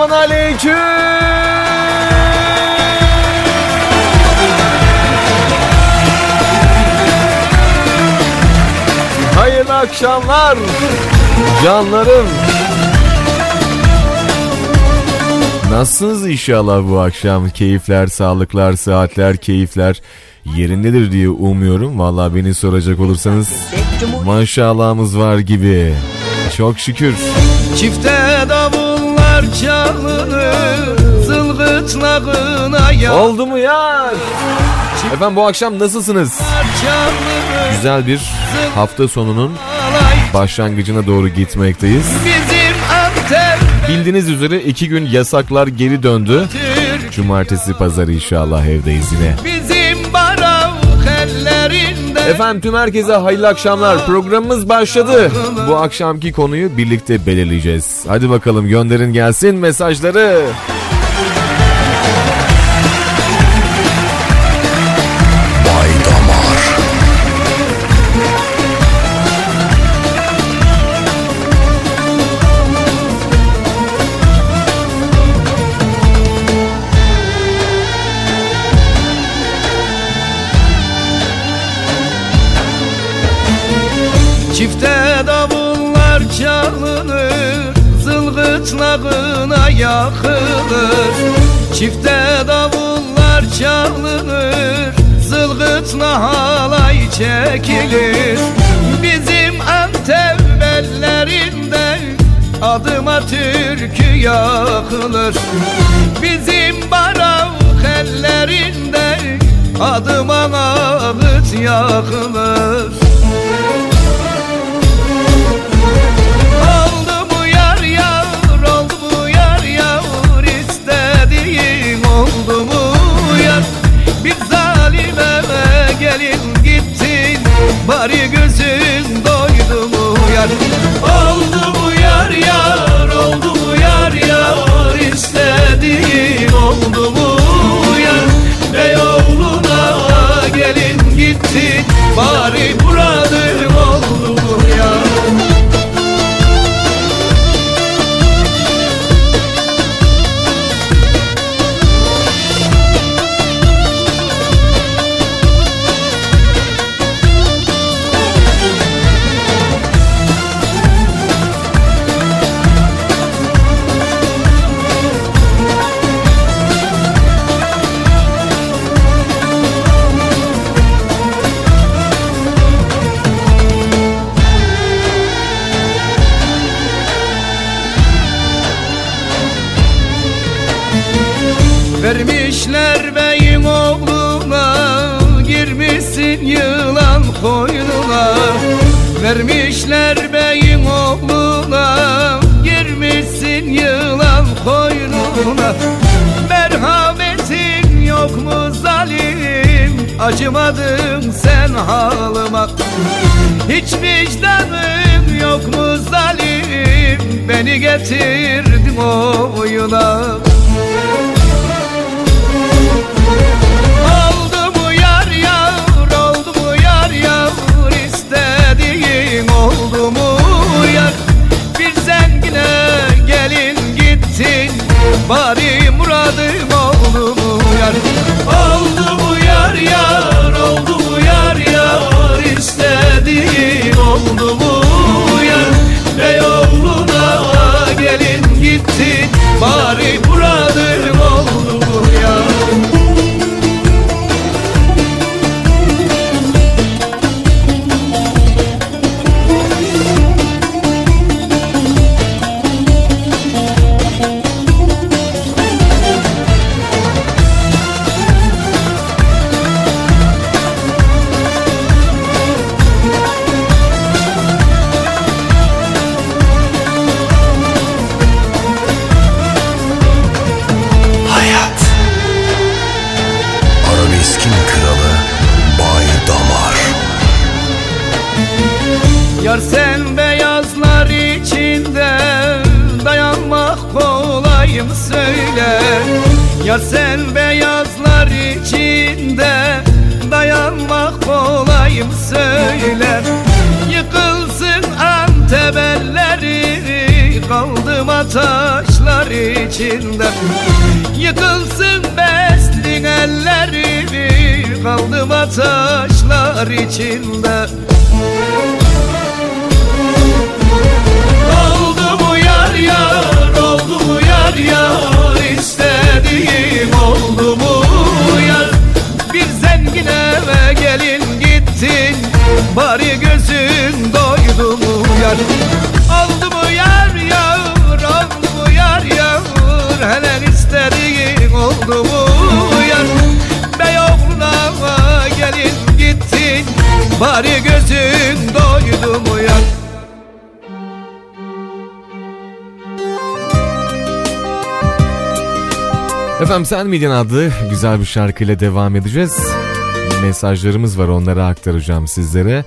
Selamun aleyküm. Hayırlı akşamlar. Canlarım. Nasılsınız inşallah bu akşam? Keyifler, sağlıklar, saatler, keyifler yerindedir diye umuyorum. Valla beni soracak olursanız maşallahımız var gibi. Çok şükür. Çifte davullar çalınır Zılgıtlağına yar Oldu mu yar? Efendim bu akşam nasılsınız? Güzel bir hafta sonunun başlangıcına doğru gitmekteyiz. Bildiğiniz üzere iki gün yasaklar geri döndü. Cumartesi pazarı inşallah evdeyiz yine. Bizim Efendim tüm herkese hayırlı akşamlar. Programımız başladı. Bu akşamki konuyu birlikte belirleyeceğiz. Hadi bakalım gönderin gelsin mesajları. Bay Çifte davullar çalınır Zılgıtlağına yakılır Çifte davullar çalınır Zılgıtla halay çekilir. Bizim Antep bellerinde Adıma türkü yakılır. Bizim barak ellerinde Adıma ağıt yakılır bari gözün doydu mu yar? Oldu mu yar yar, oldu mu yar yar? İstediğin oldu mu yar? Beyoğlu'na gelin gittin bari muradın Vermişler beyin oğluna Girmişsin yılan koynuna Merhametin yok mu zalim? Acımadın sen halıma. Hiç vicdanın yok mu zalim? Beni getirdin oyuna. Oldu bari muradım oldu mu yar Oldu mu yar yar, oldu mu yar yar istediğin oldu mu yar. Beyoğlu'na gelin gittin bari içinde. Yıkılsın beslin ellerimi Kaldıma taşlar içinde. Oldu mu yar yar Oldu mu yar yar İstediğim oldu mu yar. Bir zengin eve gelin gittin Bari gözün doydu mu yar mu yar Beyoğlu'na gelin gittin Bari gözün doydu mu yar Efendim Sen Miydin adlı güzel bir şarkıyla devam edeceğiz. Mesajlarımız var onları aktaracağım sizlere.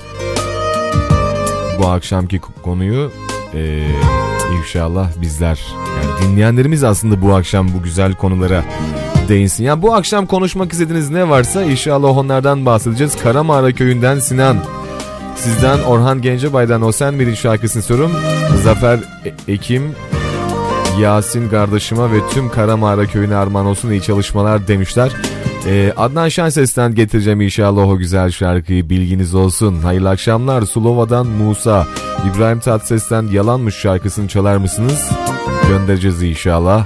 Bu akşamki konuyu e, inşallah bizler yani dinleyenlerimiz aslında bu akşam bu güzel konulara değinsin. Yani bu akşam konuşmak istediğiniz ne varsa inşallah onlardan bahsedeceğiz. Karamağara köyünden Sinan. Sizden Orhan Gencebay'dan O Sen Miydin şarkısını istiyorum. Zafer e- Ekim Yasin kardeşime ve tüm Karamağara köyüne armağan olsun iyi çalışmalar demişler. Ee, Adnan Şenses'ten getireceğim inşallah o güzel şarkıyı bilginiz olsun. Hayırlı akşamlar Sulova'dan Musa. İbrahim Tatlıses'ten Yalanmış şarkısını çalar mısınız? Göndereceğiz inşallah.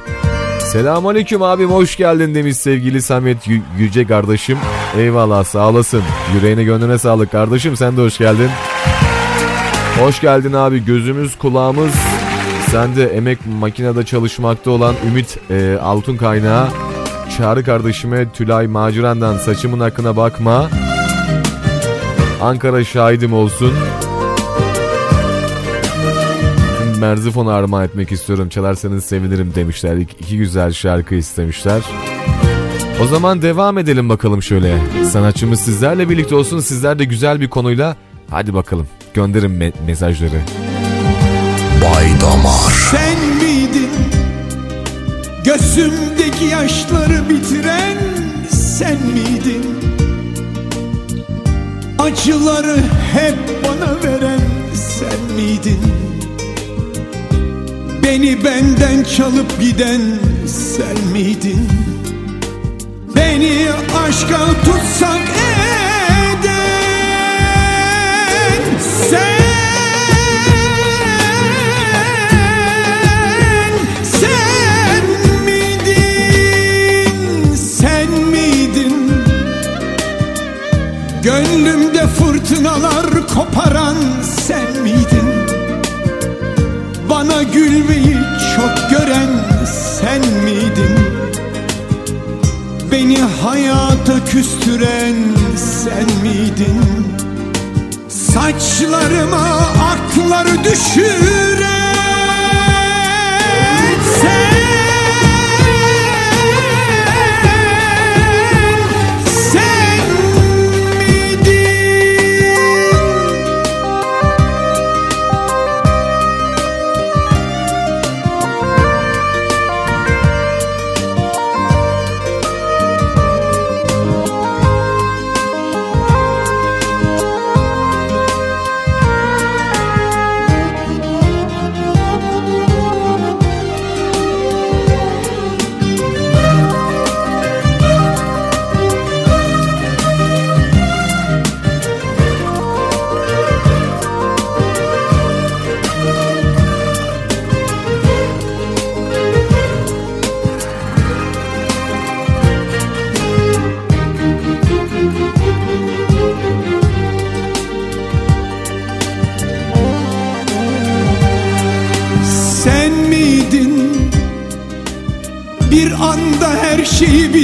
Selamünaleyküm abim hoş geldin demiş sevgili Samet Yü- Yüce kardeşim. Eyvallah sağ olasın. Yüreğine gönlüne sağlık kardeşim sen de hoş geldin. Hoş geldin abi gözümüz kulağımız sen de emek makinede çalışmakta olan Ümit e, Altın Kaynağı Çağrı kardeşime Tülay Macuran'dan saçımın hakkına bakma Ankara şahidim olsun Merzifon'a armağan etmek istiyorum. Çalarsanız sevinirim demişler. İki, iki güzel şarkı istemişler. O zaman devam edelim bakalım şöyle. Sanatçımız sizlerle birlikte olsun. Sizler de güzel bir konuyla hadi bakalım gönderin me- mesajları. Bay Damar. Sen miydin? Gözümdeki yaşları bitiren sen miydin? Acıları hep bana veren sen miydin Beni benden çalıp giden sen miydin? Beni aşka tutsak eden sen Gönlümde fırtınalar koparan Bana gülmeyi çok gören sen miydin? Beni hayata küstüren sen miydin? Saçlarıma akları düşüren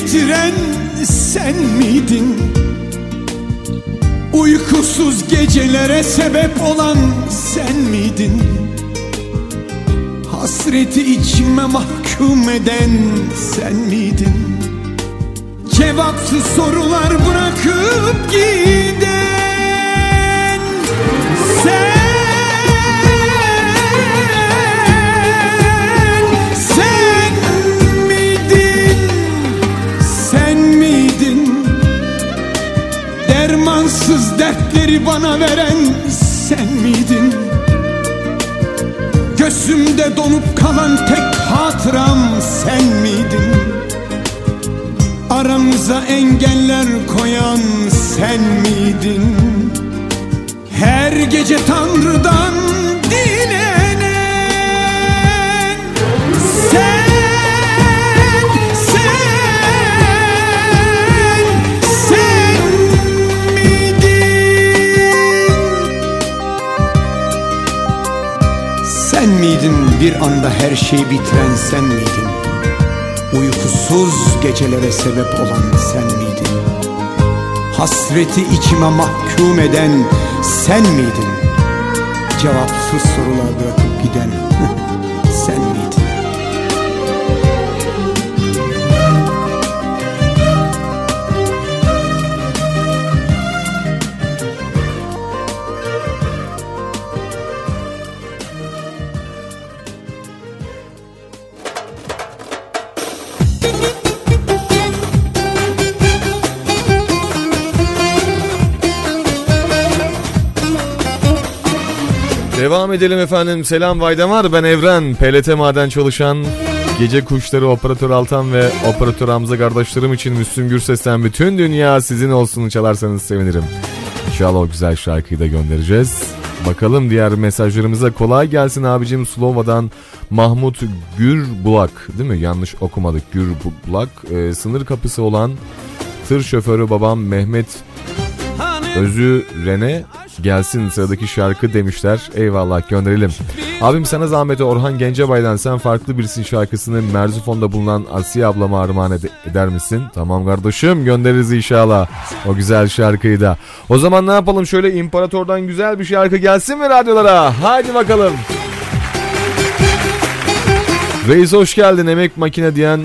bitiren sen miydin? Uykusuz gecelere sebep olan sen miydin? Hasreti içime mahkum eden sen miydin? Cevapsız sorular bırakıp giden Dertleri bana veren sen miydin Gözümde donup kalan tek hatıram sen miydin? Aramıza engeller koyan sen miydin? Her gece Tanrı'dan dilenen miydin bir anda her şeyi bitiren sen miydin? Uykusuz gecelere sebep olan sen miydin? Hasreti içime mahkum eden sen miydin? Cevapsız sorular bırakıp giden Devam edelim efendim. Selam Vaydamar. Ben Evren. PLT maden çalışan Gece Kuşları Operatör Altan ve Operatör Hamza kardeşlerim için Müslüm Gürses'ten bütün dünya sizin olsun çalarsanız sevinirim. İnşallah o güzel şarkıyı da göndereceğiz. Bakalım diğer mesajlarımıza kolay gelsin abicim Slova'dan Mahmut Gürbulak değil mi? Yanlış okumadık Gürbulak. Ee, sınır kapısı olan tır şoförü babam Mehmet Özü Rene gelsin sıradaki şarkı demişler. Eyvallah gönderelim. Abim sana zahmeti Orhan Gencebay'dan sen farklı birisin şarkısını Merzifon'da bulunan Asiye ablama armağan ed- eder misin? Tamam kardeşim göndeririz inşallah o güzel şarkıyı da. O zaman ne yapalım şöyle imparatordan güzel bir şarkı gelsin mi radyolara? Haydi bakalım. Reis hoş geldin emek makine diyen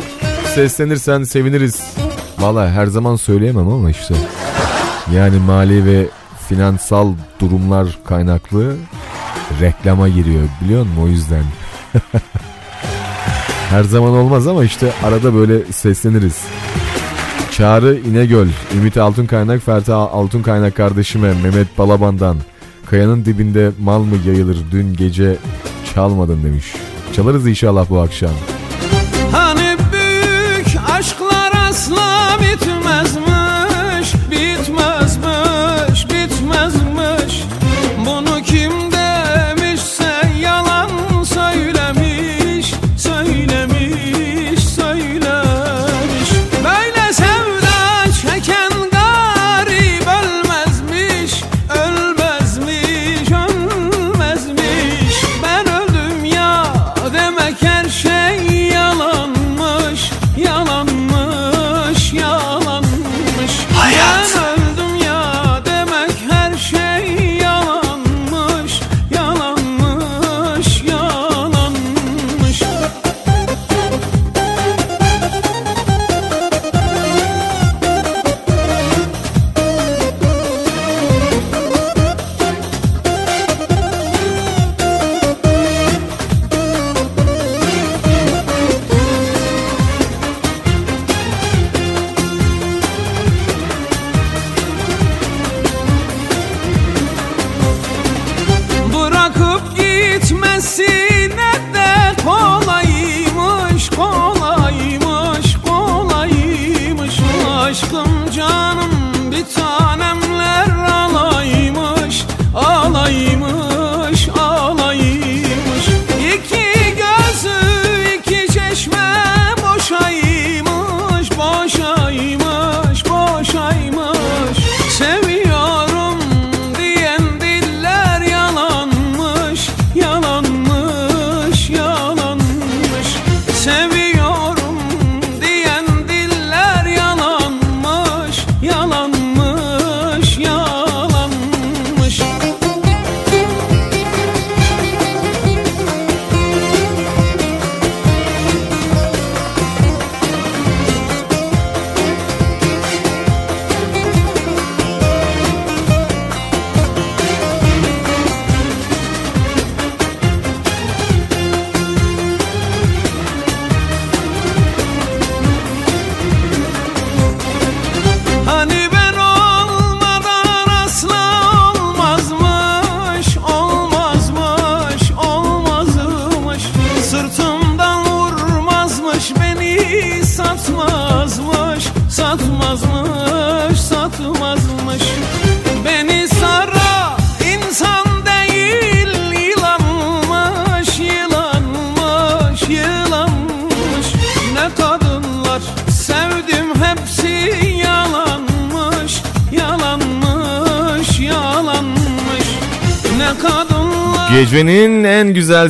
seslenirsen seviniriz. Valla her zaman söyleyemem ama işte. Yani mali ve finansal durumlar kaynaklı reklama giriyor biliyor musun o yüzden. Her zaman olmaz ama işte arada böyle sesleniriz. Çağrı İnegöl, Ümit Altın Kaynak, Ferta Altın Kaynak kardeşime Mehmet Balaban'dan Kayanın dibinde mal mı yayılır dün gece çalmadın demiş. Çalarız inşallah bu akşam.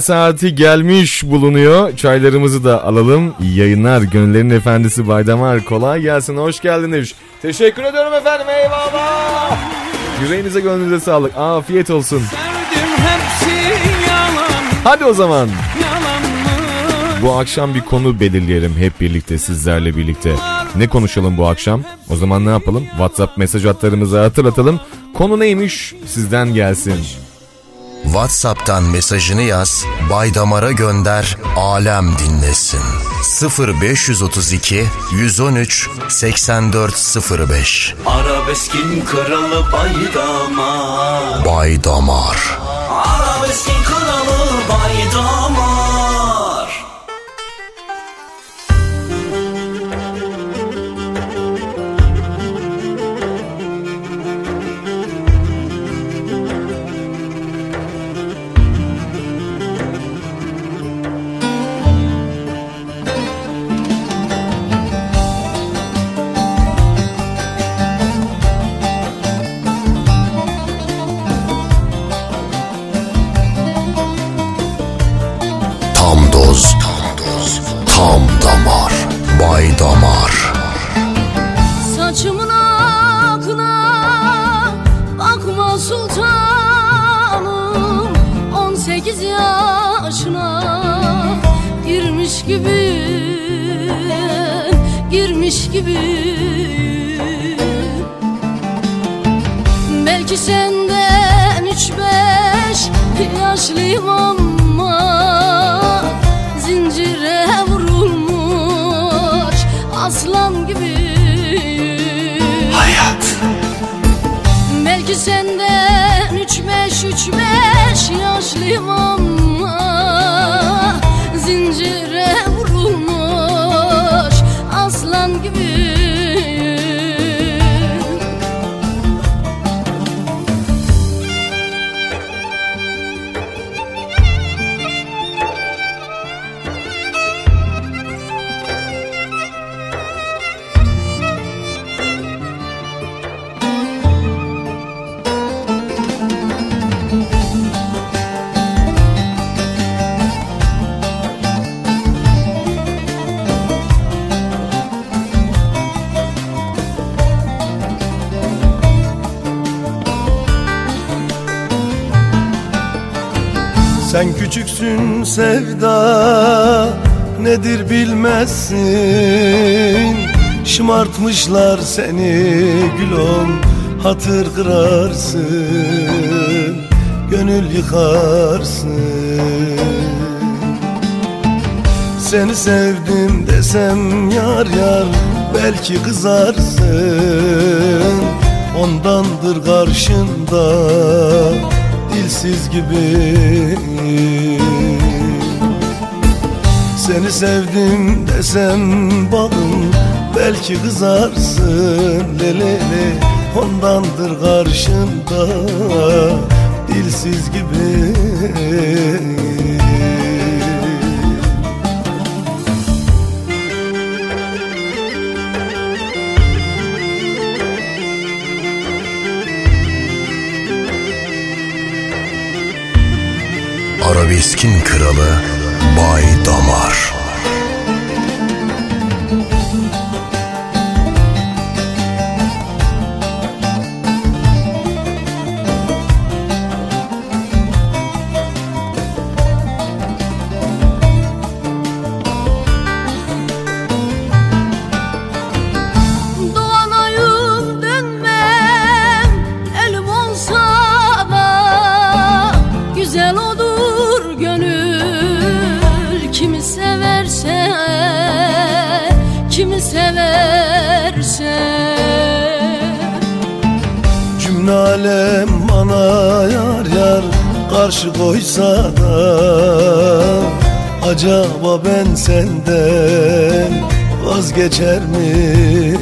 Saati gelmiş bulunuyor. Çaylarımızı da alalım. İyi yayınlar. Gönüllerin efendisi Baydamar. Kolay gelsin. Hoş geldiniz. Teşekkür ediyorum efendim. Eyvallah. Yüreğinize gönlünüze sağlık. Afiyet olsun. Hadi o zaman. Bu akşam bir konu belirleyelim hep birlikte sizlerle birlikte. Ne konuşalım bu akşam? O zaman ne yapalım? WhatsApp mesaj hatlarımızı hatırlatalım. Konu neymiş? Sizden gelsin. WhatsApp'tan mesajını yaz, Baydamar'a gönder, alem dinlesin. 0532 113 8405 Arabeskin kralı Baydamar. Baydamar. Arabeskin kralı Baydamar gibi. Belki senden üç beş yaşlıyım ama Zincire vurulmuş aslan gibi. Hayat. Belki senden üç beş üç beş yaşlıyım ama sevda nedir bilmezsin. Şımartmışlar seni gülüm hatır kırarsın Gönül yıkarsın. Seni sevdim desem yar yar belki kızarsın. Ondandır karşında dilsiz gibi Seni sevdim desem balım belki kızarsın lelele. Ondandır karşında dilsiz gibi. Arabeskin kralı Bay Damar Acaba ben senden vazgeçer miyim?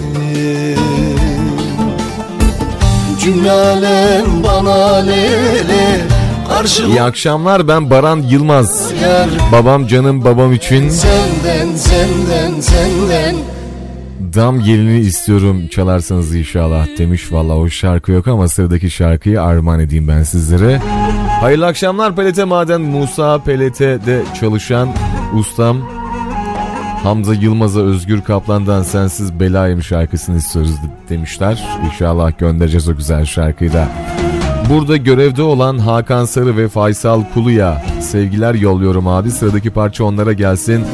Cümle alem bana lele karşı İyi akşamlar ben Baran Yılmaz. Babam canım babam için Senden senden senden dam gelini istiyorum çalarsanız inşallah demiş. Valla o şarkı yok ama sıradaki şarkıyı armağan edeyim ben sizlere. Hayırlı akşamlar Pelete Maden Musa Pelete'de çalışan ustam Hamza Yılmaz'a Özgür Kaplan'dan Sensiz Belayım şarkısını istiyoruz demişler. İnşallah göndereceğiz o güzel şarkıyı da. Burada görevde olan Hakan Sarı ve Faysal Kulu'ya sevgiler yolluyorum abi. Sıradaki parça onlara gelsin.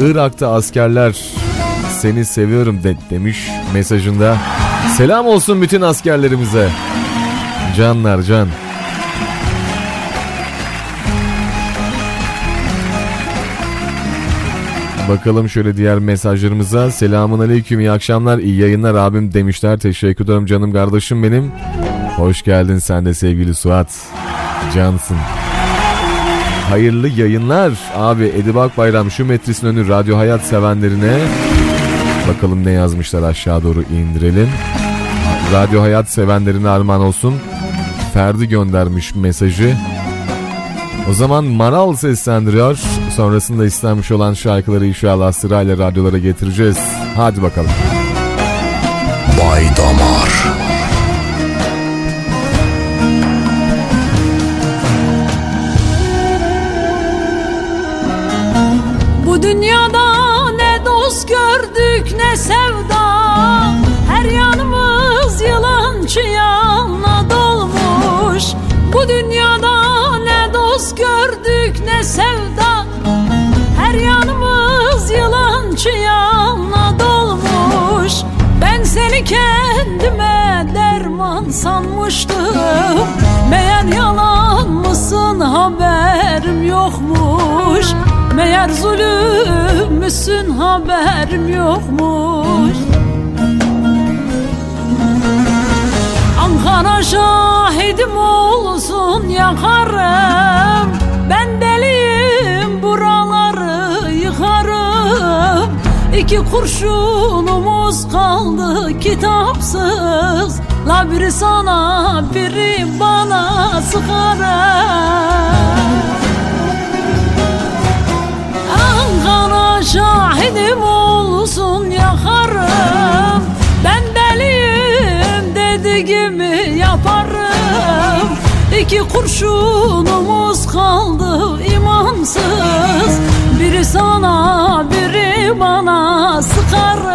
Irak'ta askerler seni seviyorum de demiş mesajında. Selam olsun bütün askerlerimize. Canlar can. Bakalım şöyle diğer mesajlarımıza. Selamun aleyküm iyi akşamlar iyi yayınlar abim demişler. Teşekkür ederim canım kardeşim benim. Hoş geldin sen de sevgili Suat. Cansın. Hayırlı yayınlar abi Edibak Bayram şu metrisin önü Radyo Hayat sevenlerine. Bakalım ne yazmışlar aşağı doğru indirelim. Radyo Hayat sevenlerine armağan olsun. Ferdi göndermiş mesajı. O zaman Maral seslendiriyor. Sonrasında istenmiş olan şarkıları inşallah sırayla radyolara getireceğiz. Hadi bakalım. Bay Damar kendime derman sanmıştım. Meğer yalan mısın haberim yokmuş. Meğer zulüm müsün haberim yokmuş. Ankara şahidim olsun yakarım İki kurşunumuz kaldı kitapsız. La biri sana biri bana sıkarım Ankara şahidim olsun yakarım. Ben deliyim dediğimi yaparım. İki kurşunumuz kaldı imansız. Biri sana biri bana sıkarım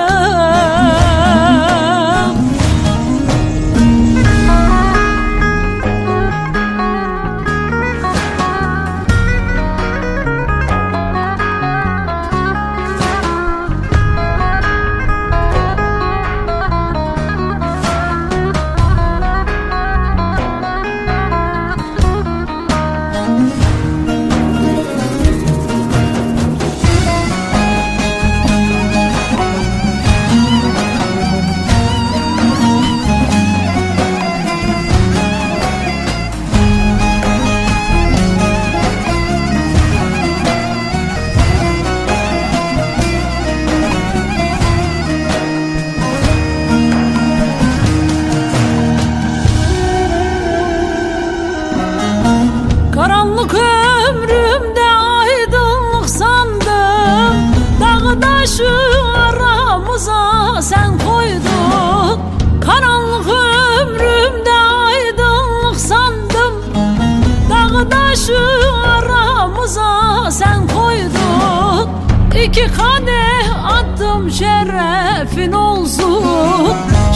İki kadeh attım şerefin olsun.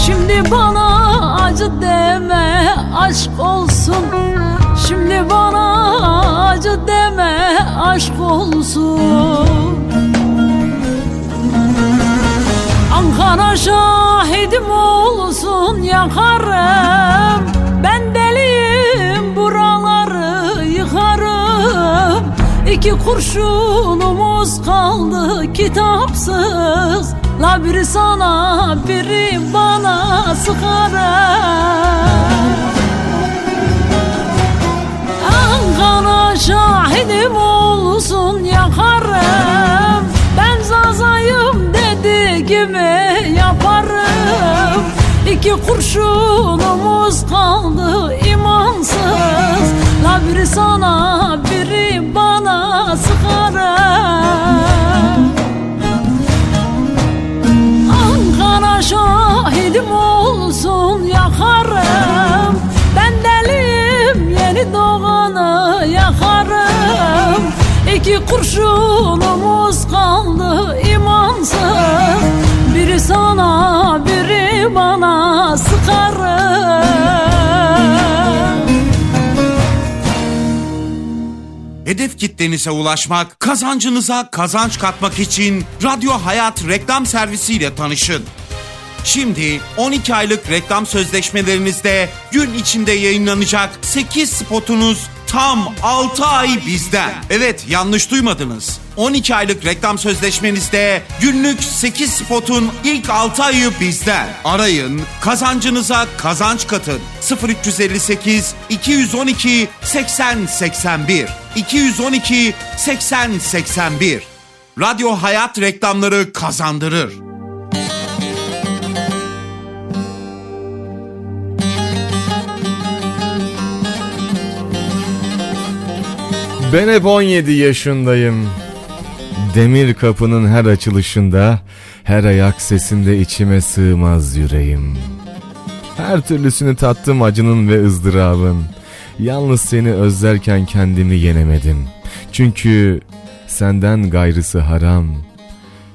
Şimdi bana acı deme aşk olsun. Şimdi bana acı deme aşk olsun. Ankara şahidim olsun yakarım İki kurşunumuz kaldı kitapsız. La biri sana biri bana sıkarım Ankara şahidim olsun yakarım Ben zazayım dediğimi yaparım İki kurşunumuz kaldı imansız. La biri sana sigara. Ankara şahidim olsun yakarım. Ben delim yeni doğana yakarım. İki kurşunumuz kaldı imansız. Biri sana biri bana sıkarım. Hedef kitlenize ulaşmak, kazancınıza kazanç katmak için Radyo Hayat reklam servisiyle tanışın. Şimdi 12 aylık reklam sözleşmelerinizde gün içinde yayınlanacak 8 spotunuz tam 6 ay bizden. Evet yanlış duymadınız. 12 aylık reklam sözleşmenizde günlük 8 spotun ilk 6 ayı bizden. Arayın, kazancınıza kazanç katın. 0358 212 80 81 212 80 81 Radyo Hayat reklamları kazandırır. Ben hep 17 yaşındayım. Demir kapının her açılışında, her ayak sesinde içime sığmaz yüreğim. Her türlüsünü tattım acının ve ızdırabın. Yalnız seni özlerken kendimi yenemedim. Çünkü senden gayrısı haram.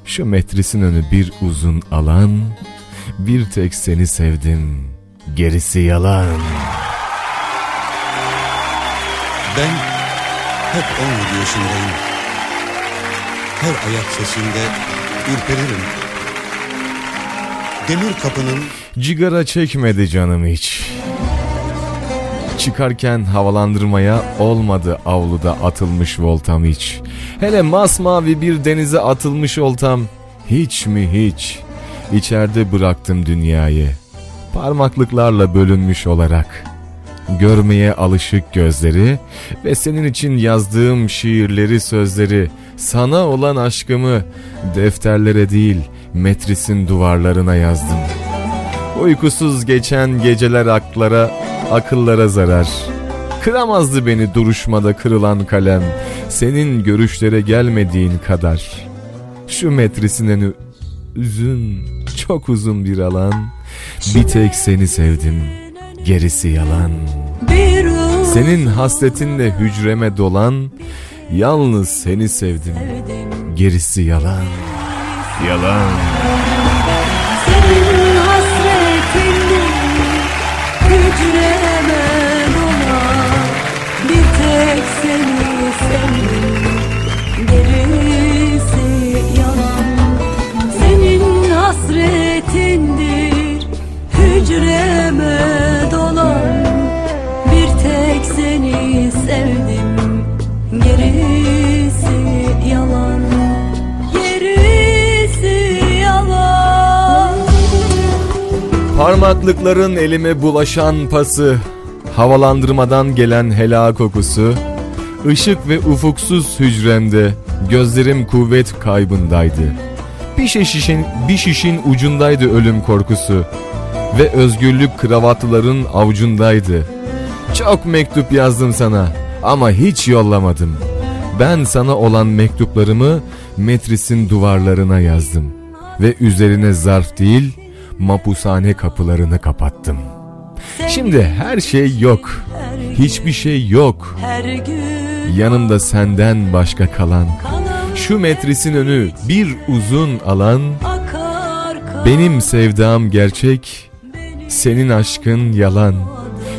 Şu metrisin önü bir uzun alan, bir tek seni sevdim, gerisi yalan. Ben hep 17 yaşındayım. Her ayak sesinde ürperirim. Demir kapının Cigara çekmedi canım hiç. Çıkarken havalandırmaya olmadı avluda atılmış voltam hiç. Hele masmavi bir denize atılmış oltam hiç mi hiç. İçeride bıraktım dünyayı. Parmaklıklarla bölünmüş olarak. Görmeye alışık gözleri ve senin için yazdığım şiirleri sözleri sana olan aşkımı defterlere değil metrisin duvarlarına yazdım. Uykusuz geçen geceler aklara, akıllara zarar. Kıramazdı beni duruşmada kırılan kalem. Senin görüşlere gelmediğin kadar. Şu metrisinin uzun, çok uzun bir alan. Bir tek seni sevdim, gerisi yalan. Senin hasretinle hücreme dolan, yalnız seni sevdim, gerisi yalan. Yalan. Parmaklıkların elime bulaşan pası, havalandırmadan gelen hela kokusu, ışık ve ufuksuz hücremde gözlerim kuvvet kaybındaydı. Bir şişin, bir şişin ucundaydı ölüm korkusu ve özgürlük kravatlıların avucundaydı. Çok mektup yazdım sana ama hiç yollamadım. Ben sana olan mektuplarımı metrisin duvarlarına yazdım ve üzerine zarf değil mapushane kapılarını kapattım. Şimdi her şey yok. Hiçbir şey yok. Yanımda senden başka kalan. Şu metrisin önü bir uzun alan. Benim sevdam gerçek. Senin aşkın yalan.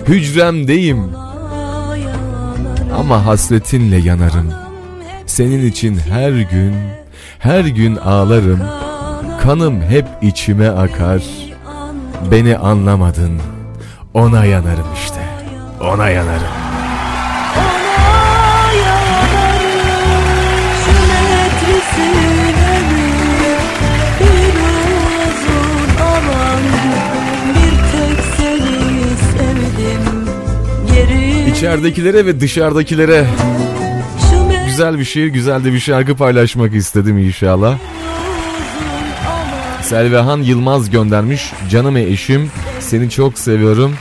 Hücremdeyim ama hasretinle yanarım. Senin için her gün, her gün ağlarım. Kanım hep içime akar. Beni anlamadın. Ona yanarım işte. Ona yanarım. Ona İçeridekilere ve dışarıdakilere güzel bir şiir, güzel de bir şarkı paylaşmak istedim inşallah. Selvehan Yılmaz göndermiş. Canım eşim, seni çok seviyorum.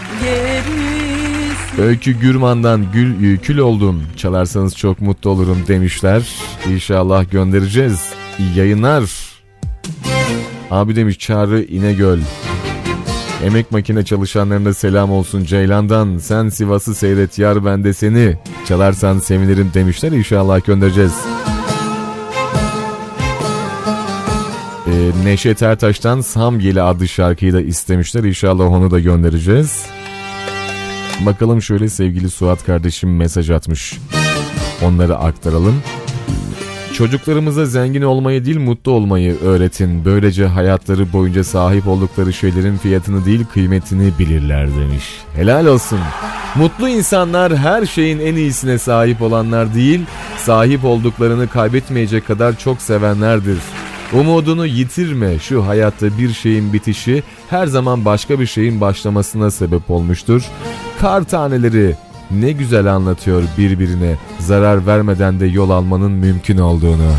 Öykü Gürman'dan gül kül oldum. Çalarsanız çok mutlu olurum demişler. İnşallah göndereceğiz. Yayınlar. Abi demiş Çağrı İnegöl. Emek makine çalışanlarına selam olsun Ceylan'dan. Sen Sivas'ı seyret yar ben de seni. Çalarsan sevinirim demişler. İnşallah göndereceğiz. Neşet Ertaş'tan Samyeli adlı şarkıyı da istemişler. İnşallah onu da göndereceğiz. Bakalım şöyle sevgili Suat kardeşim mesaj atmış. Onları aktaralım. Çocuklarımıza zengin olmayı değil mutlu olmayı öğretin. Böylece hayatları boyunca sahip oldukları şeylerin fiyatını değil kıymetini bilirler demiş. Helal olsun. Mutlu insanlar her şeyin en iyisine sahip olanlar değil, sahip olduklarını kaybetmeyecek kadar çok sevenlerdir. Umudunu yitirme şu hayatta bir şeyin bitişi her zaman başka bir şeyin başlamasına sebep olmuştur. Kar taneleri ne güzel anlatıyor birbirine zarar vermeden de yol almanın mümkün olduğunu.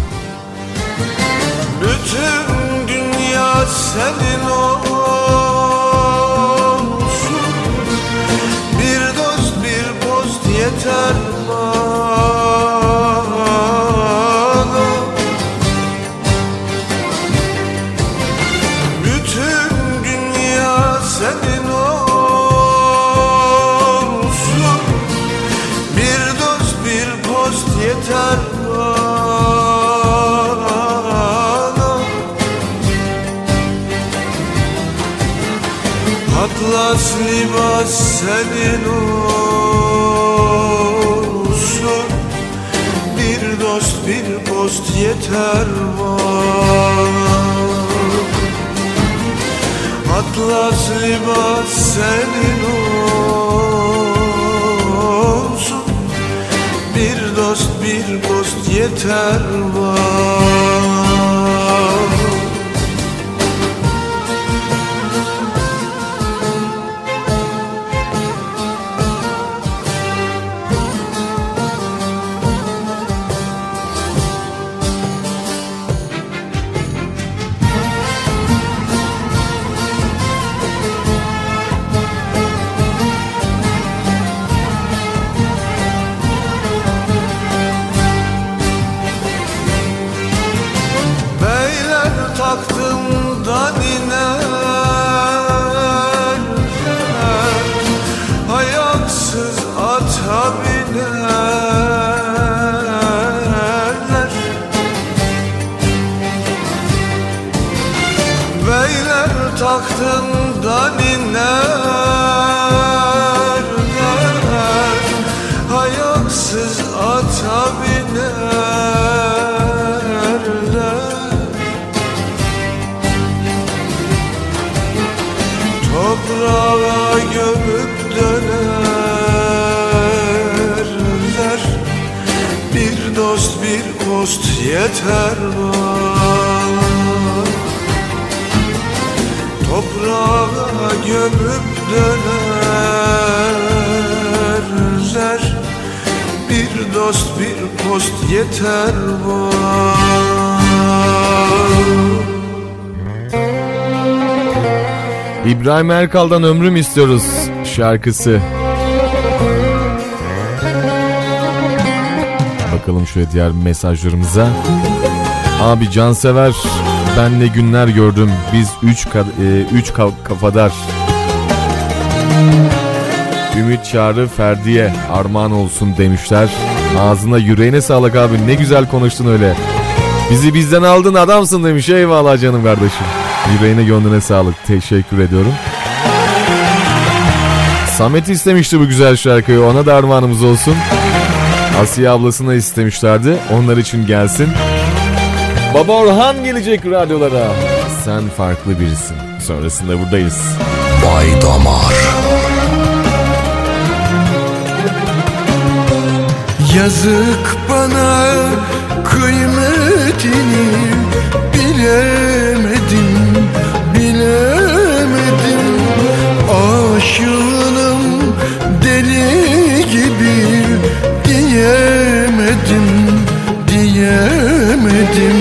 Bütün dünya senin senin olsun. Bir dost bir post yeter bana. Atlas libas senin olsun. Bir dost bir post yeter bana İbrahim Erkal'dan ömrüm istiyoruz şarkısı. Bakalım şöyle diğer mesajlarımıza. Abi cansever ben ne günler gördüm. Biz üç, ka- e, üç ka- kafadar. Ümit Çağrı Ferdi'ye armağan olsun demişler. Ağzına yüreğine sağlık abi ne güzel konuştun öyle. Bizi bizden aldın adamsın demiş eyvallah canım kardeşim. Yüreğine gönlüne sağlık teşekkür ediyorum. Samet istemişti bu güzel şarkıyı ona da armağanımız olsun. Asiye ablasına istemişlerdi onlar için gelsin. Baba Orhan gelecek radyolara. Sen farklı birisin. Sonrasında buradayız. Bay Damar Yazık bana kıymetini bilemedim, bilemedim Aşığınım deli gibi diyemedim, diyemedim.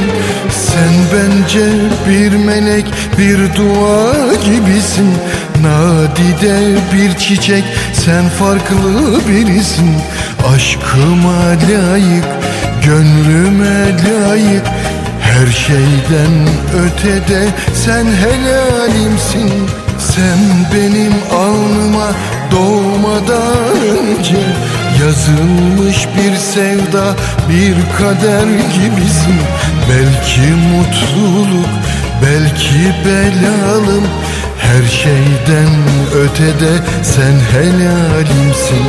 Sen bence bir melek, bir dua gibisin. Nadide bir çiçek, sen farklı birisin. Aşkıma layık, gönlüme layık. Her şeyden ötede sen helalimsin Sen benim alnıma doğmadan önce Yazılmış bir sevda, bir kader gibisin. Belki mutluluk Belki belalım her şeyden ötede sen helalimsin.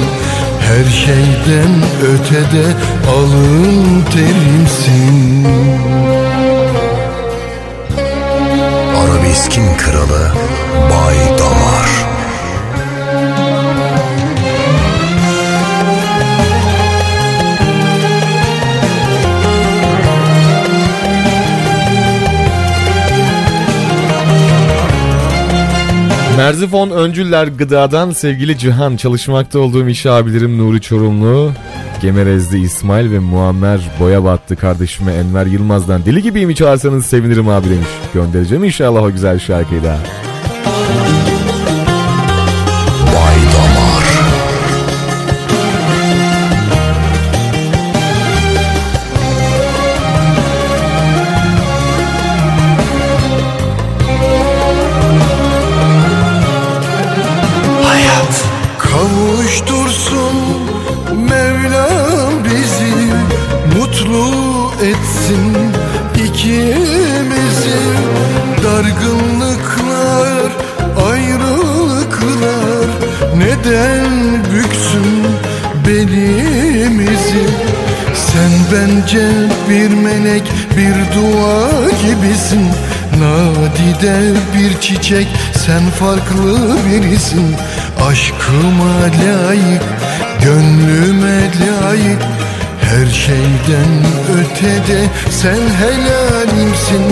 Her şeyden ötede alın terimsin. Arabeskin kralı Merzifon Öncüller Gıda'dan sevgili Cihan çalışmakta olduğum iş abilerim Nuri Çorumlu, Gemerezli İsmail ve Muammer Boya battı kardeşime Enver Yılmaz'dan deli gibiyim çağırsanız sevinirim abi demiş. Göndereceğim inşallah o güzel şarkıyı da. Bay bir çiçek sen farklı birisin. Aşkıma layık gönlüme layık. Her şeyden ötede sen helalimsin.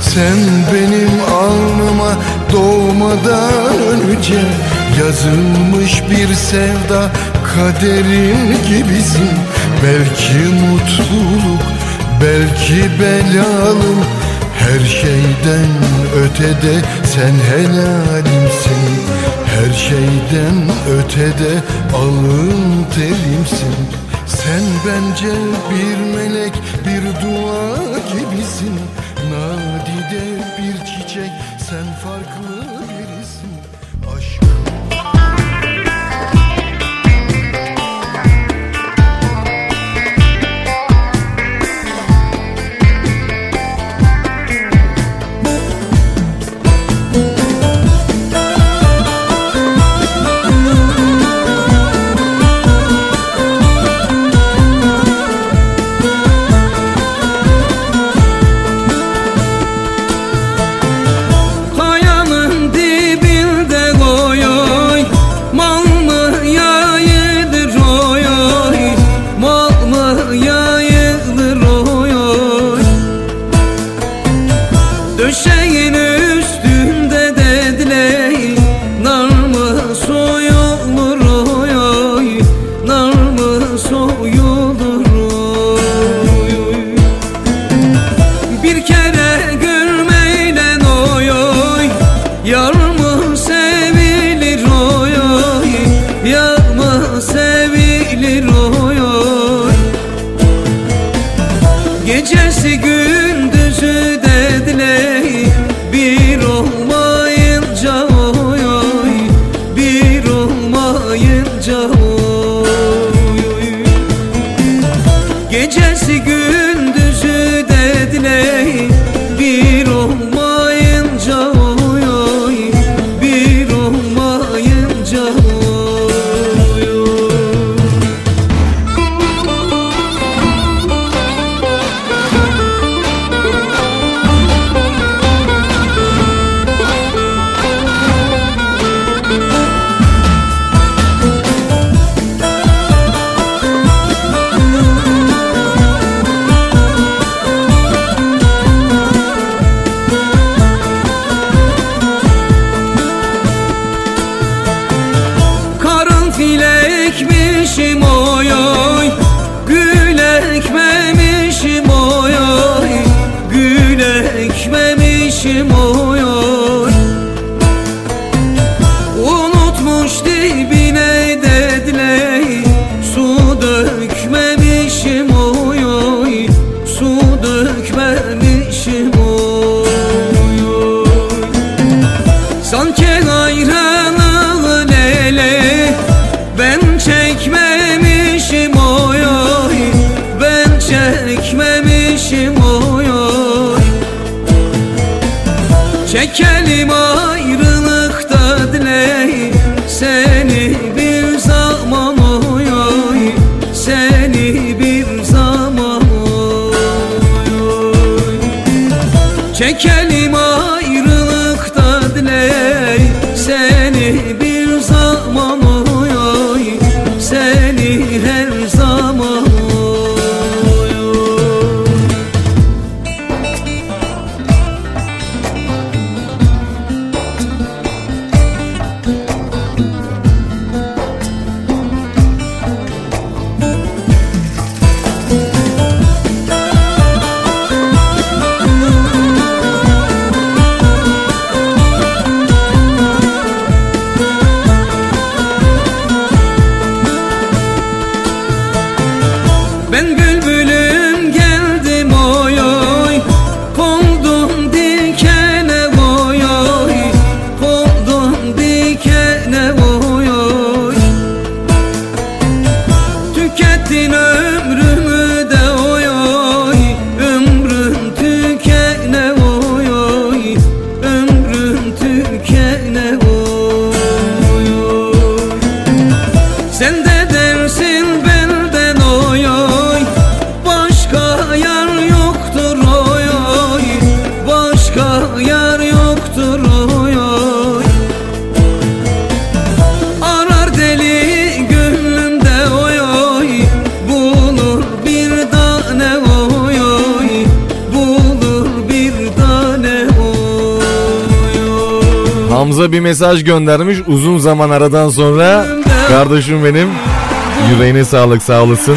Sen benim alnıma doğmadan önce Yazılmış bir sevda kaderin gibisin. Belki mutluluk belki belalım her şeyden ötede sen helalimsin. Her şeyden ötede alın terimsin. Sen bence bir melek bir dua gibisin. Nadide bir çiçek sen farklı mesaj göndermiş uzun zaman aradan sonra. Kardeşim benim. Yüreğine sağlık sağ olasın.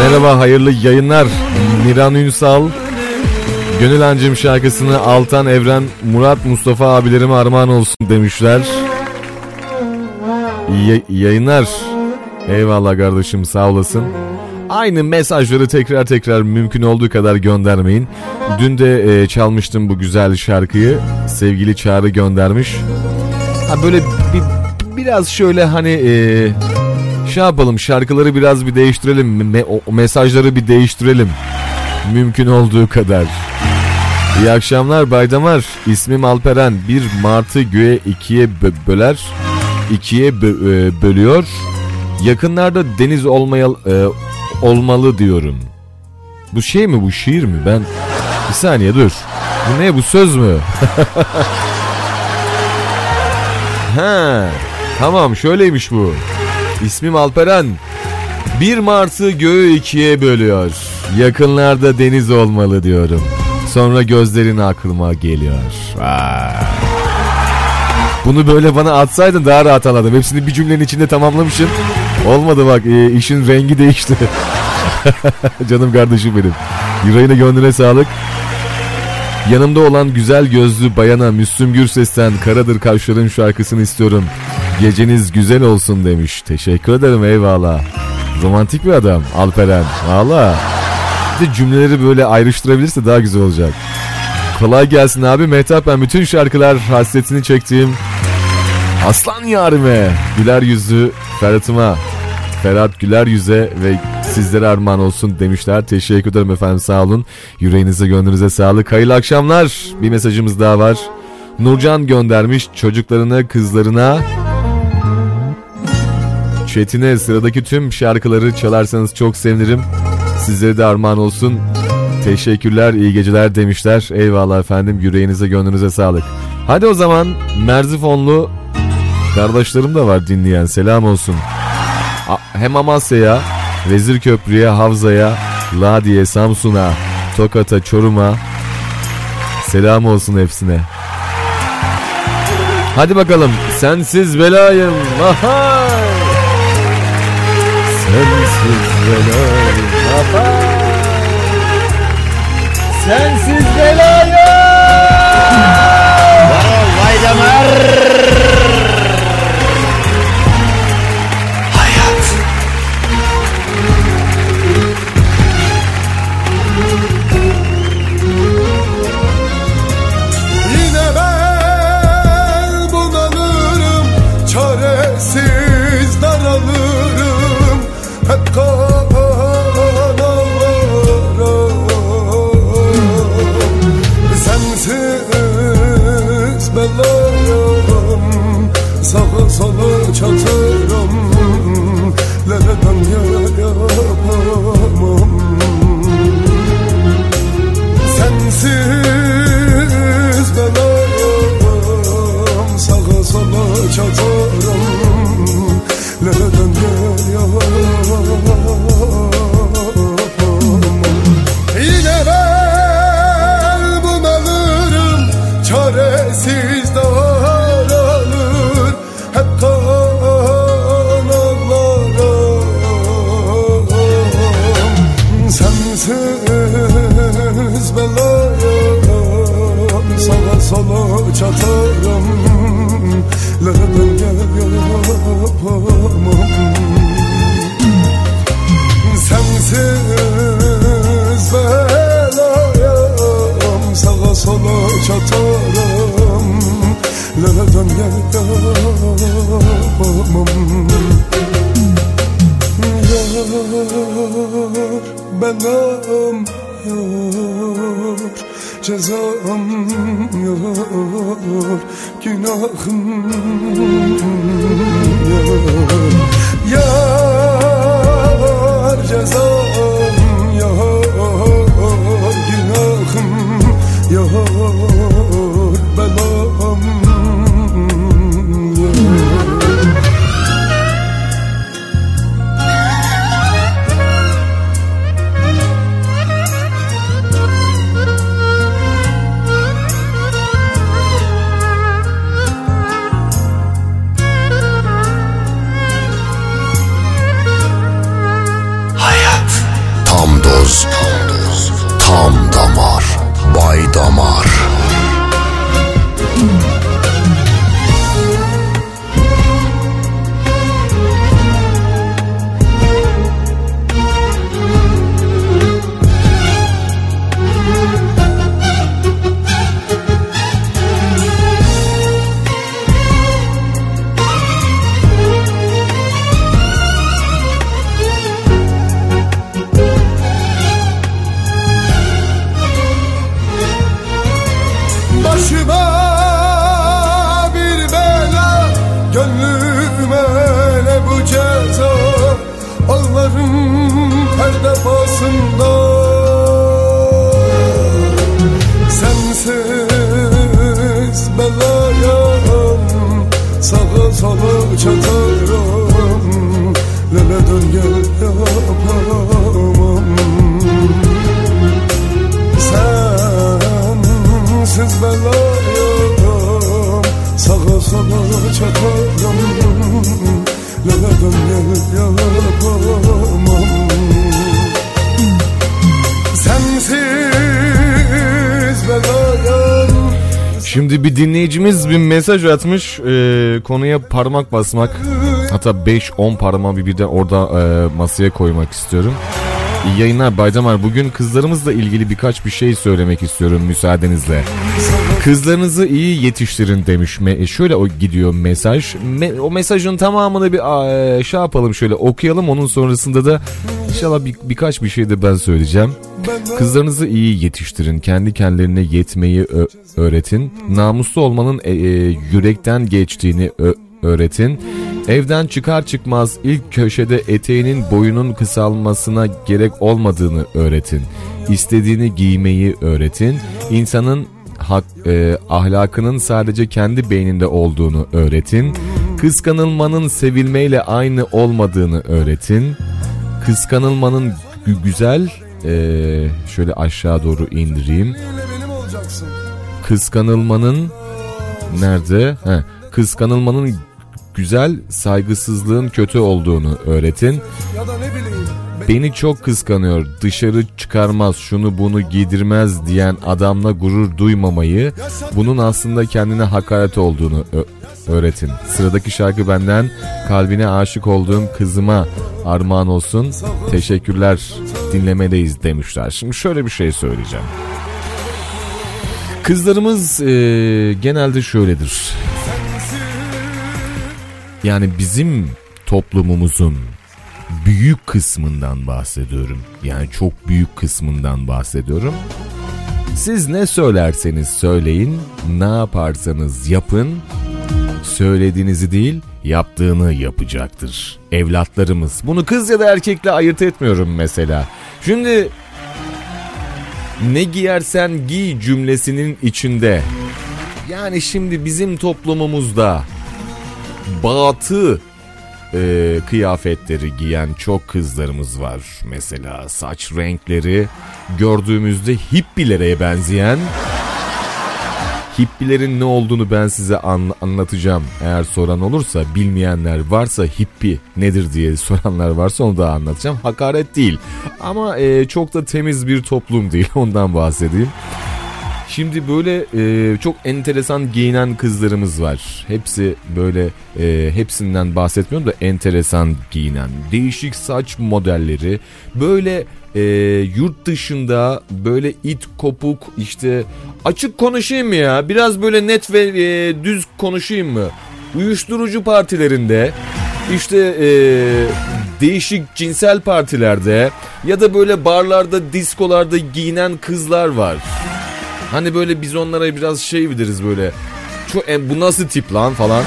Merhaba hayırlı yayınlar. Miran Ünsal. Gönül Ancım şarkısını Altan Evren Murat Mustafa abilerime armağan olsun demişler. İyi yayınlar. Eyvallah kardeşim sağ olasın. Aynı mesajları tekrar tekrar mümkün olduğu kadar göndermeyin. Dün de e, çalmıştım bu güzel şarkıyı. Sevgili Çağrı göndermiş. Ha böyle bir biraz şöyle hani e, şey yapalım şarkıları biraz bir değiştirelim. Me- o- mesajları bir değiştirelim. Mümkün olduğu kadar. İyi akşamlar Baydamar. İsmim Alperen. Bir martı göğe ikiye bö- böler. ikiye bö- e, bölüyor. Yakınlarda deniz olmayal e, olmalı diyorum. Bu şey mi bu şiir mi? Ben bir saniye dur. Bu ne bu söz mü? ha tamam şöyleymiş bu. İsmim Alperen. Bir Mart'ı göğü ikiye bölüyor. Yakınlarda deniz olmalı diyorum. Sonra gözlerin aklıma geliyor. Vay. Bunu böyle bana atsaydın daha rahat anladım. Hepsini bir cümlenin içinde tamamlamışım. Olmadı bak e, işin rengi değişti. Canım kardeşim benim. Yüreğine gönlüne sağlık. Yanımda olan güzel gözlü bayana Müslüm Gürses'ten Karadır Kaşların şarkısını istiyorum. Geceniz güzel olsun demiş. Teşekkür ederim eyvallah. Romantik bir adam Alperen. Valla. Bir cümleleri böyle ayrıştırabilirse daha güzel olacak. Kolay gelsin abi. Mehtap ben bütün şarkılar hasretini çektiğim Aslan yarime güler yüzlü Ferhat'ıma Ferhat güler yüze ve sizlere armağan olsun demişler. Teşekkür ederim efendim sağ olun. Yüreğinize gönlünüze sağlık. Hayırlı akşamlar. Bir mesajımız daha var. Nurcan göndermiş çocuklarına kızlarına Çetin'e sıradaki tüm şarkıları çalarsanız çok sevinirim. Sizlere de armağan olsun. Teşekkürler, iyi geceler demişler. Eyvallah efendim, yüreğinize gönlünüze sağlık. Hadi o zaman Merzifonlu kardeşlerim de var dinleyen, selam olsun. Hem Amasya'ya, Vezir Köprü'ye, Havza'ya, Ladiye, Samsun'a, Tokat'a, Çorum'a selam olsun hepsine. Hadi bakalım, sensiz belayım. Ahay! Sensiz belayım. Ahay! Sensiz belayım. Vay damar. yanamam Yar belam yar Cezam yar Günahım yar Yar cezam yar Günahım yar mesaj atmış e, konuya parmak basmak hatta 5-10 parmağı bir orada e, masaya koymak istiyorum. İyi yayınlar Baydamar. Bugün kızlarımızla ilgili birkaç bir şey söylemek istiyorum müsaadenizle. Kızlarınızı iyi yetiştirin demiş. Me- şöyle o gidiyor mesaj. Me- o mesajın tamamını bir e, şey yapalım şöyle okuyalım. Onun sonrasında da inşallah bir, birkaç bir şey de ben söyleyeceğim. Kızlarınızı iyi yetiştirin. Kendi kendilerine yetmeyi öğretin. Namuslu olmanın e, e, yürekten geçtiğini öğretin. Evden çıkar çıkmaz ilk köşede eteğinin boyunun kısalmasına gerek olmadığını öğretin. İstediğini giymeyi öğretin. İnsanın hak, e, ahlakının sadece kendi beyninde olduğunu öğretin. Kıskanılmanın sevilmeyle aynı olmadığını öğretin. Kıskanılmanın gü- güzel e, şöyle aşağı doğru indireyim. Kıskanılmanın nerede? He, kıskanılmanın güzel, saygısızlığın kötü olduğunu öğretin. Beni çok kıskanıyor, dışarı çıkarmaz, şunu bunu giydirmez diyen adamla gurur duymamayı, bunun aslında kendine hakaret olduğunu öğretin. Sıradaki şarkı benden, kalbine aşık olduğum kızıma armağan olsun. Teşekkürler, dinlemedeyiz demişler. Şimdi şöyle bir şey söyleyeceğim. Kızlarımız e, genelde şöyledir. Yani bizim toplumumuzun büyük kısmından bahsediyorum. Yani çok büyük kısmından bahsediyorum. Siz ne söylerseniz söyleyin, ne yaparsanız yapın, söylediğinizi değil, yaptığını yapacaktır. Evlatlarımız. Bunu kız ya da erkekle ayırt etmiyorum mesela. Şimdi ne giyersen giy cümlesinin içinde. Yani şimdi bizim toplumumuzda batı e, kıyafetleri giyen çok kızlarımız var. Mesela saç renkleri gördüğümüzde hippilere benzeyen Hippilerin ne olduğunu ben size an- anlatacağım. Eğer soran olursa bilmeyenler varsa hippi nedir diye soranlar varsa onu da anlatacağım. Hakaret değil ama e, çok da temiz bir toplum değil ondan bahsedeyim. Şimdi böyle e, çok enteresan giyinen kızlarımız var. Hepsi böyle e, hepsinden bahsetmiyorum da enteresan giyinen. Değişik saç modelleri. Böyle e, yurt dışında böyle it kopuk işte açık konuşayım mı ya? Biraz böyle net ve e, düz konuşayım mı? Uyuşturucu partilerinde işte e, değişik cinsel partilerde ya da böyle barlarda, diskolarda giyinen kızlar var. Hani böyle biz onlara biraz şey biliriz böyle Çok, e, bu nasıl tip lan falan.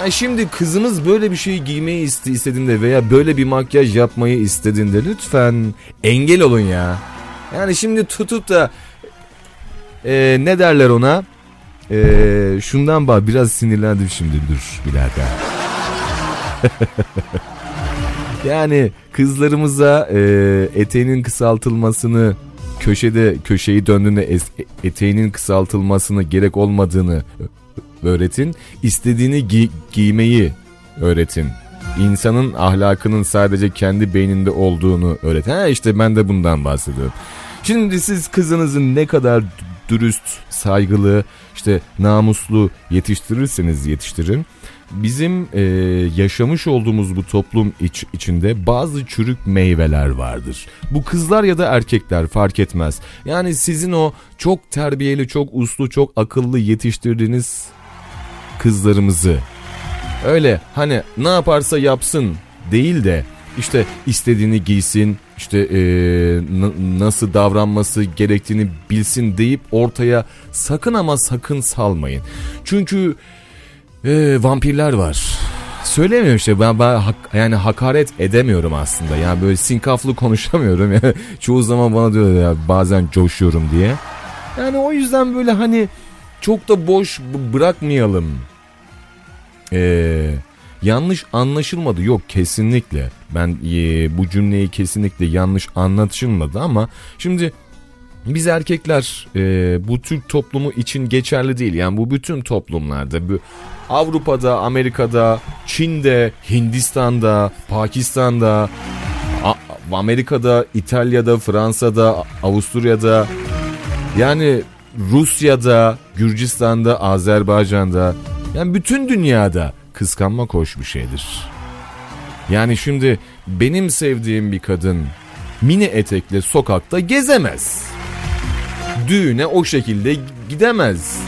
Yani şimdi kızınız böyle bir şey giymeyi iste- istediğinde veya böyle bir makyaj yapmayı istediğinde lütfen engel olun ya. Yani şimdi tutup da e, ne derler ona? E, şundan bak biraz sinirlendim şimdi dur bir dakika. yani kızlarımıza e, eteğinin kısaltılmasını köşede köşeyi döndüğünde eteğinin kısaltılmasını gerek olmadığını öğretin. İstediğini gi- giymeyi öğretin. İnsanın ahlakının sadece kendi beyninde olduğunu öğretin. Ha işte ben de bundan bahsediyorum. Şimdi siz kızınızın ne kadar dürüst, saygılı, işte namuslu yetiştirirseniz yetiştirin. Bizim e, yaşamış olduğumuz bu toplum iç, içinde bazı çürük meyveler vardır. Bu kızlar ya da erkekler fark etmez. Yani sizin o çok terbiyeli, çok uslu, çok akıllı yetiştirdiğiniz kızlarımızı öyle hani ne yaparsa yapsın değil de işte istediğini giysin işte e, nasıl davranması gerektiğini bilsin deyip ortaya sakın ama sakın salmayın. Çünkü e, vampirler var. Söylemiyorum işte ben, ben hak- yani hakaret edemiyorum aslında. Yani böyle sinkaflı konuşamıyorum. Yani çoğu zaman bana diyor ya bazen coşuyorum diye. Yani o yüzden böyle hani çok da boş bırakmayalım. Ee, yanlış anlaşılmadı yok kesinlikle. Ben e, bu cümleyi kesinlikle yanlış anlaşılmadı ama şimdi biz erkekler e, bu Türk toplumu için geçerli değil. Yani bu bütün toplumlarda, bu Avrupa'da, Amerika'da, Çin'de, Hindistan'da, Pakistan'da, Amerika'da, İtalya'da, Fransa'da, Avusturya'da, yani Rusya'da, Gürcistan'da, Azerbaycan'da, yani bütün dünyada kıskanmak hoş bir şeydir. Yani şimdi benim sevdiğim bir kadın mini etekle sokakta gezemez. Düğüne o şekilde gidemez.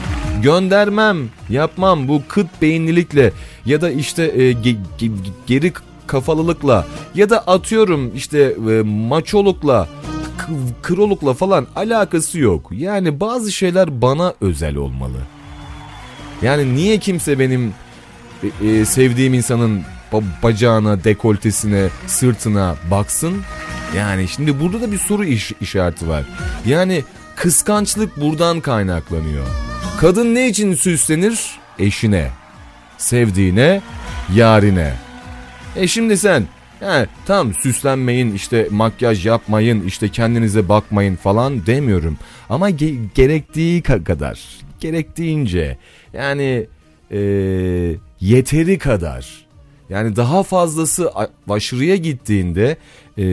Göndermem, yapmam bu kıt beyinlilikle ya da işte e, ge- ge- geri kafalılıkla ya da atıyorum işte e, maçolukla krolukla falan alakası yok. Yani bazı şeyler bana özel olmalı. Yani niye kimse benim e, e, sevdiğim insanın ba- bacağına, dekoltesine, sırtına baksın? Yani şimdi burada da bir soru iş, işareti var. Yani kıskançlık buradan kaynaklanıyor. Kadın ne için süslenir? Eşine, sevdiğine, yarine. E şimdi sen yani tam süslenmeyin işte makyaj yapmayın işte kendinize bakmayın falan demiyorum. Ama ge- gerektiği ka- kadar gerektiğince yani e, yeteri kadar yani daha fazlası aşırıya gittiğinde e,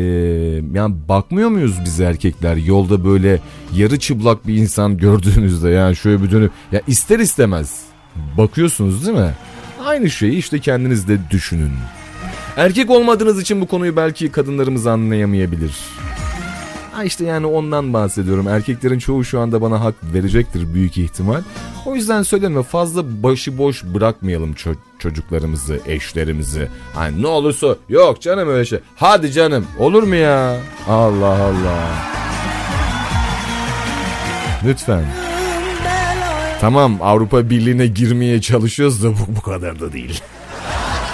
yani bakmıyor muyuz biz erkekler yolda böyle yarı çıplak bir insan gördüğünüzde yani şöyle bir dönüp ya ister istemez bakıyorsunuz değil mi? Aynı şeyi işte kendiniz de düşünün. Erkek olmadığınız için bu konuyu belki kadınlarımız anlayamayabilir. Ha işte yani ondan bahsediyorum. Erkeklerin çoğu şu anda bana hak verecektir büyük ihtimal. O yüzden söyleme fazla başıboş bırakmayalım ço- çocuklarımızı, eşlerimizi. Hani ne olursa yok canım öyle şey. Hadi canım olur mu ya? Allah Allah. Lütfen. Tamam Avrupa Birliği'ne girmeye çalışıyoruz da bu, bu kadar da değil.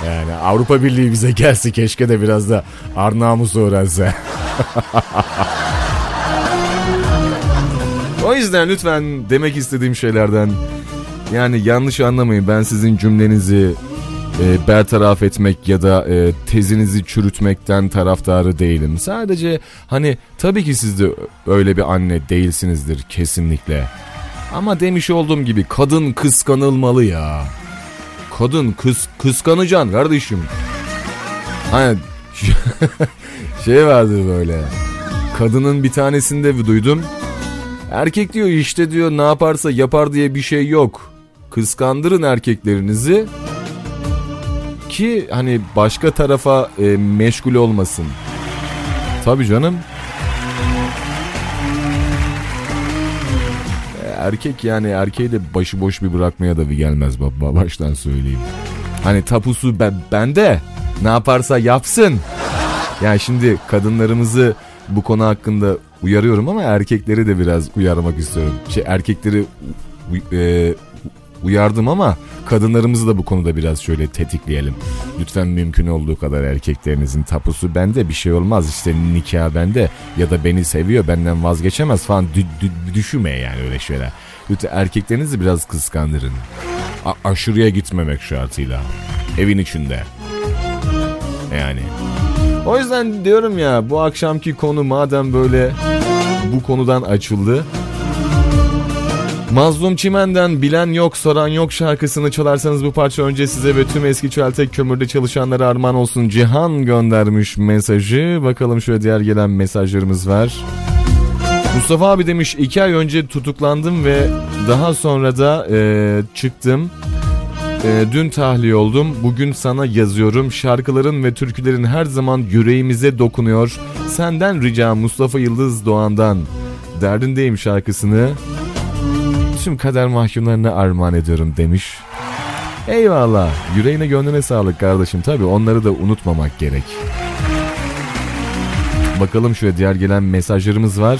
Yani Avrupa Birliği bize gelse keşke de biraz da Arnamus öğrense. o yüzden lütfen demek istediğim şeylerden yani yanlış anlamayın ben sizin cümlenizi e, bertaraf etmek ya da e, tezinizi çürütmekten taraftarı değilim. Sadece hani tabii ki siz de öyle bir anne değilsinizdir kesinlikle. Ama demiş olduğum gibi kadın kıskanılmalı ya. Kadın kıs kıskanacaksın kardeşim. Hani şey vardı böyle. Kadının bir tanesinde duydum. Erkek diyor işte diyor ne yaparsa yapar diye bir şey yok. Kıskandırın erkeklerinizi ki hani başka tarafa e, meşgul olmasın. Tabii canım. E, Erkek yani erkeği de başıboş bir bırakmaya da bir gelmez baba baştan söyleyeyim. Hani tapusu ben, bende ne yaparsa yapsın. Yani şimdi kadınlarımızı bu konu hakkında uyarıyorum ama erkekleri de biraz uyarmak istiyorum. Şey erkekleri e, uyardım ama kadınlarımızı da bu konuda biraz şöyle tetikleyelim. Lütfen mümkün olduğu kadar erkeklerinizin tapusu bende bir şey olmaz işte nikah bende ya da beni seviyor benden vazgeçemez falan dü- dü- düşünme yani öyle şeyler. Lütfen erkeklerinizi biraz kıskandırın. A- aşırıya gitmemek şartıyla. Evin içinde. Yani. O yüzden diyorum ya bu akşamki konu madem böyle bu konudan açıldı. Mazlum Çimen'den Bilen Yok Soran Yok şarkısını çalarsanız bu parça önce size ve tüm eski çeltek kömürde çalışanlara armağan olsun. Cihan göndermiş mesajı. Bakalım şöyle diğer gelen mesajlarımız var. Mustafa abi demiş iki ay önce tutuklandım ve daha sonra da e, çıktım. E, dün tahliye oldum. Bugün sana yazıyorum. Şarkıların ve türkülerin her zaman yüreğimize dokunuyor. Senden ricam Mustafa Yıldız Doğan'dan. Derdindeyim şarkısını. Tüm kader mahkumlarına armağan ediyorum demiş. Eyvallah. Yüreğine gönlüne sağlık kardeşim. Tabi onları da unutmamak gerek. Bakalım şöyle diğer gelen mesajlarımız var.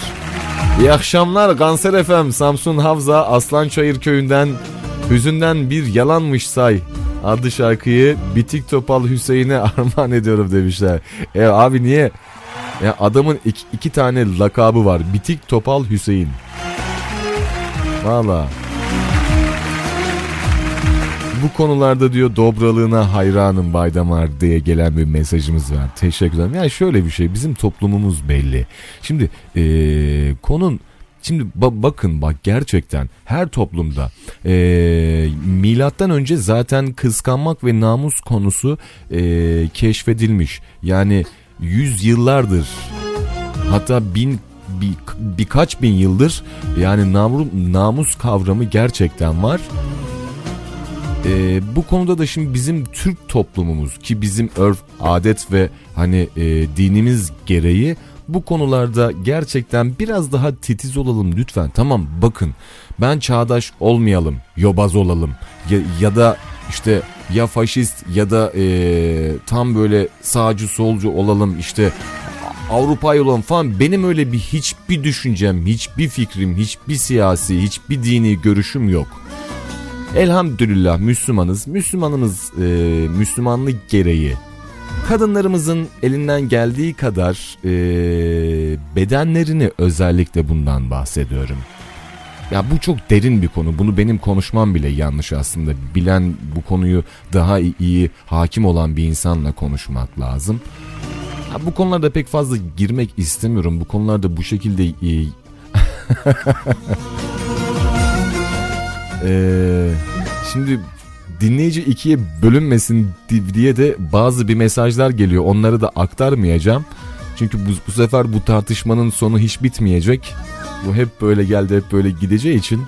İyi akşamlar Kanser FM Samsun Havza Aslançayır köyünden Hüzünden bir yalanmış say adlı şarkıyı Bitik Topal Hüseyin'e armağan ediyorum demişler. E abi niye? Ya adamın iki, iki tane lakabı var. Bitik Topal Hüseyin. Valla. Bu konularda diyor dobralığına hayranım Baydamar diye gelen bir mesajımız var. Teşekkür ederim. Yani şöyle bir şey bizim toplumumuz belli. Şimdi ee, konun Şimdi ba- bakın bak gerçekten her toplumda e, milattan önce zaten kıskanmak ve namus konusu e, keşfedilmiş. Yani yüz yıllardır hatta bin bir, birkaç bin yıldır yani namus, namus kavramı gerçekten var. Ee, bu konuda da şimdi bizim Türk toplumumuz ki bizim örf, adet ve hani e, dinimiz gereği bu konularda gerçekten biraz daha titiz olalım lütfen. Tamam bakın ben çağdaş olmayalım, yobaz olalım ya, ya da işte ya faşist ya da e, tam böyle sağcı solcu olalım işte Avrupa'yı olalım falan benim öyle bir hiçbir düşüncem, hiçbir fikrim, hiçbir siyasi, hiçbir dini görüşüm yok. Elhamdülillah Müslümanız. Müslümanımız e, Müslümanlık gereği kadınlarımızın elinden geldiği kadar e, bedenlerini özellikle bundan bahsediyorum. Ya bu çok derin bir konu. Bunu benim konuşmam bile yanlış aslında. Bilen bu konuyu daha iyi hakim olan bir insanla konuşmak lazım. Ya bu konularda pek fazla girmek istemiyorum. Bu konularda bu şekilde ee, şimdi dinleyici ikiye bölünmesin diye de bazı bir mesajlar geliyor. Onları da aktarmayacağım. Çünkü bu, bu sefer bu tartışmanın sonu hiç bitmeyecek. Bu hep böyle geldi hep böyle gideceği için.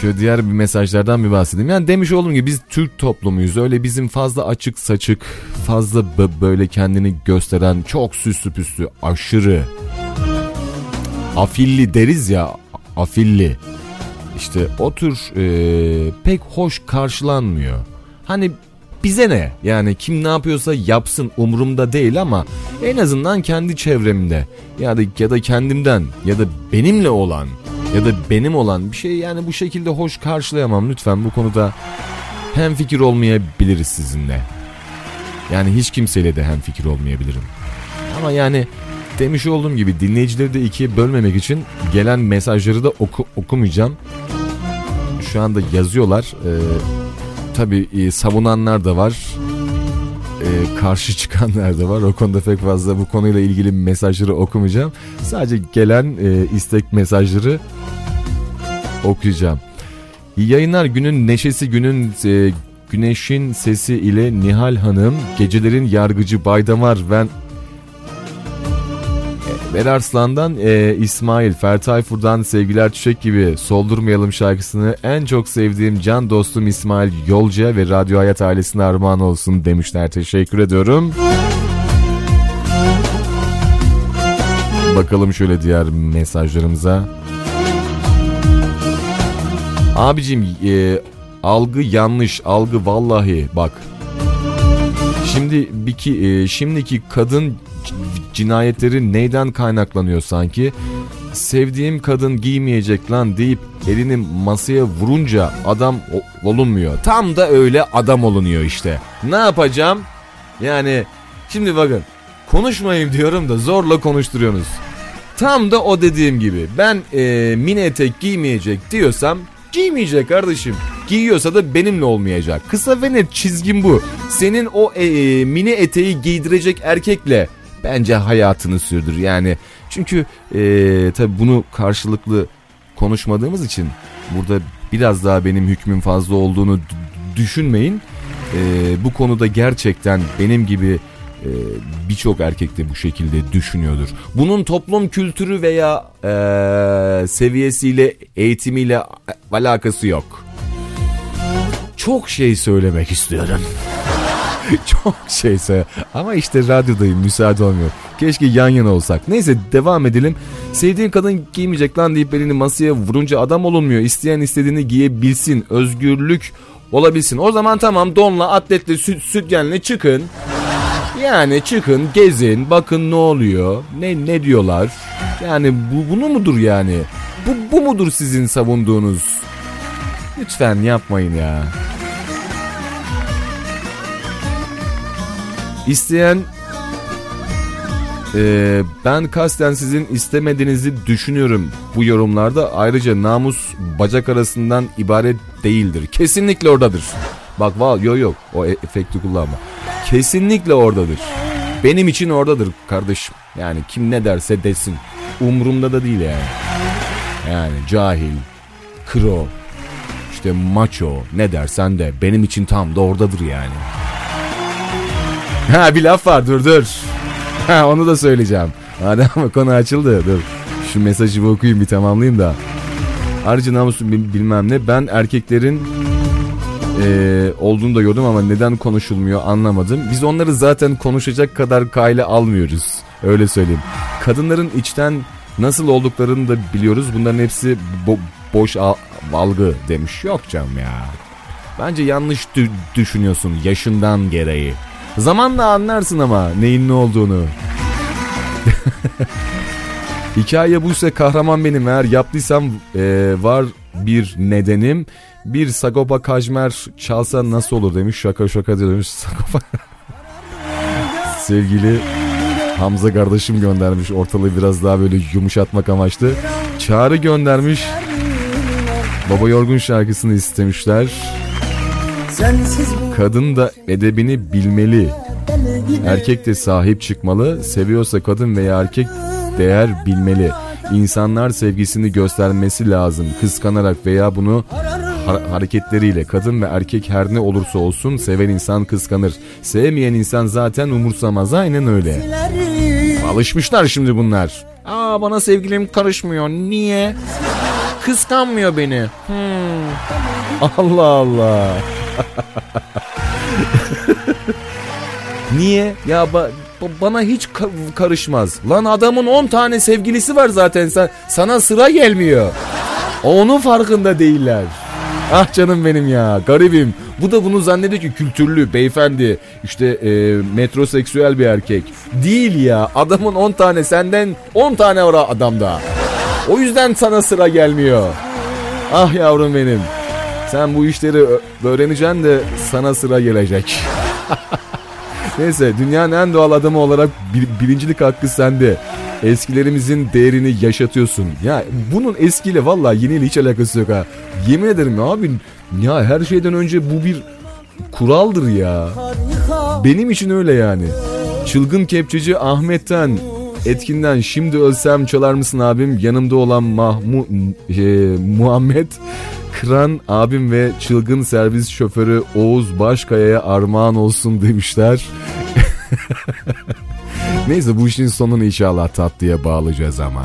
Şöyle diğer bir mesajlardan bir bahsedeyim. Yani demiş olduğum gibi biz Türk toplumuyuz. Öyle bizim fazla açık saçık, fazla böyle kendini gösteren, çok süslü püslü, aşırı afilli deriz ya, afilli. İşte o tür e, pek hoş karşılanmıyor. Hani bize ne? Yani kim ne yapıyorsa yapsın umurumda değil ama en azından kendi çevremde ya da ya da kendimden ya da benimle olan ya da benim olan bir şey yani bu şekilde hoş karşılayamam lütfen bu konuda hem fikir olmayabiliriz sizinle. Yani hiç kimseyle de hem fikir olmayabilirim. Ama yani demiş olduğum gibi dinleyicileri de ikiye bölmemek için gelen mesajları da oku, okumayacağım. Şu anda yazıyorlar. Ee, tabii e, savunanlar da var. Ee, karşı çıkanlar da var. O konuda pek fazla bu konuyla ilgili mesajları okumayacağım. Sadece gelen e, istek mesajları okuyacağım. Yayınlar günün neşesi günün e, güneşin sesi ile Nihal Hanım gecelerin yargıcı Baydamar ben Berarslan'dan e, İsmail, Fertayfur'dan Sevgiler Çiçek gibi Soldurmayalım şarkısını en çok sevdiğim can dostum İsmail Yolcu'ya ve Radyo Hayat ailesine armağan olsun demişler. Teşekkür ediyorum. Bakalım şöyle diğer mesajlarımıza. Abicim e, algı yanlış, algı vallahi bak. Şimdi biki, e, şimdiki kadın cinayetleri neyden kaynaklanıyor sanki? sevdiğim kadın giymeyecek lan deyip elini masaya vurunca adam olunmuyor. Tam da öyle adam olunuyor işte. Ne yapacağım? Yani şimdi bakın konuşmayayım diyorum da zorla konuşturuyorsunuz. Tam da o dediğim gibi ben e, mini etek giymeyecek diyorsam giymeyecek kardeşim. Giyiyorsa da benimle olmayacak. Kısa ve net çizgim bu. Senin o e, e, mini eteği giydirecek erkekle bence hayatını sürdür. Yani çünkü e, tabii bunu karşılıklı konuşmadığımız için burada biraz daha benim hükmüm fazla olduğunu düşünmeyin. E, bu konuda gerçekten benim gibi e, birçok erkek de bu şekilde düşünüyordur. Bunun toplum kültürü veya e, seviyesiyle, eğitimiyle alakası yok. Çok şey söylemek istiyorum. Çok şey söyle. Ama işte radyodayım müsaade olmuyor. Keşke yan yana olsak. Neyse devam edelim. Sevdiğin kadın giymeyecek lan deyip elini masaya vurunca adam olunmuyor. İsteyen istediğini giyebilsin. Özgürlük olabilsin. O zaman tamam donla, atletle, süt, sütyenle çıkın. Yani çıkın, gezin, bakın ne oluyor, ne ne diyorlar. Yani bu bunu mudur yani? Bu bu mudur sizin savunduğunuz? Lütfen yapmayın ya. İsteyen Ee, ben kasten sizin istemediğinizi düşünüyorum bu yorumlarda. Ayrıca namus bacak arasından ibaret değildir. Kesinlikle oradadır. Bak val yok yok o e- efekti kullanma. Kesinlikle oradadır. Benim için oradadır kardeşim. Yani kim ne derse desin. Umurumda da değil yani. Yani cahil, kro, işte maço ne dersen de benim için tam da oradadır yani. Ha bir laf var dur dur. Ha onu da söyleyeceğim. Madem konu açıldı dur. Şu mesajı bir okuyayım bir tamamlayayım da. Ayrıca namusun bil- bilmem ne ben erkeklerin eee, olduğunu da gördüm ama neden konuşulmuyor anlamadım. Biz onları zaten konuşacak kadar kayla almıyoruz. Öyle söyleyeyim. Kadınların içten nasıl olduklarını da biliyoruz. Bunların hepsi bo- boş al- algı demiş. Yok canım ya. Bence yanlış dü- düşünüyorsun yaşından gereği. Zamanla anlarsın ama neyin ne olduğunu. Hikaye buysa kahraman benim eğer yaptıysam e, var bir nedenim. Bir Sagopa Kajmer çalsa nasıl olur demiş şaka şaka diyor demiş Sagopa. Sevgili Hamza kardeşim göndermiş ortalığı biraz daha böyle yumuşatmak amaçlı. Çağrı göndermiş. Baba Yorgun şarkısını istemişler. Kadın da edebini bilmeli. Erkek de sahip çıkmalı. Seviyorsa kadın veya erkek değer bilmeli. İnsanlar sevgisini göstermesi lazım. Kıskanarak veya bunu ha- hareketleriyle kadın ve erkek her ne olursa olsun seven insan kıskanır. Sevmeyen insan zaten umursamaz. Aynen öyle. Alışmışlar şimdi bunlar. Aa bana sevgilim karışmıyor. Niye? Kıskanmıyor beni. Hmm. Allah Allah. Niye? Ya ba- bana hiç ka- karışmaz. Lan adamın 10 tane sevgilisi var zaten sen sana sıra gelmiyor. Onun farkında değiller. Ah canım benim ya garibim. Bu da bunu zannediyor ki kültürlü beyefendi işte e, metroseksüel bir erkek. Değil ya adamın 10 tane senden 10 tane var adamda. O yüzden sana sıra gelmiyor. Ah yavrum benim. Sen bu işleri öğreneceksin de sana sıra gelecek. Neyse dünyanın en doğal adamı olarak bir- birincilik hakkı sende. Eskilerimizin değerini yaşatıyorsun. Ya bunun eskiyle valla yeniyle hiç alakası yok ha. Yemin ederim ya abi ya her şeyden önce bu bir kuraldır ya. Benim için öyle yani. Çılgın kepçeci Ahmet'ten etkinden şimdi ölsem çalar mısın abim yanımda olan Mahmu e, Muhammed Kıran abim ve çılgın servis şoförü Oğuz Başkaya'ya armağan olsun demişler. Neyse bu işin sonunu inşallah tatlıya bağlayacağız ama.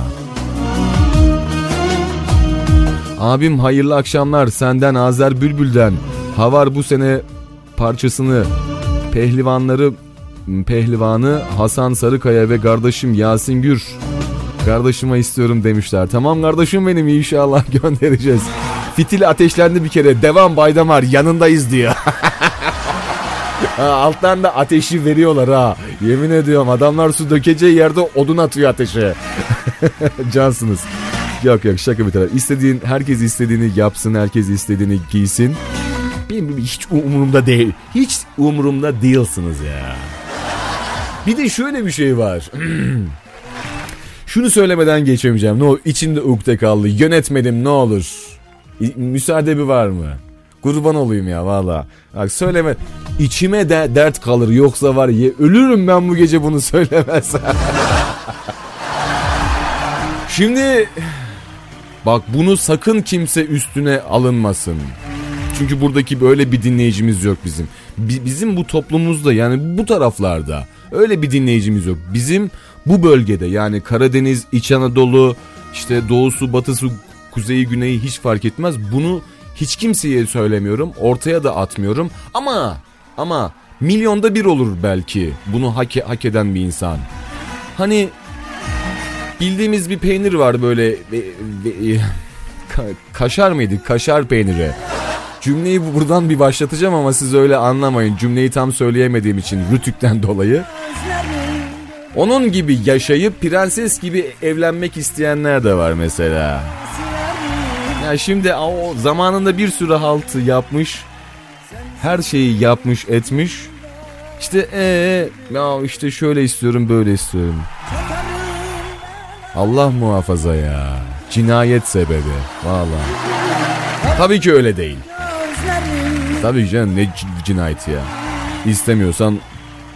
Abim hayırlı akşamlar senden Azer Bülbül'den. Havar bu sene parçasını pehlivanları pehlivanı Hasan Sarıkaya ve kardeşim Yasin Gür kardeşime istiyorum demişler. Tamam kardeşim benim inşallah göndereceğiz. Fitil ateşlendi bir kere. Devam Baydamar yanındayız diyor. ha, alttan da ateşi veriyorlar ha. Yemin ediyorum adamlar su dökeceği yerde odun atıyor ateşe. Cansınız. Yok yok şaka bir taraf. İstediğin herkes istediğini yapsın, herkes istediğini giysin. Benim hiç umurumda değil. Hiç umurumda değilsiniz ya. Bir de şöyle bir şey var. Şunu söylemeden geçemeyeceğim. Ne olur içimde ukde kaldı. Yönetmedim ne olur. Müsaade bir var mı? Kurban olayım ya valla. Bak söyleme. İçime de dert kalır. Yoksa var ya ölürüm ben bu gece bunu söylemezsem. Şimdi bak bunu sakın kimse üstüne alınmasın. Çünkü buradaki böyle bir dinleyicimiz yok bizim. Bi- bizim bu toplumumuzda yani bu taraflarda öyle bir dinleyicimiz yok. Bizim bu bölgede yani Karadeniz, İç Anadolu, işte doğusu, batısı, kuzeyi, güneyi hiç fark etmez. Bunu hiç kimseye söylemiyorum. Ortaya da atmıyorum. Ama ama milyonda bir olur belki bunu hak, hak eden bir insan. Hani bildiğimiz bir peynir var böyle ve- ve- ka- kaşar mıydı? Kaşar peyniri. Cümleyi bu- buradan bir başlatacağım ama siz öyle anlamayın. Cümleyi tam söyleyemediğim için rütükten dolayı. Onun gibi yaşayıp prenses gibi evlenmek isteyenler de var mesela. Ya şimdi o zamanında bir sürü haltı yapmış. Her şeyi yapmış etmiş. İşte ee ya işte şöyle istiyorum böyle istiyorum. Allah muhafaza ya. Cinayet sebebi. Vallahi. Tabii ki öyle değil. Tabii canım ne cinayeti ya. İstemiyorsan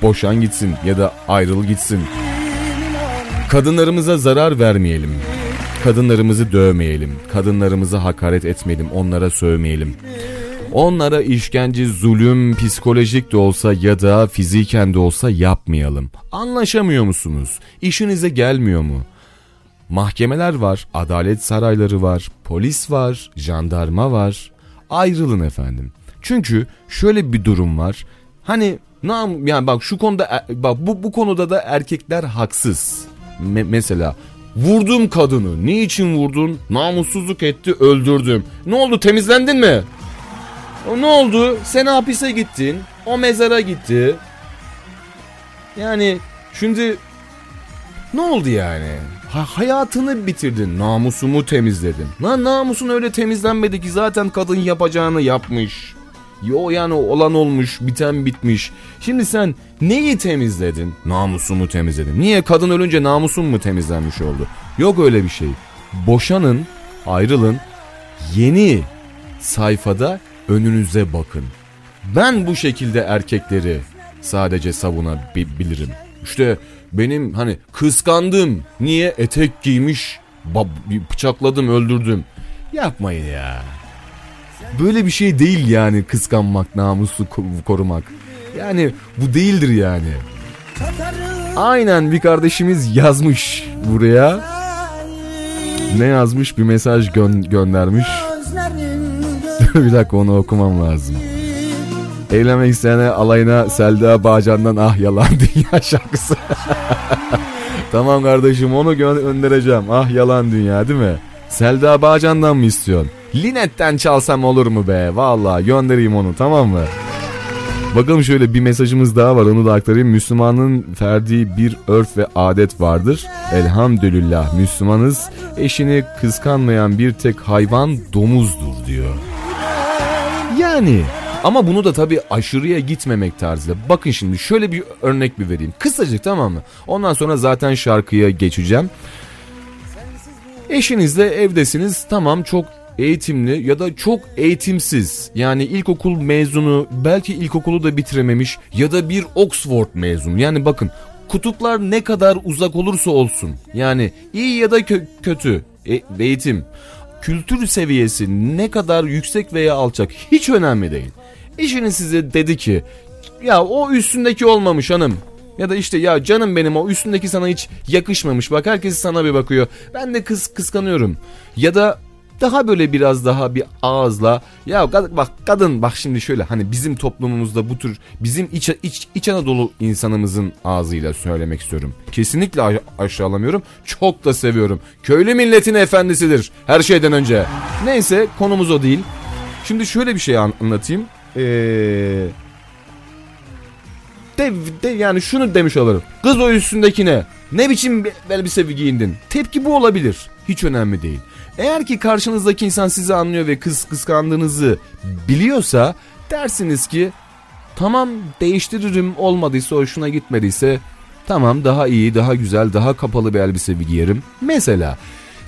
boşan gitsin ya da ayrıl gitsin. Kadınlarımıza zarar vermeyelim. Kadınlarımızı dövmeyelim. Kadınlarımıza hakaret etmeyelim. Onlara sövmeyelim. Onlara işkence, zulüm, psikolojik de olsa ya da fiziken de olsa yapmayalım. Anlaşamıyor musunuz? İşinize gelmiyor mu? Mahkemeler var, adalet sarayları var, polis var, jandarma var. Ayrılın efendim. Çünkü şöyle bir durum var. Hani nam yani bak şu konuda e- bak bu bu konuda da erkekler haksız. Me- mesela vurdum kadını. Niçin vurdun? Namussuzluk etti, öldürdüm. Ne oldu? Temizlendin mi? Ne oldu? Sen hapise gittin. O mezara gitti. Yani şimdi ne oldu yani? Ha, hayatını bitirdin. Namusumu temizledin. Lan namusun öyle temizlenmedi ki zaten kadın yapacağını yapmış. Yo yani olan olmuş, biten bitmiş. Şimdi sen neyi temizledin? Namusumu temizledim. Niye kadın ölünce namusun mu temizlenmiş oldu? Yok öyle bir şey. Boşanın, ayrılın. Yeni sayfada önünüze bakın. Ben bu şekilde erkekleri sadece savunabilirim. İşte benim hani kıskandım. Niye etek giymiş, bab- bıçakladım, öldürdüm. Yapmayın ya. Böyle bir şey değil yani kıskanmak, namusu ko- korumak. Yani bu değildir yani. Aynen bir kardeşimiz yazmış buraya. Ne yazmış? Bir mesaj gö- göndermiş. bir dakika onu okumam lazım. Evlenmek isteyene alayına Selda Bağcan'dan ah yalan dünya şarkısı. tamam kardeşim onu gö- göndereceğim. Ah yalan dünya değil mi? Selda Bağcan'dan mı istiyorsun? Linet'ten çalsam olur mu be? Vallahi göndereyim onu tamam mı? Bakalım şöyle bir mesajımız daha var onu da aktarayım. Müslümanın ferdi bir örf ve adet vardır. Elhamdülillah Müslümanız. Eşini kıskanmayan bir tek hayvan domuzdur diyor. Yani ama bunu da tabii aşırıya gitmemek tarzıyla. Bakın şimdi şöyle bir örnek bir vereyim. Kısacık tamam mı? Ondan sonra zaten şarkıya geçeceğim. Eşinizle evdesiniz tamam çok eğitimli ya da çok eğitimsiz. Yani ilkokul mezunu belki ilkokulu da bitirememiş ya da bir Oxford mezunu. Yani bakın kutuplar ne kadar uzak olursa olsun yani iyi ya da kö- kötü e- eğitim kültür seviyesi ne kadar yüksek veya alçak hiç önemli değil. Eşiniz size dedi ki ya o üstündeki olmamış hanım. Ya da işte ya canım benim o üstündeki sana hiç yakışmamış. Bak herkes sana bir bakıyor. Ben de kız kıskanıyorum. Ya da daha böyle biraz daha bir ağızla ya bak kadın bak şimdi şöyle hani bizim toplumumuzda bu tür bizim iç, iç, iç Anadolu insanımızın ağzıyla söylemek istiyorum. Kesinlikle aşağılamıyorum. Çok da seviyorum. Köylü milletin efendisidir her şeyden önce. Neyse konumuz o değil. Şimdi şöyle bir şey an- anlatayım. Eee de, de yani şunu demiş olurum. Kız o üstündekine Ne biçim elbise giyindin? Tepki bu olabilir. Hiç önemli değil. Eğer ki karşınızdaki insan sizi anlıyor ve kız kıskandığınızı biliyorsa dersiniz ki tamam değiştiririm olmadıysa hoşuna gitmediyse tamam daha iyi daha güzel daha kapalı bir elbise giyerim. Mesela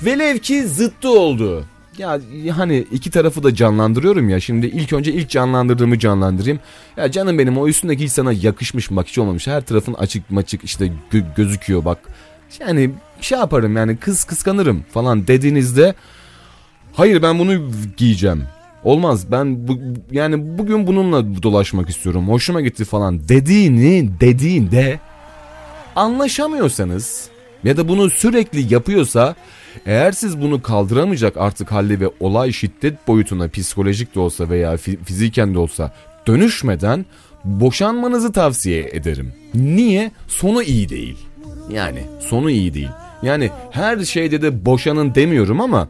velev ki zıttı oldu. Ya hani iki tarafı da canlandırıyorum ya şimdi ilk önce ilk canlandırdığımı canlandırayım. Ya canım benim o üstündeki hiç sana yakışmış mı bak hiç olmamış. Her tarafın açık maçık işte gö- gözüküyor bak. Yani şey yaparım yani kız kıskanırım falan dediğinizde hayır ben bunu giyeceğim. Olmaz ben bu, yani bugün bununla dolaşmak istiyorum hoşuma gitti falan dediğini dediğinde anlaşamıyorsanız ya da bunu sürekli yapıyorsa eğer siz bunu kaldıramayacak artık halde ve olay şiddet boyutuna psikolojik de olsa veya fi- fiziken de olsa dönüşmeden boşanmanızı tavsiye ederim. Niye? Sonu iyi değil. Yani sonu iyi değil. Yani her şeyde de boşanın demiyorum ama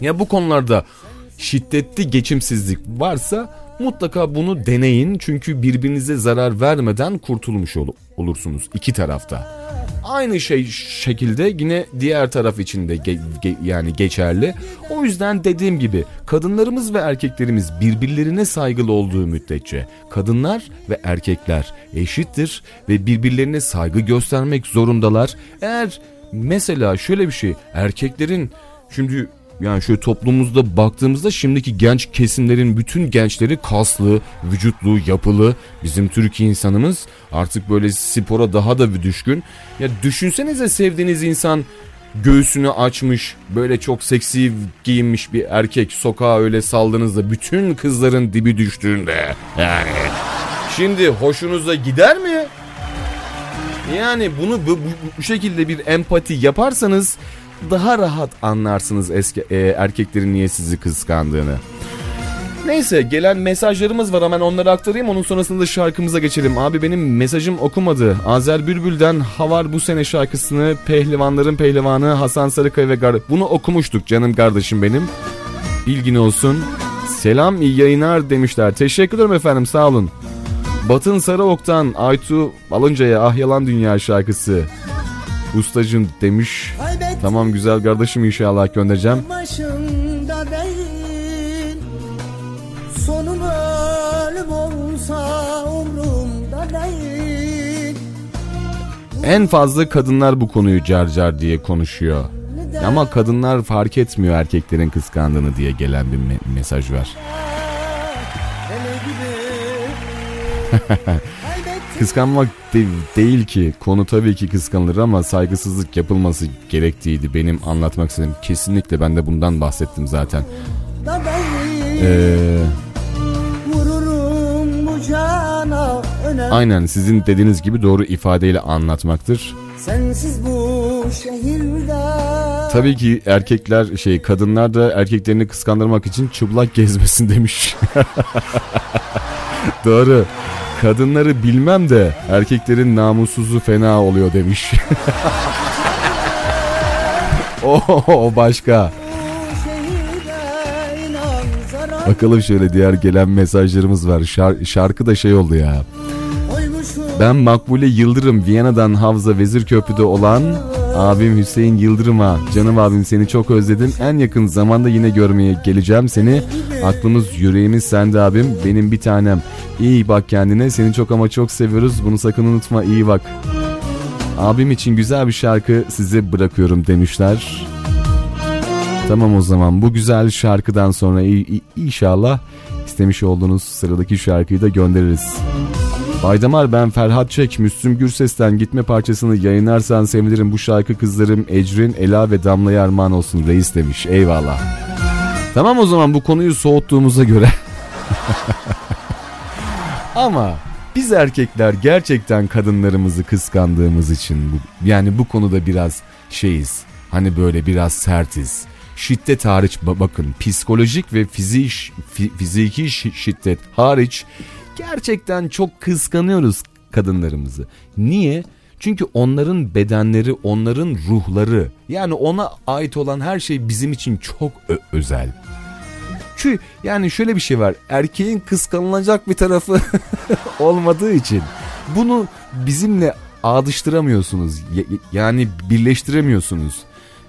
ya bu konularda şiddetli geçimsizlik varsa mutlaka bunu deneyin çünkü birbirinize zarar vermeden kurtulmuş ol- olursunuz iki tarafta. Aynı şey şekilde yine diğer taraf için de ge- ge- yani geçerli. O yüzden dediğim gibi kadınlarımız ve erkeklerimiz birbirlerine saygılı olduğu müddetçe kadınlar ve erkekler eşittir ve birbirlerine saygı göstermek zorundalar. Eğer mesela şöyle bir şey erkeklerin şimdi yani şöyle toplumumuzda baktığımızda şimdiki genç kesimlerin bütün gençleri kaslı, vücutlu, yapılı. Bizim Türkiye insanımız artık böyle spora daha da düşkün. Ya düşünsenize sevdiğiniz insan göğsünü açmış, böyle çok seksi giyinmiş bir erkek sokağa öyle saldığınızda bütün kızların dibi düştüğünde. Yani şimdi hoşunuza gider mi? Yani bunu bu, bu, bu şekilde bir empati yaparsanız daha rahat anlarsınız eski e, erkeklerin niye sizi kıskandığını. Neyse gelen mesajlarımız var hemen onları aktarayım onun sonrasında şarkımıza geçelim. Abi benim mesajım okumadı. Azer Bülbül'den Havar bu sene şarkısını Pehlivanların Pehlivanı Hasan Sarıkaya ve Gar bunu okumuştuk canım kardeşim benim. Bilgin olsun. Selam iyi yayınlar demişler. Teşekkür ederim efendim sağ olun. Batın Sarıok'tan Aytu Alınca'ya Ah Yalan Dünya şarkısı. Ustacım demiş. Tamam güzel kardeşim inşallah göndereceğim. Başında değil Sonum ölüm olsa umrumda değil En fazla kadınlar bu konuyu car car diye konuşuyor. Ama kadınlar fark etmiyor erkeklerin kıskandığını diye gelen bir me- mesaj var. Kıskanmak de- değil ki. Konu tabii ki kıskanılır ama saygısızlık yapılması gerektiğiydi. Benim anlatmak istediğim kesinlikle ben de bundan bahsettim zaten. Ee, aynen sizin dediğiniz gibi doğru ifadeyle anlatmaktır. Sensiz bu şehirde Tabii ki erkekler şey kadınlar da erkeklerini kıskandırmak için çıplak gezmesin demiş. Doğru. Kadınları bilmem de erkeklerin namussuzu fena oluyor demiş. o, başka. Bakalım şöyle diğer gelen mesajlarımız var. Şar- şarkı da şey oldu ya. Ben Makbule Yıldırım Viyana'dan Havza Vezirköprü'de olan abim Hüseyin Yıldırım'a canım abim seni çok özledim. En yakın zamanda yine görmeye geleceğim seni. Aklımız yüreğimiz sende abim. Benim bir tanem. İyi bak kendine. Seni çok ama çok seviyoruz. Bunu sakın unutma. İyi bak. Abim için güzel bir şarkı size bırakıyorum demişler. Tamam o zaman bu güzel şarkıdan sonra inşallah istemiş olduğunuz sıradaki şarkıyı da göndeririz. Baydamar ben Ferhat Çek, Müslüm Gürses'ten gitme parçasını yayınlarsan sevinirim. Bu şarkı kızlarım Ecrin, Ela ve Damla'ya armağan olsun reis demiş. Eyvallah. Tamam o zaman bu konuyu soğuttuğumuza göre. Ama biz erkekler gerçekten kadınlarımızı kıskandığımız için bu, yani bu konuda biraz şeyiz. Hani böyle biraz sertiz. Şiddet hariç ba- bakın psikolojik ve fizik fiziki şi- şiddet hariç gerçekten çok kıskanıyoruz kadınlarımızı. Niye? Çünkü onların bedenleri, onların ruhları yani ona ait olan her şey bizim için çok özel. Çünkü yani şöyle bir şey var. Erkeğin kıskanılacak bir tarafı olmadığı için bunu bizimle ağdıştıramıyorsunuz. Yani birleştiremiyorsunuz.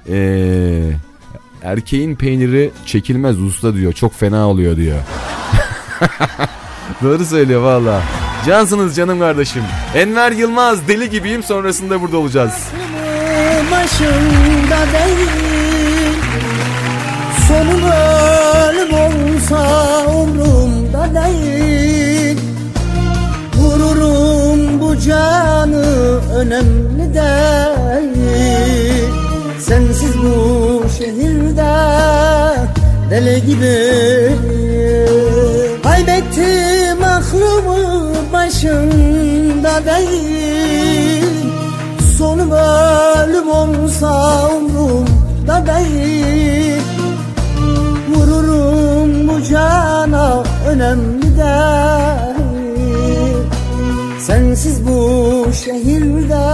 Ee, erkeğin peyniri çekilmez usta diyor. Çok fena oluyor diyor. Doğru söylüyor valla. Cansınız canım kardeşim. Enver Yılmaz deli gibiyim sonrasında burada olacağız. başında Sonum ölüm olsa umrumda değil Vururum bu canı önemli değil Sensiz bu şehirde deli gibi Kaybettim başında değil. Sonum ölüm olsa umrumda değil. Vururum bu cana önemli değil. Sensiz bu şehirde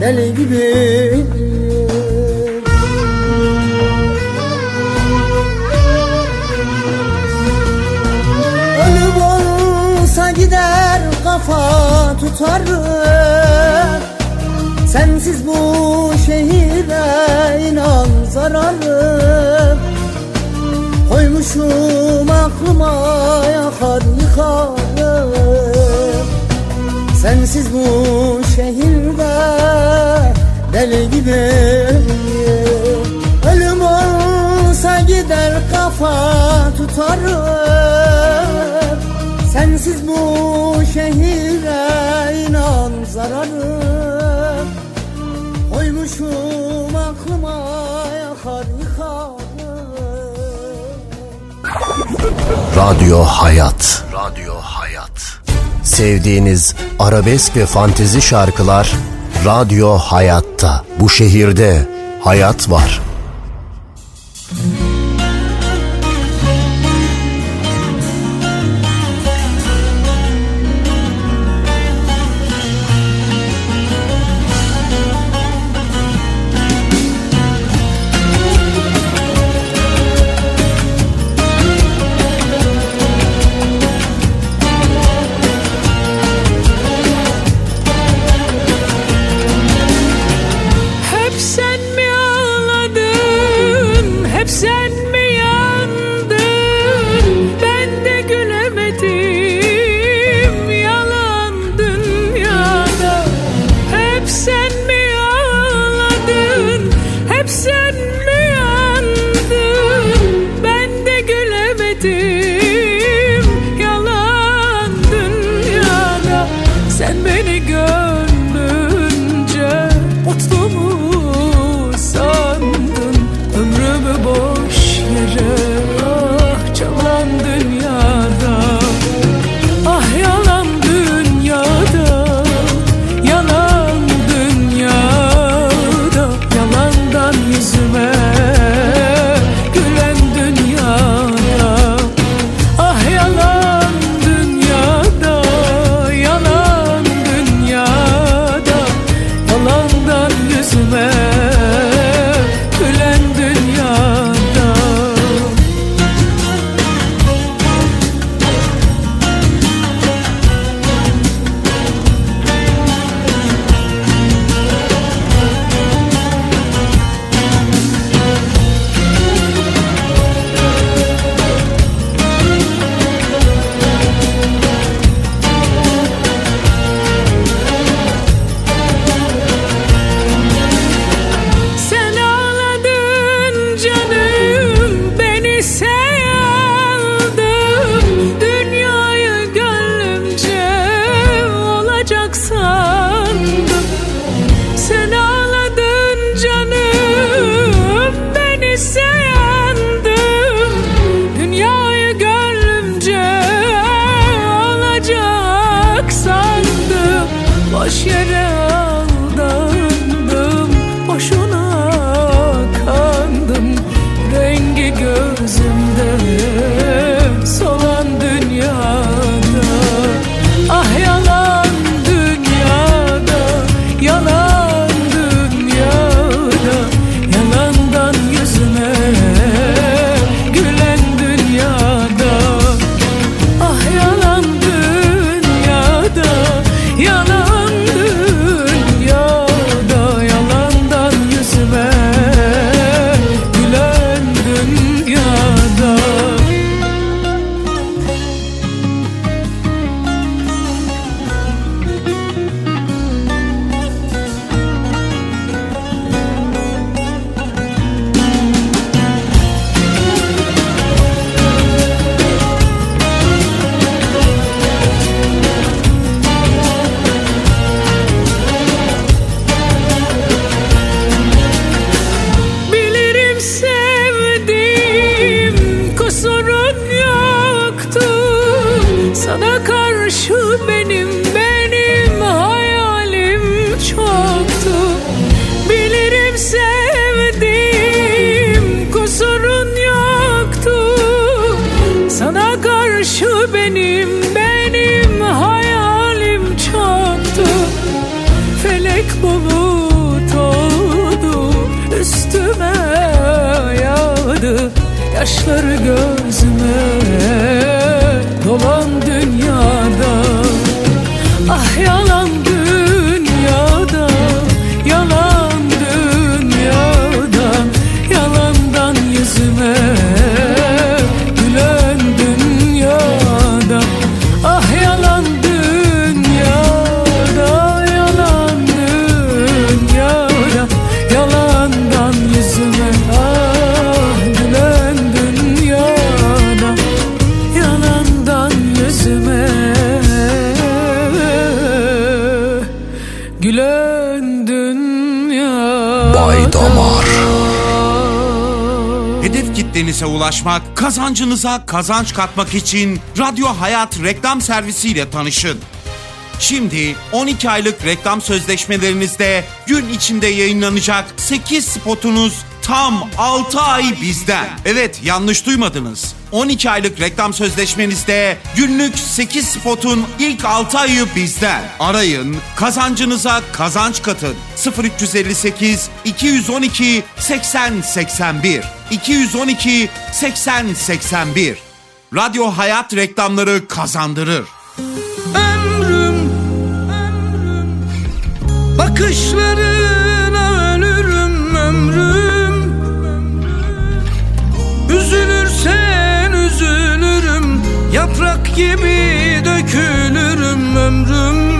deli gibi kafa tutarım Sensiz bu şehire inan zararım Koymuşum aklıma yakar yıkarım Sensiz bu şehirde deli gibi Ölüm olsa gider kafa tutarım Sensiz bu şehire inan zararım Koymuşum aklıma yakar Radyo Hayat. Radyo Hayat. Sevdiğiniz arabesk ve fantezi şarkılar Radyo Hayat'ta. Bu şehirde hayat var. Kazancınıza kazanç katmak için Radyo Hayat reklam servisiyle tanışın. Şimdi 12 aylık reklam sözleşmelerinizde gün içinde yayınlanacak 8 spotunuz tam 6 ay bizden. Evet yanlış duymadınız. 12 aylık reklam sözleşmenizde günlük 8 spotun ilk 6 ayı bizden. Arayın, kazancınıza kazanç katın. 0358 212 80 81 212 80 81 Radyo Hayat reklamları kazandırır. Ömrüm, bakışlarına ölürüm ömrüm. Üzülürsen üzülürüm, yaprak gibi dökülürüm ömrüm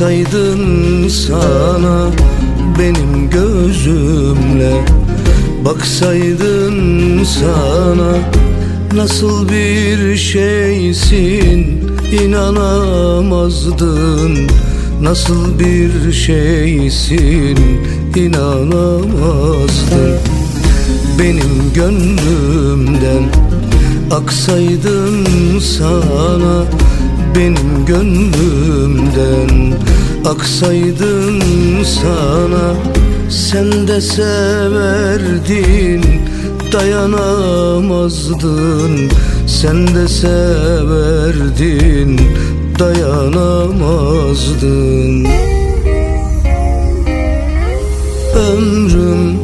Baksaydın sana benim gözümle. Baksaydın sana nasıl bir şeysin inanamazdın. Nasıl bir şeysin inanamazdın. Benim gönlümden Aksaydın sana benim gönlümden. Aksaydın sana sen de severdin. Dayanamazdın sen de severdin. Dayanamazdın. Ömrüm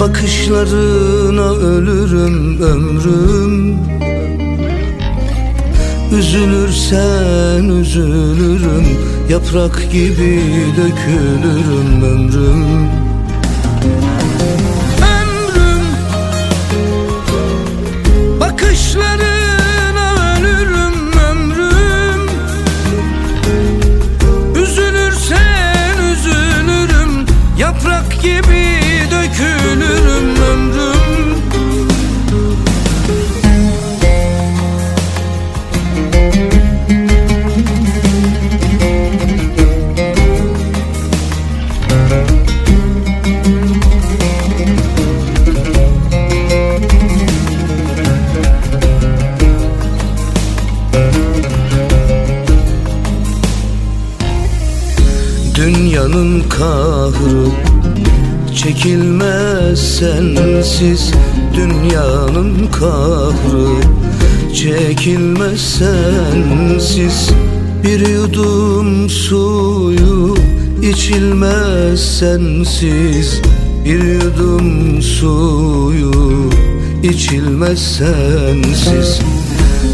Bakışlarına ölürüm ömrüm Üzülürsen üzülürüm Yaprak gibi dökülürüm ömrüm sensiz Dünyanın kahrı. Çekilmez sensiz Bir yudum suyu içilmez sensiz Bir yudum suyu içilmez sensiz.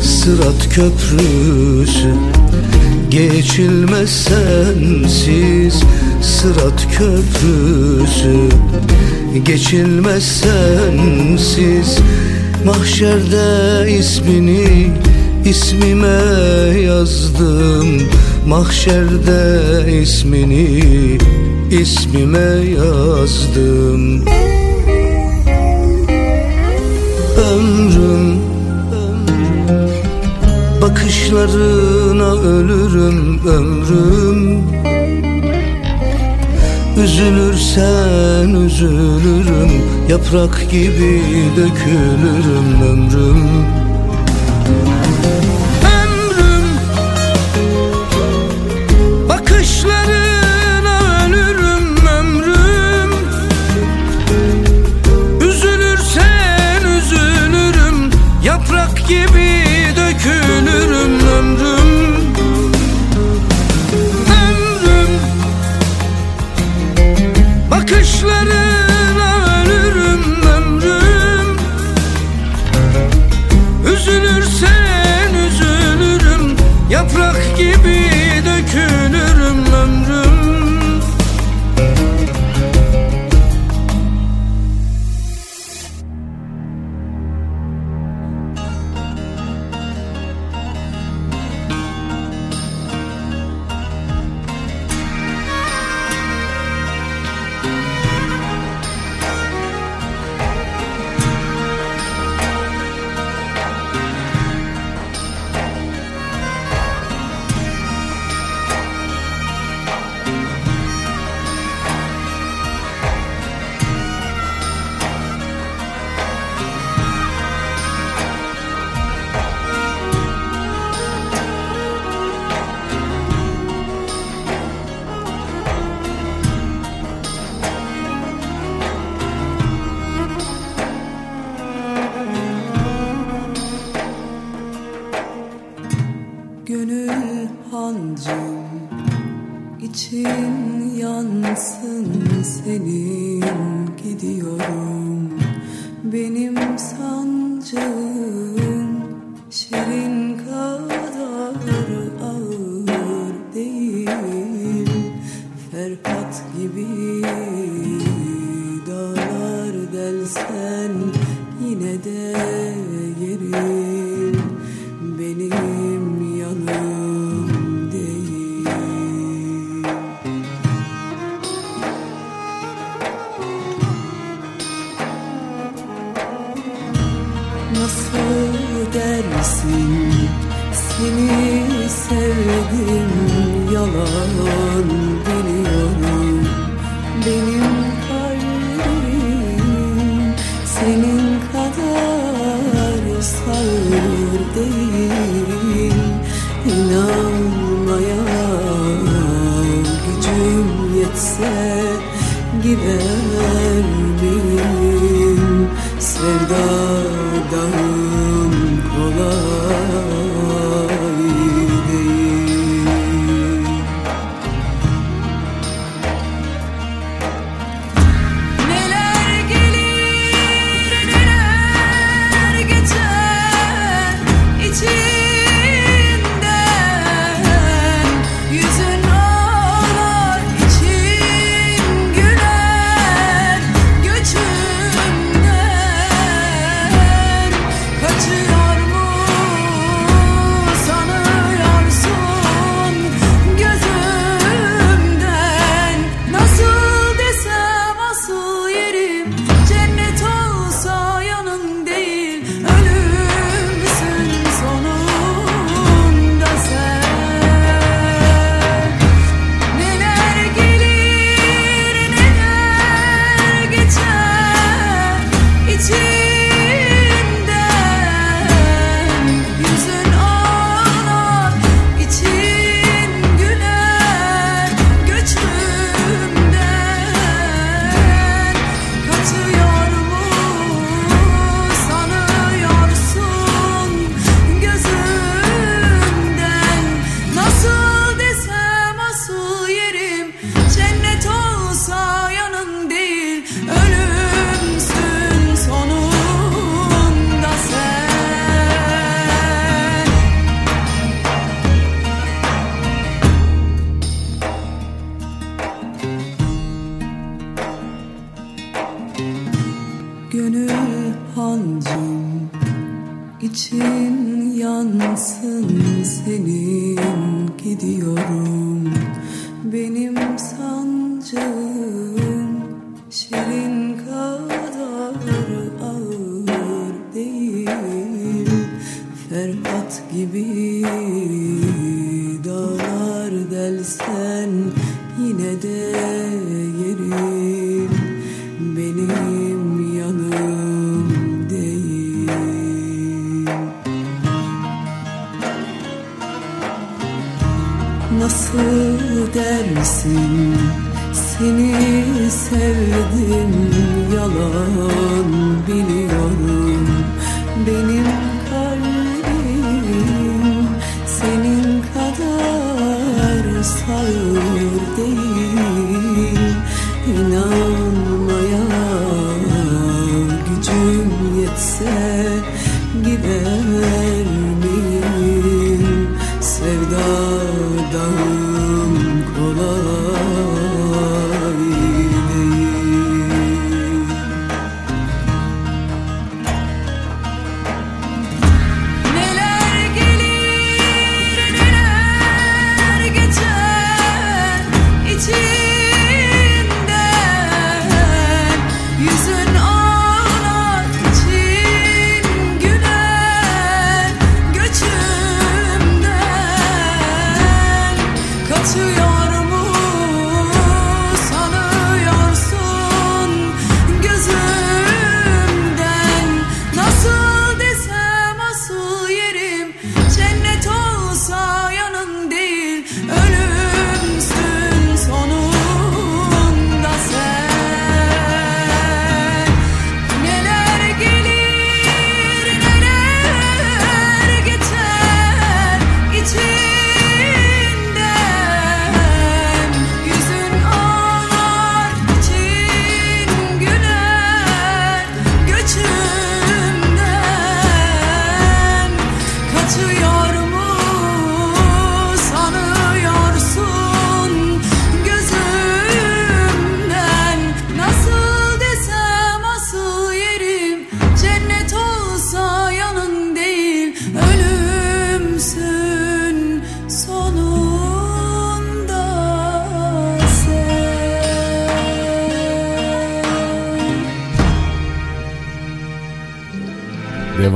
Sırat köprüsü Geçilmez sensiz. Sırat köprüsü Geçilmez sensiz Mahşerde ismini ismime yazdım. Mahşerde ismini ismime yazdım. Ömrüm Bakışlarına ölürüm ömrüm Üzülürsen üzülürüm Yaprak gibi dökülürüm ömrüm. senin kadar sağır değil. İnanmaya gücüm yetse gider miyim? Sevdadan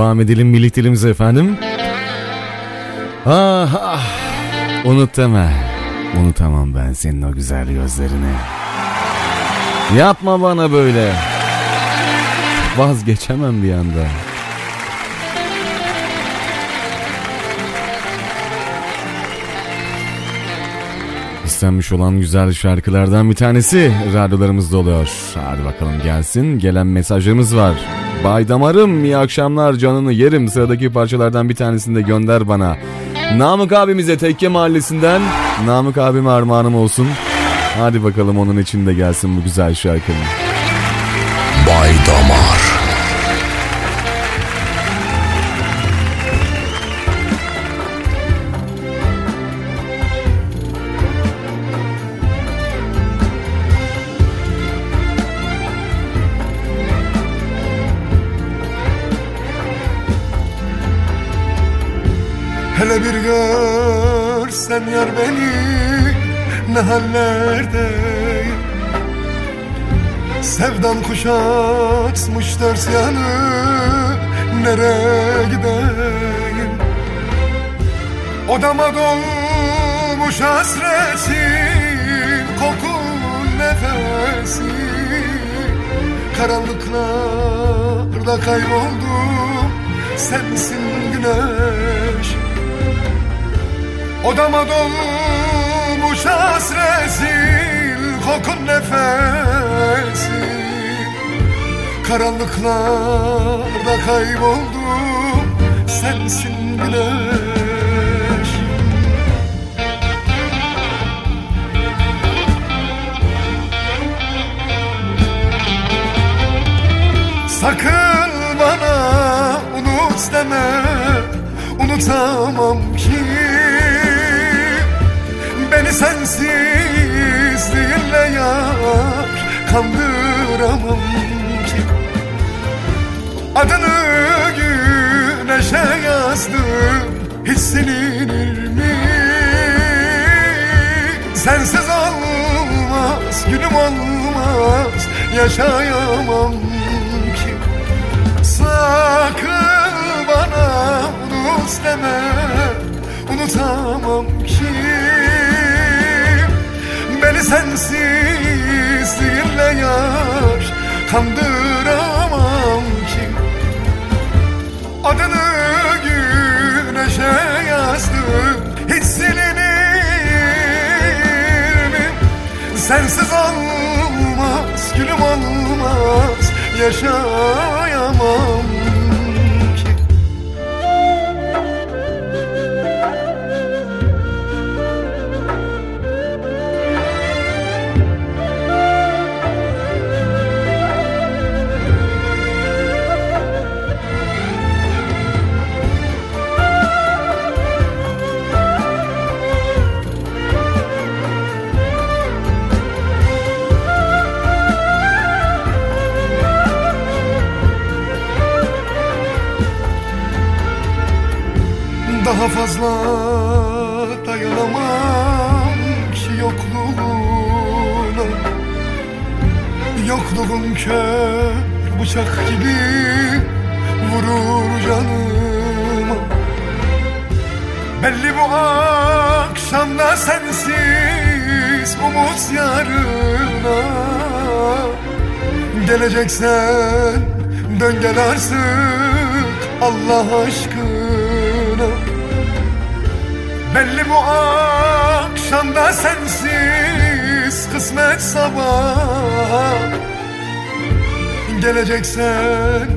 Devam edelim birlikteliğimize efendim. Ah ah. Unut deme. Unutamam ben senin o güzel gözlerini. Yapma bana böyle. Vazgeçemem bir anda. İstenmiş olan güzel şarkılardan bir tanesi radyolarımızda oluyor. Hadi bakalım gelsin. Gelen mesajlarımız var. Bay Damarım iyi akşamlar canını yerim. Sıradaki parçalardan bir tanesini de gönder bana. Namık abimize Tekke Mahallesi'nden Namık abime armağanım olsun. Hadi bakalım onun için de gelsin bu güzel şarkının. Bay Damar. Hele bir görsen yar beni ne hallerdeyim Sevdan kuşatmış dört yanı nereye gideyim? Odama dolmuş hasretin kokun nefesi. Karanlıklarda kayboldum sensin güneş Odama dolmuş hasretin kokun nefesi. Karanlıklarda kayboldum sensin güneş. Sakın bana unut deme Unutamam ki Beni sensizliğinle yar Kandıramam ki. Adını güneşe yazdım Hiç silinir mi? Sensiz olmaz, günüm olmaz Yaşayamam ki. Sakın bana unut deme Unutamam ki Beni sensizliğinle yar Kandıramam ki Adını güneşe yazdım Hiç silinir mi? Sensiz olmaz gülüm olmaz Yaşayamam Daha fazla dayanamam ki yokluğuna. Yokluğun kör bıçak gibi vurur canıma. Belli bu akşamda sensiz umut yarına. Geleceksen dön gel artık Allah aşkına Belli bu akşamda sensiz kısmet sabah. Geleceksen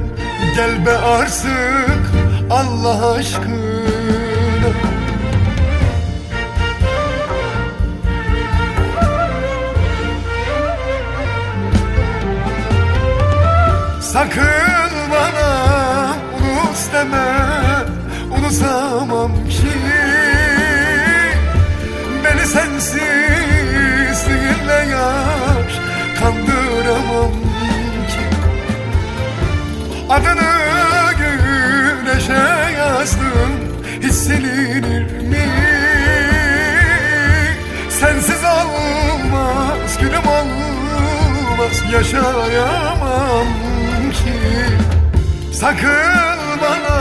gel be artık Allah aşkına. Sakın bana unut deme Unutamam ki Beni sensizliğinle yar Kandıramam ki. Adını güneşe yazdım Hiç silinir mi? Sensiz olmaz gülüm olmaz Yaşayamam ki. Sakın bana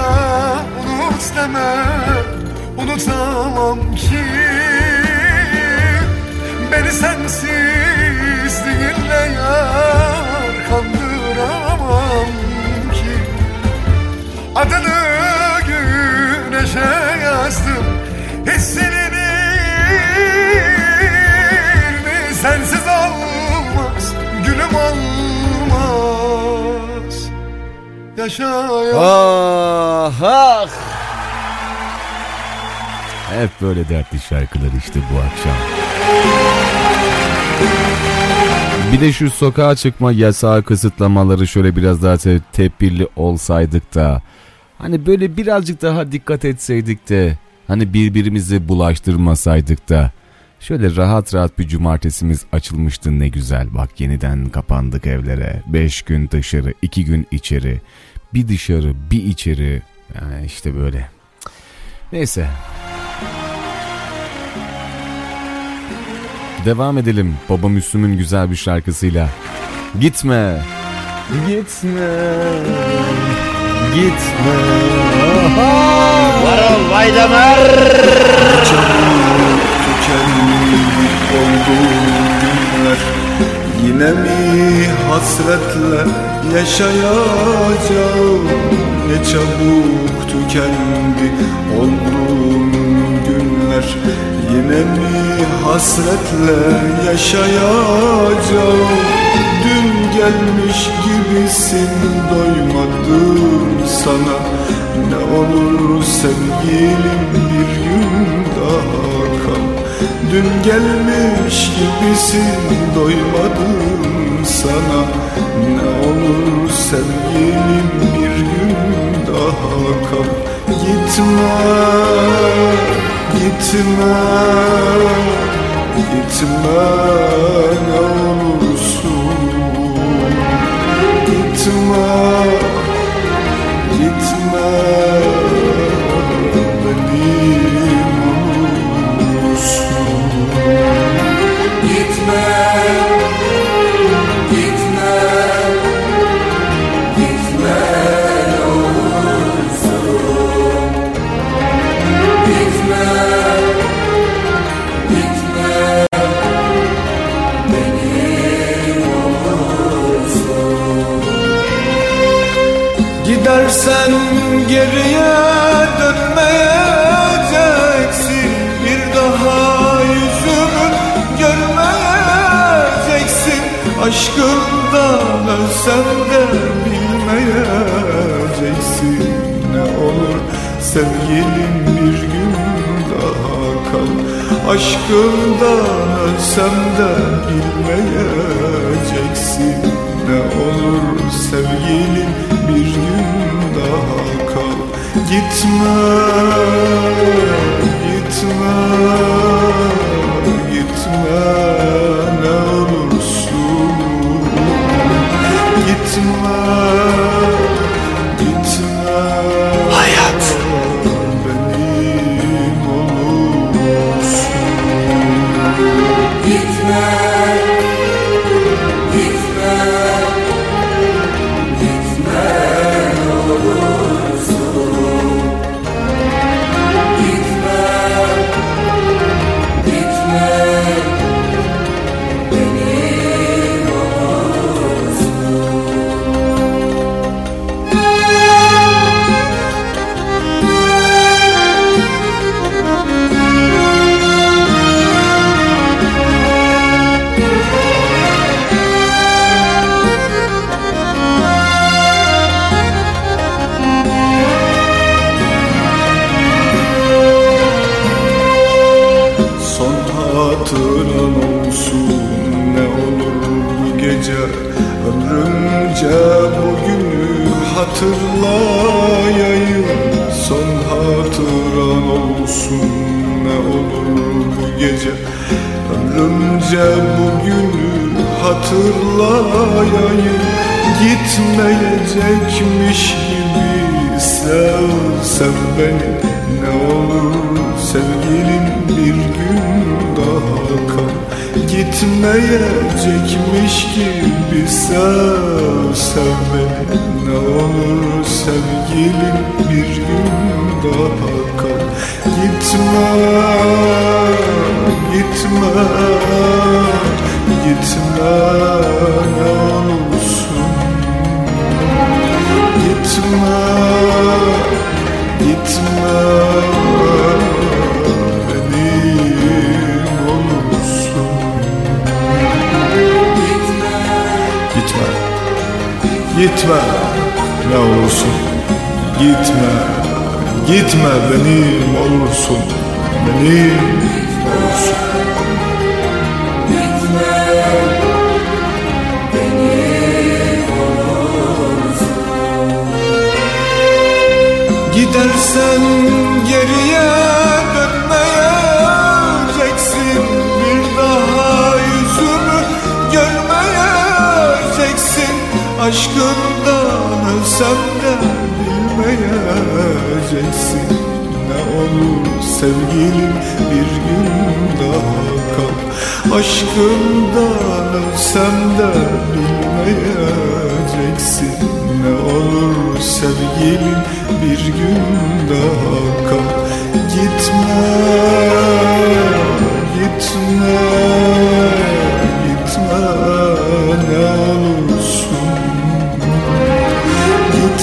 unut deme Unutamam ki Beni sensizliğinle yar Kandıramam ki Adını güneşe yazdım Hiç silinir mi? Sensiz olmaz Gülüm olmaz Yaşayamam Ah ah. Hep böyle dertli şarkılar işte bu akşam. Bir de şu sokağa çıkma yasağı kısıtlamaları şöyle biraz daha te- tedbirli olsaydık da. Hani böyle birazcık daha dikkat etseydik de. Hani birbirimizi bulaştırmasaydık da. Şöyle rahat rahat bir cumartesimiz açılmıştı ne güzel. Bak yeniden kapandık evlere. Beş gün dışarı, iki gün içeri. Bir dışarı, bir içeri. Yani işte böyle. Neyse. Devam edelim Baba Müslüm'ün güzel bir şarkısıyla. Gitme. Gitme. Gitme. Varol Vaydamar. günler Yine mi hasretle yaşayacağım Ne çabuk tükendi olduğum günler Yine mi hasretle yaşayacağım? Dün gelmiş gibisin doymadım sana. Ne olur sevgilim bir gün daha kal. Dün gelmiş gibisin doymadım sana. Ne olur sevgilim bir gün daha kal. Gitme, gitme, gitme ne olursun Gitme, gitme benim olursun Gitme, Gidersen geriye dönmeyeceksin. Bir daha yüzümü görmeyeceksin. Aşkından ölsem de bilmeyeceksin. Ne olur sevgilim bir gün daha kal. Aşkımdan ölsem de bilmeyeceksin. Ne olur sevgilim Gitme, gitme, gitme ne olursun. Gitme, hatırlayayım. Son hatıran olsun ne olur bu gece. Ömrümce bugünü hatırlayayım. Gitmeyecekmiş gibi sev beni. Ne olur sevgilim bir gün daha kal Gitmeyecekmiş gibi sev sev beni Ne olur sevgilim bir gün daha kal Gitme, gitme, gitme ne olursun. Gitme, gitme gitme ne olursun. Gitme, gitme benim olursun. Benim olursun. Gidersen geriye Aşkından ölsem de bilmeyeceksin Ne olur sevgilim bir gün daha kal. Aşkından ölsem de bilmeyeceksin Ne olur sevgilim bir gün daha kal. Gitme, gitme, gitme ne olursun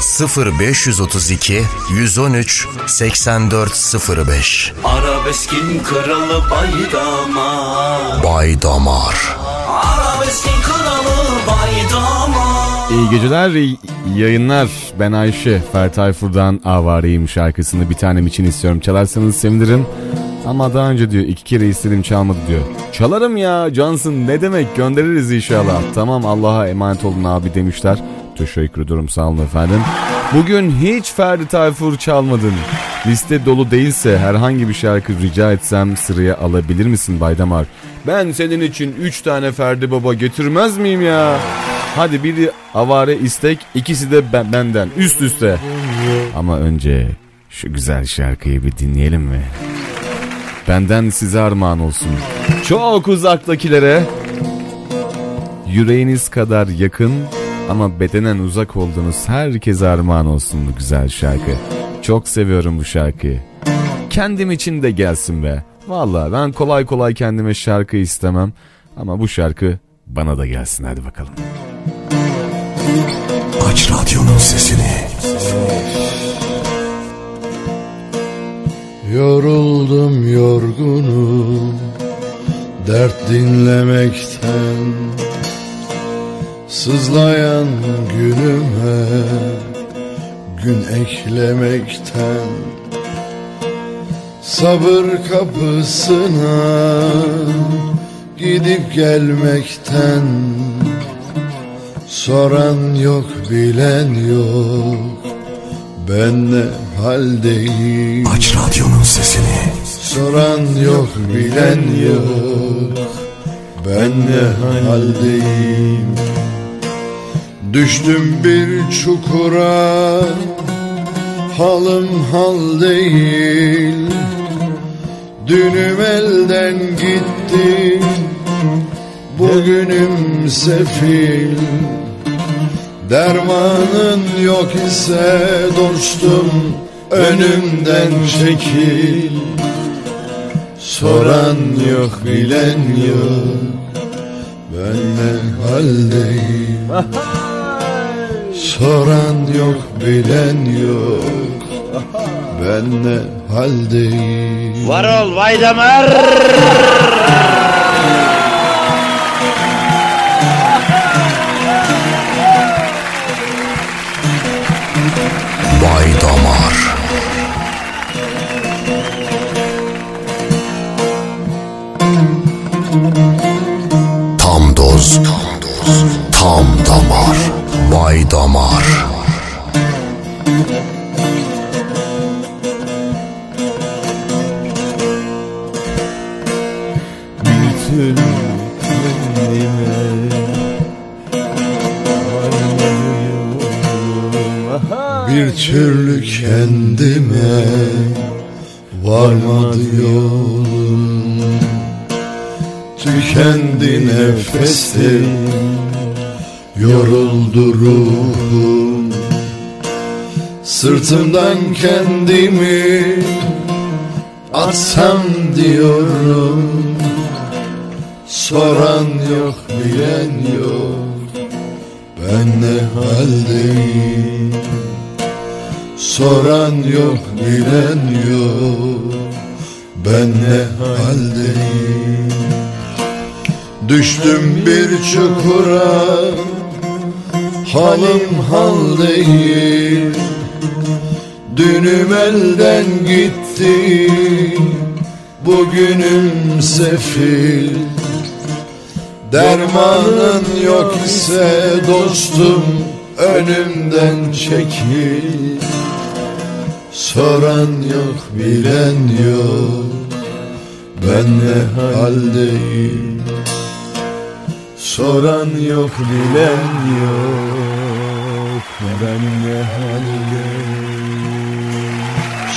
0532 113 8405 Arabeskin kralı baydamar Baydamar Arabeskin kralı baydamar İyi geceler, iyi yayınlar. Ben Ayşe. Fer Tayfur'dan Avareyim şarkısını bir tanem için istiyorum. Çalarsanız sevinirim. Ama daha önce diyor iki kere istedim çalmadı diyor. Çalarım ya Johnson ne demek göndeririz inşallah. Tamam Allah'a emanet olun abi demişler. Teşekkür ederim sağ olun efendim. Bugün hiç Ferdi Tayfur çalmadın. Liste dolu değilse herhangi bir şarkı rica etsem sıraya alabilir misin Baydamar? Ben senin için 3 tane Ferdi Baba getirmez miyim ya? Hadi biri avare istek ikisi de ben, benden üst üste. Ama önce şu güzel şarkıyı bir dinleyelim mi? Benden size armağan olsun. Çok uzaktakilere yüreğiniz kadar yakın ama bedenen uzak olduğunuz herkese armağan olsun bu güzel şarkı. Çok seviyorum bu şarkıyı. Kendim için de gelsin be. Valla ben kolay kolay kendime şarkı istemem. Ama bu şarkı bana da gelsin hadi bakalım. Aç radyonun sesini. Yoruldum yorgunum Dert dinlemekten Sızlayan günüme Gün eklemekten Sabır kapısına Gidip gelmekten. Soran yok bilen yok Ben ne haldeyim? Aç radyonun sesini. Soran yok bilen yok Ben ne haldeyim Düştüm bir çukura Halım hal değil. Dünüm elden gitti Bugünüm sefil. Dermanın yok ise dostum Önümden çekil. Soran yok bilen yok Ben ne haldeyim Soran yok bilen yok Ben ne haldeyim Var ol Vaydemar. Damar. Tam doz. Tam damar. Bay Damar. Bir türlü kendime Bir türlü kendime varmadı yolum. Tükendi nefesim Yoruldu ruhum. Sırtımdan kendimi Atsam diyorum. Soran yok bilen yok. Ben ne haldeyim? Soran yok bilen yok. Ben ne haldeyim? Düştüm bir çukura Halim hal değil. Dünüm elden gitti. Bugünüm sefil. Dermanın yok ise dostum Önümden çekil. Soran yok bilen yok. Ben ne haldeyim Soran yok bilen yok. Ben ne haldeyim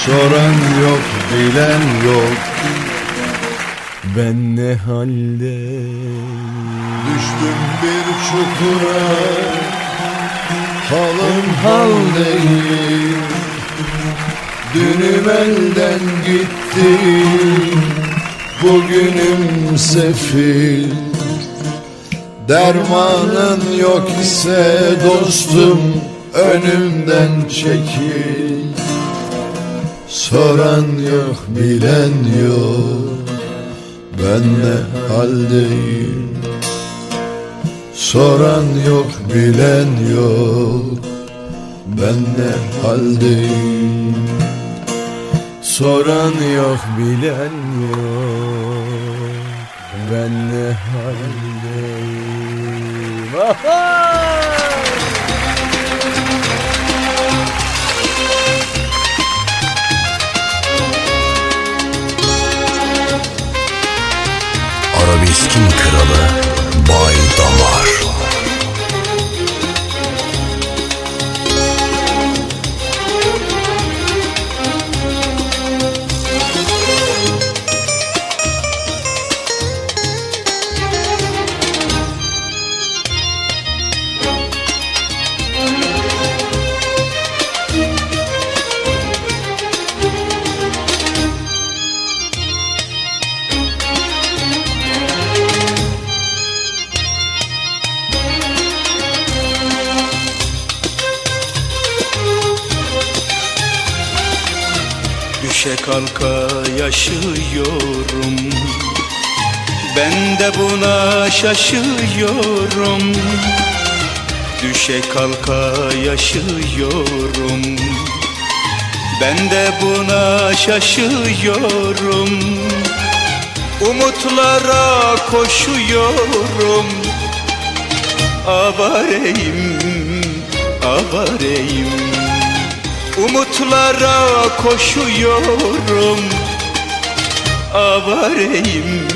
Soran yok bilen yok. Ben ne haldeyim Düştüm bir çukura. Halım hal değil Dünüm elden gitti. Bugünüm sefil Dermanın yok ise dostum Önümden çekil. Soran yok bilen yok Ben ne haldeyim. Soran yok bilen yok Ben ne haldeyim. Soran yok bilen yok Ben ne haldeyim Arabeskin kralı Bay Damar. Kalka yaşıyorum. Ben de buna şaşıyorum. Düşe kalka yaşıyorum. Ben de buna şaşıyorum. Umutlara koşuyorum. Avareyim, avareyim Umutlara koşuyorum. Avareyim,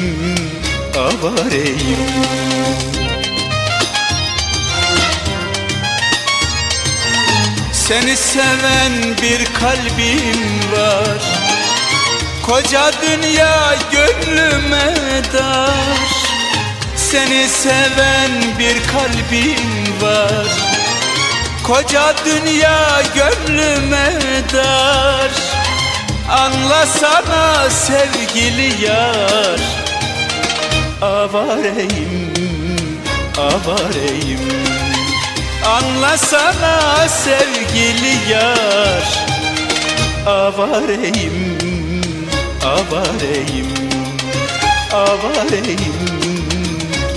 avareyim. Seni seven bir kalbim var. Koca dünya gönlüme dar. Seni seven bir kalbim var Koca dünya gönlüme dar. Anlasana sevgili yar. Avareyim, avareyim. Anlasana sevgili yar. Avareyim, avareyim. Avareyim,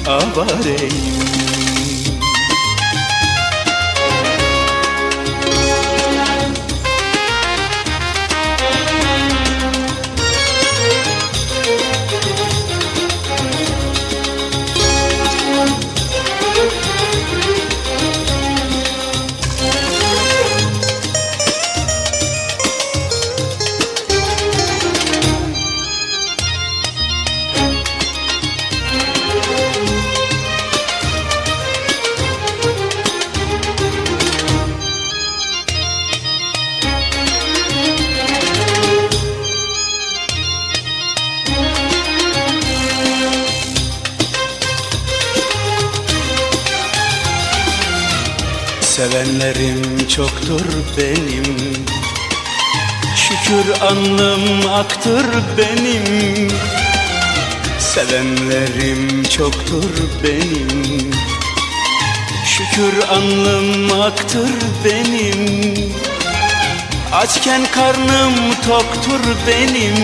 avareyim Sevenlerim çoktur benim. Şükür alnım aktır benim. Sevenlerim çoktur benim. Şükür alnım aktır benim. Açken karnım toktur benim.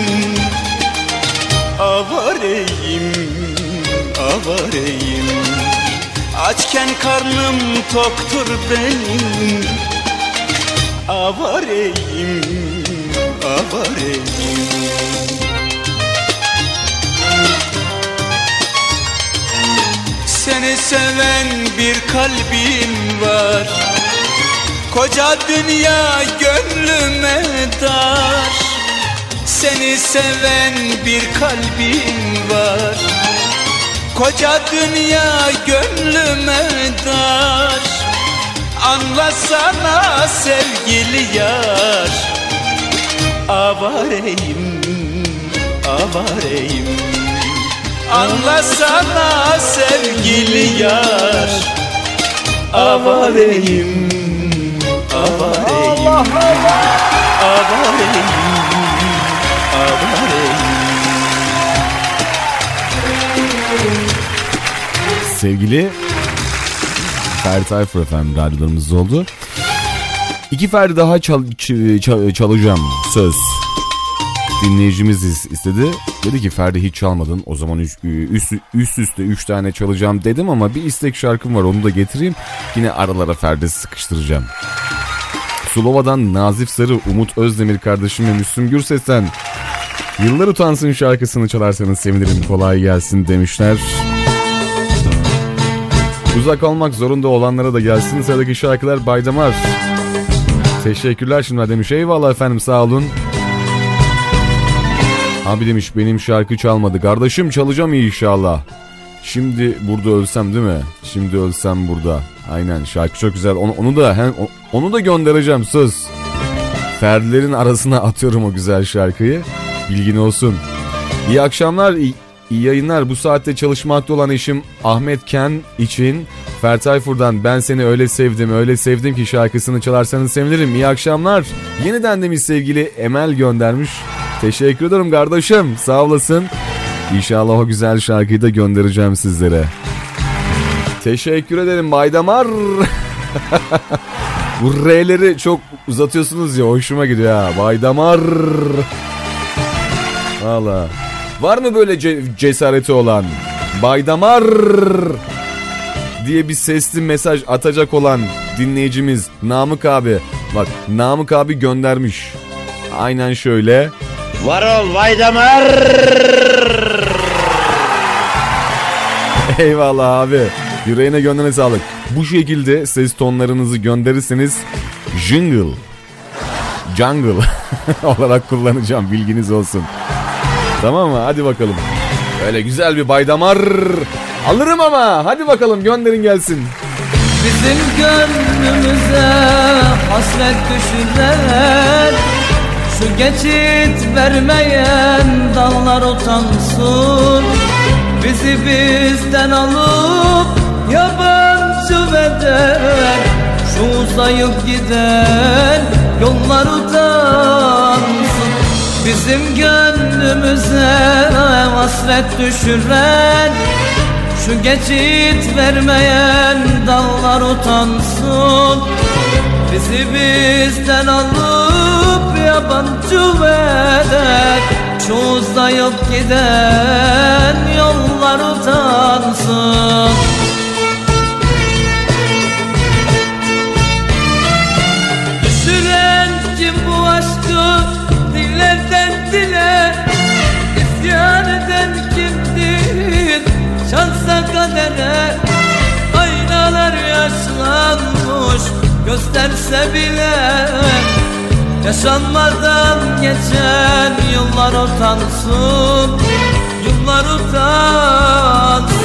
Avareyim, avareyim Açken karnım toktur benim. Avareyim, avareyim. Seni seven bir kalbim var. Koca dünya gönlüme dar. Seni seven bir kalbim var Koca dünya gönlüme dar Anlasana sevgili yar. Avareyim, avareyim. Anlasana sevgili yar. Avareyim, avareyim. Avareyim, avareyim Sevgili Ferdi Tayfur efendim radyolarımız oldu. İki Ferdi daha çal, çal- çalacağım söz. Dinleyicimiz is- istedi. Dedi ki Ferdi hiç çalmadın o zaman üç, üst, üst üste üç tane çalacağım dedim ama bir istek şarkım var onu da getireyim. Yine aralara Ferdi sıkıştıracağım. Sulova'dan Nazif Sarı, Umut Özdemir kardeşim ve Müslüm Gürses'ten Yıllar Utansın şarkısını çalarsanız sevinirim kolay gelsin demişler. Uzak olmak zorunda olanlara da gelsin. Sıradaki şarkılar Baydamar. Teşekkürler şimdi demiş. Eyvallah efendim sağ olun. Abi demiş benim şarkı çalmadı. Kardeşim çalacağım inşallah. Şimdi burada ölsem değil mi? Şimdi ölsem burada. Aynen şarkı çok güzel. Onu, onu da hem, onu da göndereceğim söz. Ferdilerin arasına atıyorum o güzel şarkıyı. Bilgin olsun. İyi akşamlar, iyi, yayınlar. Bu saatte çalışmakta olan eşim Ahmet Ken için Fertayfur'dan ben seni öyle sevdim öyle sevdim ki şarkısını çalarsanız sevinirim. İyi akşamlar. Yeniden demiş sevgili Emel göndermiş. Teşekkür ederim kardeşim sağ olasın. İnşallah o güzel şarkıyı da göndereceğim sizlere. Teşekkür ederim Baydamar. Bu R'leri çok uzatıyorsunuz ya hoşuma gidiyor ha. Baydamar. Valla. Var mı böyle ce- cesareti olan? Baydamar diye bir sesli mesaj atacak olan dinleyicimiz Namık abi. Bak Namık abi göndermiş. Aynen şöyle. Var ol Vaydamar. Eyvallah abi. Yüreğine gönlüne sağlık. Bu şekilde ses tonlarınızı gönderirseniz jingle, jungle olarak kullanacağım bilginiz olsun. Tamam mı? Hadi bakalım. Öyle güzel bir baydamar alırım ama. Hadi bakalım gönderin gelsin. Bizim gönlümüze hasret düşüren Şu geçit vermeyen dallar utansın Bizi bizden alıp yabancı veren Şu uzayıp giden yollar utansın Bizim gönlümüze hasret düşüren şu geçit vermeyen dallar utansın. Bizi bizden alıp yabancı veren Şu uzayıp giden yollar utansın gösterse bile Yaşanmadan geçen yıllar utansın Yıllar utansın.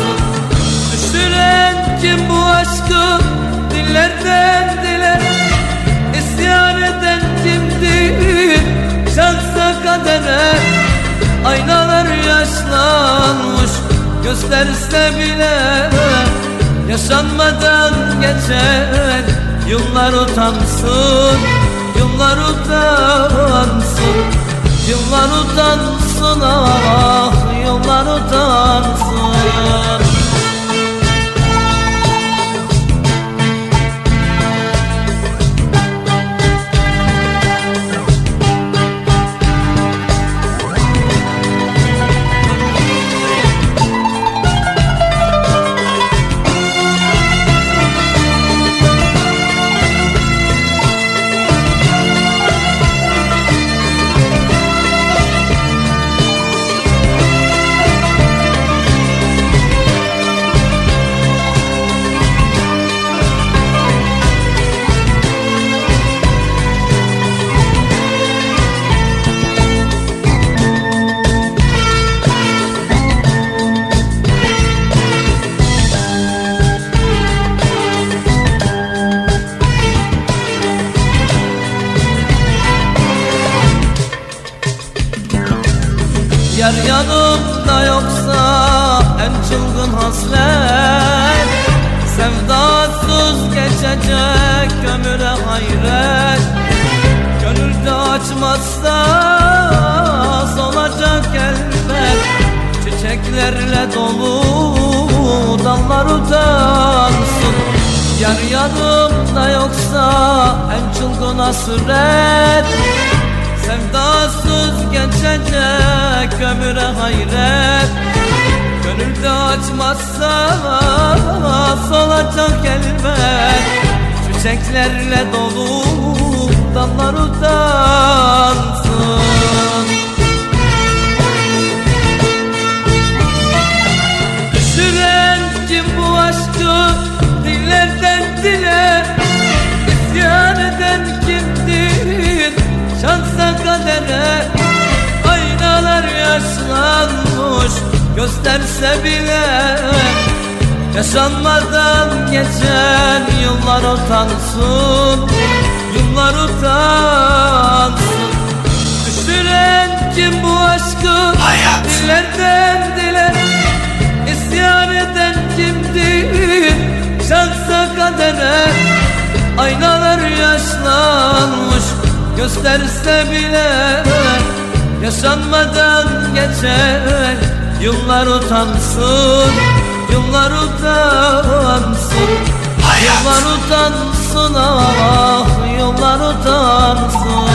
Düşüren kim bu aşkı? Dillerden dile İsyan eden kimdir? Şansa kadere Aynalar yaşlanmış. Gösterse bile Yaşanmadan geçen yıllar utansın Yıllar utansın. Yıllar utansın ah Yıllar utansın Çiçeklerle dolu dallar utansın. Yar yanımda yoksa en çılgın hasret Sevdasız geçecek ömüre hayret. Gönülde açmazsa solacak elbet. Çiçeklerle dolu dallar utansın yaşlanmış gösterse bile. Yaşanmadan geçen yıllar utansın Yıllar utansın. Düşüren kim bu aşkı? Dillerden dile İsyan eden kimdir? Şansa kadere Aynalar yaşlanmış gösterse bile Yaşanmadan geçen yıllar utansın Yıllar utansın. Yıllar utansın ah Yıllar utansın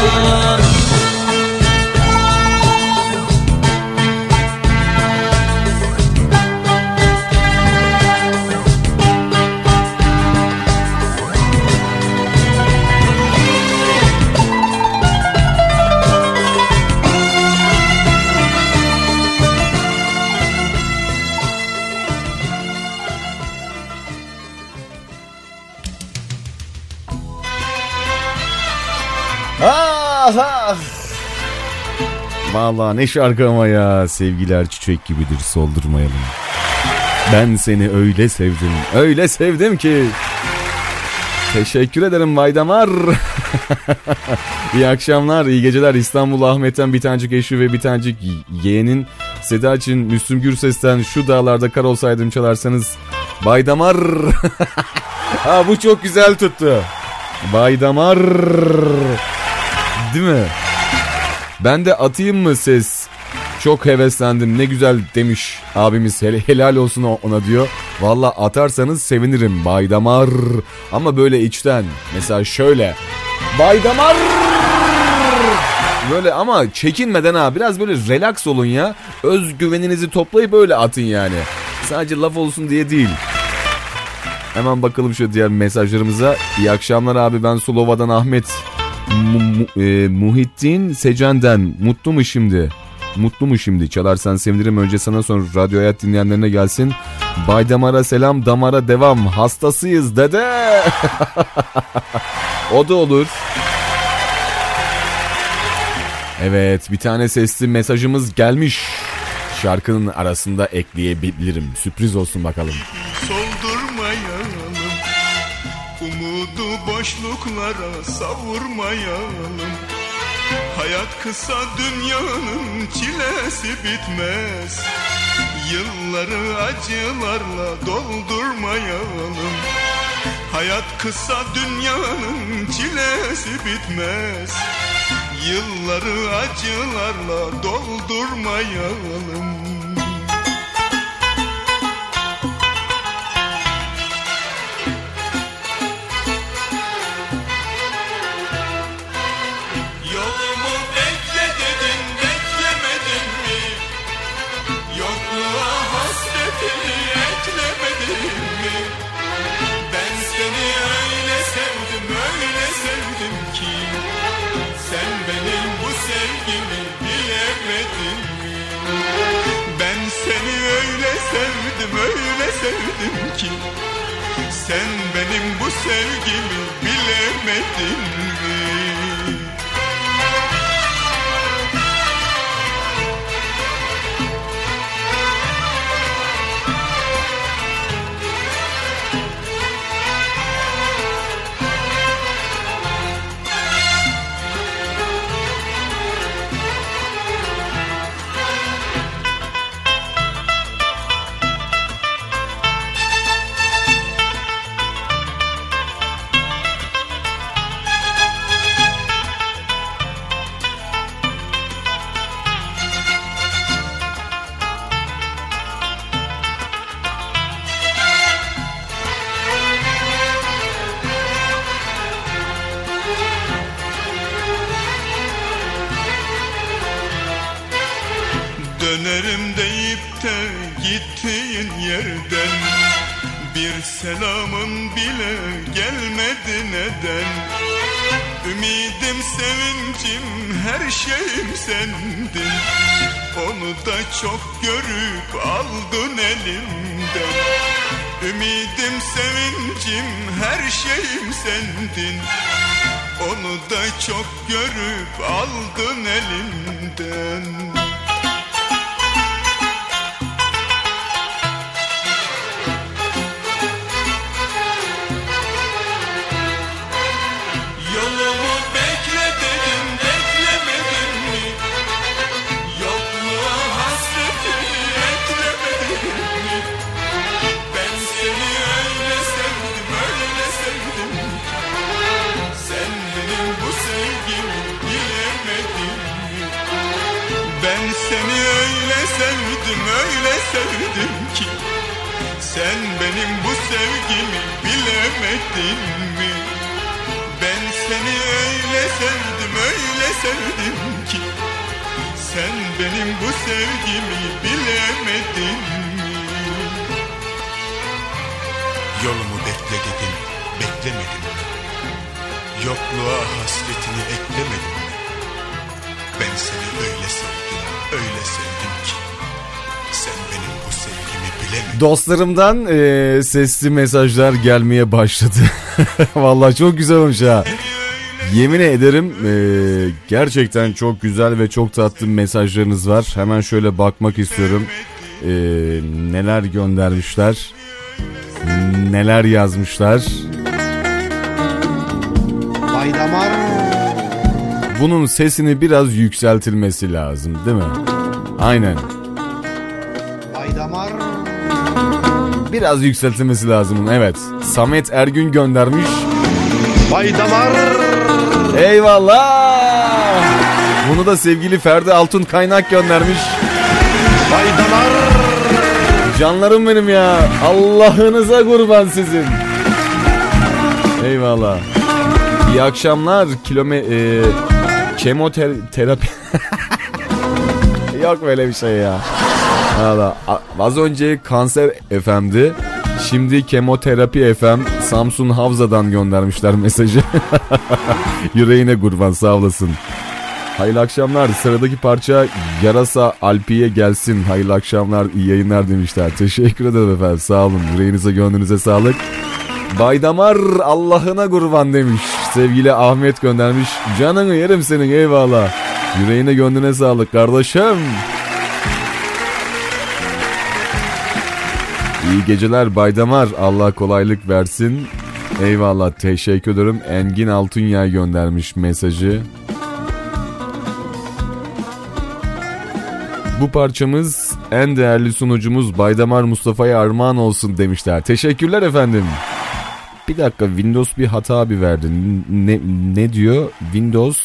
Valla ne şarkı ama ya. Sevgiler çiçek gibidir soldurmayalım. Ben seni öyle sevdim, öyle sevdim ki. Teşekkür ederim Vaydamar. iyi akşamlar, iyi geceler. İstanbul Ahmet'ten bir tanecik eşi ve bir tanecik yeğenin Seda için Müslüm Gürses'ten şu dağlarda kar olsaydım çalarsanız Baydamar. ha bu çok güzel tuttu. Baydamar. Değil mi? Ben de atayım mı ses? Çok heveslendim ne güzel demiş abimiz Hel helal olsun ona diyor. Valla atarsanız sevinirim Baydamar. Ama böyle içten mesela şöyle. Baydamar. Böyle ama çekinmeden ha biraz böyle relax olun ya. Özgüveninizi toplayıp böyle atın yani. Sadece laf olsun diye değil. Hemen bakalım şu diğer mesajlarımıza. İyi akşamlar abi ben Sulova'dan Ahmet. Mu, mu, e, Muhittin Secen'den mutlu mu şimdi? Mutlu mu şimdi? Çalarsan sevinirim önce sana sonra radyo hayat dinleyenlerine gelsin. Bay Damar'a selam damara devam hastasıyız dede. o da olur. Evet bir tane sesli mesajımız gelmiş. Şarkının arasında ekleyebilirim. Sürpriz olsun bakalım. Soldurmayalım boşluklara savurmayalım. Hayat kısa dünyanın çilesi bitmez. Yılları acılarla doldurmayalım. Hayat kısa dünyanın çilesi bitmez. Yılları acılarla doldurmayalım sevdim öyle sevdim ki. Sen benim bu sevgimi bilemedin Dönerim deyip de gittiğin yerden Bir selamın bile gelmedi neden? Ümidim sevincim her şeyim sendin. Onu da çok görüp aldın elimden. Ümidim sevincim her şeyim sendin. Onu da çok görüp aldın elimden Sen benim bu sevgimi bilemedin mi? Ben seni öyle sevdim öyle sevdim ki Sen benim bu sevgimi bilemedin mi? Yolumu bekle dedim beklemedin mi? Yokluğa hasretini eklemedin mi? Ben seni öyle sevdim öyle sevdim ki Dostlarımdan e, sesli mesajlar gelmeye başladı. Vallahi çok güzel olmuş ha. Yemin ederim e, gerçekten çok güzel ve çok tatlı mesajlarınız var. Hemen şöyle bakmak istiyorum. E, neler göndermişler. Neler yazmışlar. Baydamar. Bunun sesini biraz yükseltilmesi lazım değil mi? Aynen. Baydamar. Biraz yükseltilmesi lazım evet. Samet Ergün göndermiş. Baydamar. Eyvallah. Bunu da sevgili Ferdi Altun Kaynak göndermiş. Baydamar. Canlarım benim ya. Allah'ınıza kurban sizin. Eyvallah. İyi akşamlar. Kilome e, kemoterapi Yok böyle bir şey ya. Valla az önce kanser FM'di. Şimdi kemoterapi FM Samsun Havza'dan göndermişler mesajı. Yüreğine kurban sağ olasın. Hayırlı akşamlar. Sıradaki parça Yarasa Alpi'ye gelsin. Hayırlı akşamlar, iyi yayınlar demişler. Teşekkür ederim efendim. Sağ olun. Yüreğinize, gönlünüze sağlık. Baydamar Allah'ına kurban demiş. Sevgili Ahmet göndermiş. Canını yerim senin eyvallah. Yüreğine gönlüne sağlık kardeşim. İyi geceler Baydamar. Allah kolaylık versin. Eyvallah teşekkür ederim. Engin Altunyay göndermiş mesajı. Bu parçamız en değerli sunucumuz Baydamar Mustafa'ya armağan olsun demişler. Teşekkürler efendim. Bir dakika Windows bir hata bir verdi. Ne, ne diyor? Windows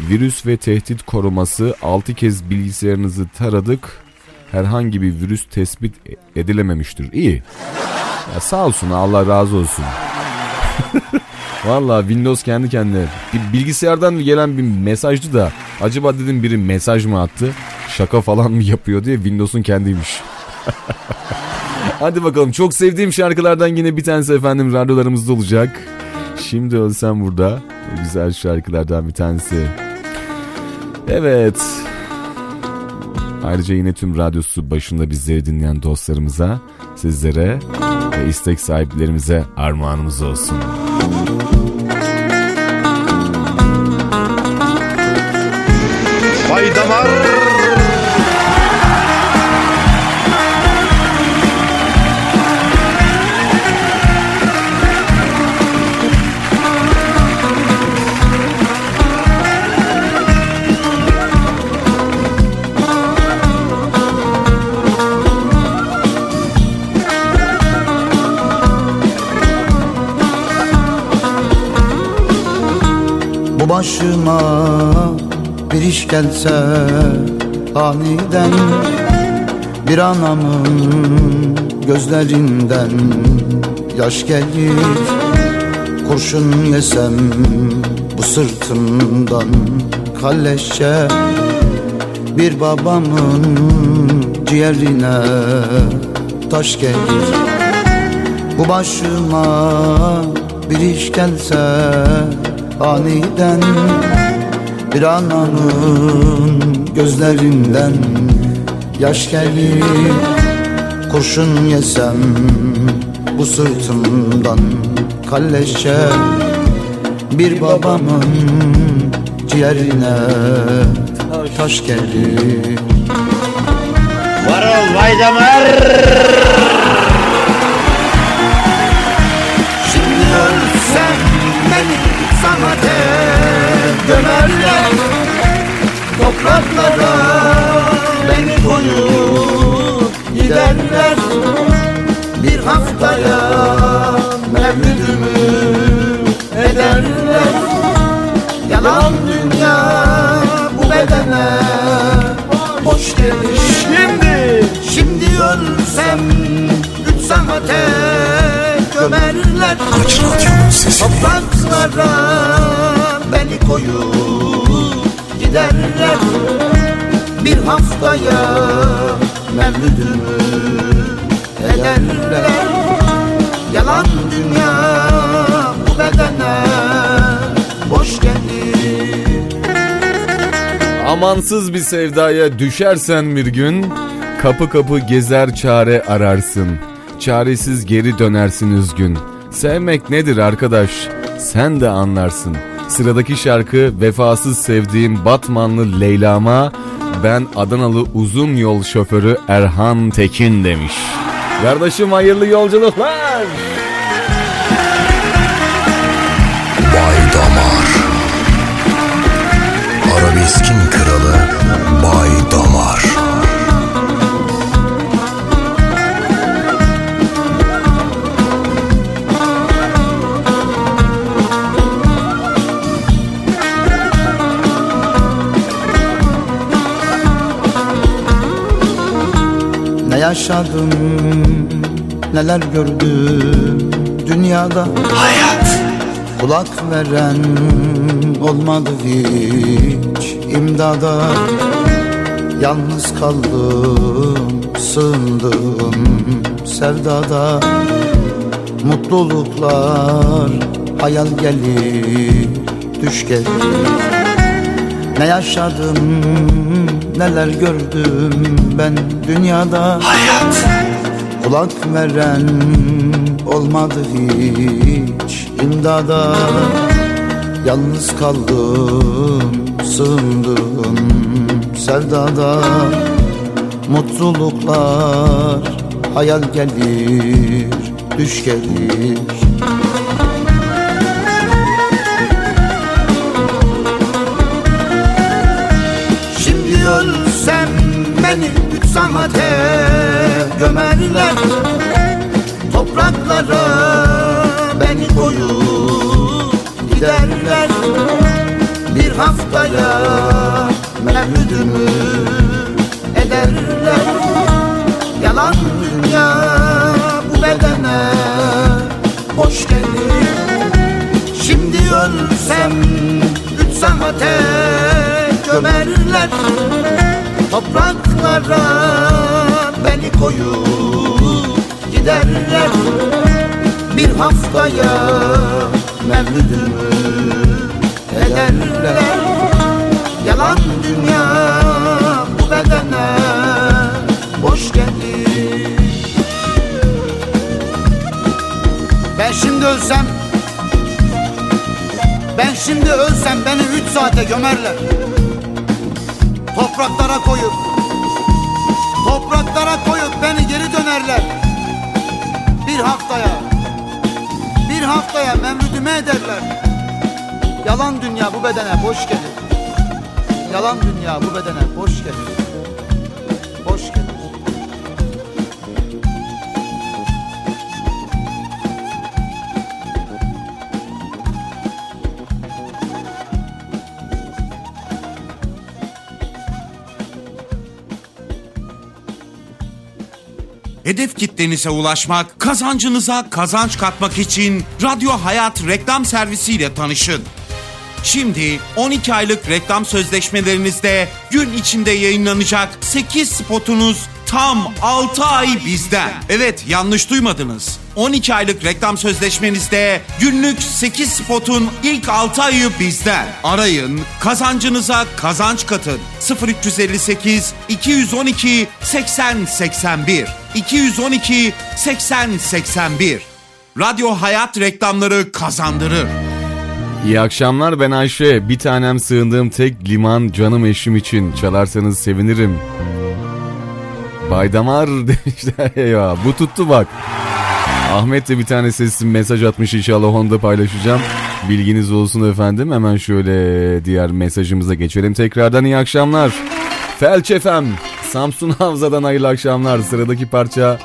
virüs ve tehdit koruması 6 kez bilgisayarınızı taradık. Herhangi bir virüs tespit edilememiştir. İyi. Ya sağ olsun Allah razı olsun. Valla Windows kendi kendine bilgisayardan gelen bir mesajdı da acaba dedim biri mesaj mı attı şaka falan mı yapıyor diye Windows'un kendiymiş. Hadi bakalım çok sevdiğim şarkılardan yine bir tanesi efendim radyolarımızda olacak. Şimdi ölsem burada güzel şarkılardan bir tanesi. Evet. Ayrıca yine tüm radyosu başında bizleri dinleyen dostlarımıza, sizlere ve istek sahiplerimize armağanımız olsun. Başıma bir iş gelse aniden Bir anamın gözlerinden yaş gelir. Kurşun yesem bu sırtımdan kalleşçe Bir babamın ciğerine taş gelir. Bu başıma bir iş gelse aniden Bir ananın gözlerinden yaş gelir. Kurşun yesem bu sırtımdan kalleşçe Bir babamın ciğerine taş gelir. Var ol Vaydamar. Şimdi ölsem beni sana tek gömerler Haftaya mevlüdümü ederler. Yalan dünya bu bedene. Boş gelir Amansız bir sevdaya düşersen bir gün Kapı kapı gezer çare ararsın. Çaresiz geri dönersin üzgün. Sevmek nedir arkadaş? Sen de anlarsın. Sıradaki şarkı vefasız sevdiğim Batmanlı Leyla'ma ben Adanalı uzun yol şoförü Erhan Tekin demiş. Kardeşim hayırlı yolculuklar. Bay Damar Arabeskin kralı Bay Damar yaşadım. Neler gördüm dünyada. Hayat. Kulak veren olmadı hiç imdada. Yalnız kaldım sığındım sevdada. Mutluluklar hayal gelir düş gelir ne yaşadım neler gördüm ben dünyada. Hayat. Kulak veren olmadı hiç imdada. Yalnız kaldım sığındım sevdada. Mutluluklar hayal gelir düş gelir saate gömerler. Topraklara beni koyup giderler. Bir haftaya mevlüdümü ederler. Yalan dünya bu bedene hoş gelir. Şimdi ölsem üç saate gömerler Topraklara beni koyup giderler. Bir haftaya mevlüdümü ederler. Yalan dünya bu bedene boş gelir. Ben şimdi ölsem Ben şimdi ölsem beni üç saate gömerler Topraklara koyup Topraklara koyup beni geri dönerler. Bir haftaya Bir haftaya memlüdüme ederler. Yalan dünya bu bedene boş gelir. Yalan dünya bu bedene boş gelir Hedef kitlenize ulaşmak, kazancınıza kazanç katmak için Radyo Hayat reklam servisiyle tanışın. Şimdi 12 aylık reklam sözleşmelerinizde gün içinde yayınlanacak 8 spotunuz tam 6 ay bizden. Evet yanlış duymadınız. 12 aylık reklam sözleşmenizde günlük 8 spotun ilk 6 ayı bizden. Arayın, kazancınıza kazanç katın. 0358 212 80 81 212 80 81 Radyo Hayat reklamları kazandırır. İyi akşamlar ben Ayşe. Bir tanem sığındığım tek liman canım eşim için. Çalarsanız sevinirim. Baydamar demişler ya. Bu tuttu bak. Ahmet de bir tane sesli mesaj atmış inşallah onu da paylaşacağım. Bilginiz olsun efendim. Hemen şöyle diğer mesajımıza geçelim. Tekrardan iyi akşamlar. Felç efem. Samsun Havza'dan hayırlı akşamlar. Sıradaki parça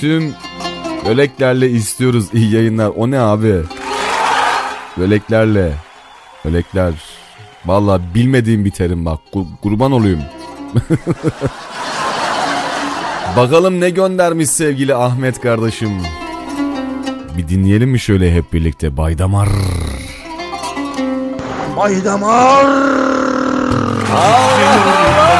tüm öleklerle istiyoruz. İyi yayınlar. O ne abi? Öleklerle. Ölekler. Valla bilmediğim bir terim bak. Kur- kurban olayım. Bakalım ne göndermiş sevgili Ahmet kardeşim. Bir dinleyelim mi şöyle hep birlikte Baydamar. Baydamar. Bana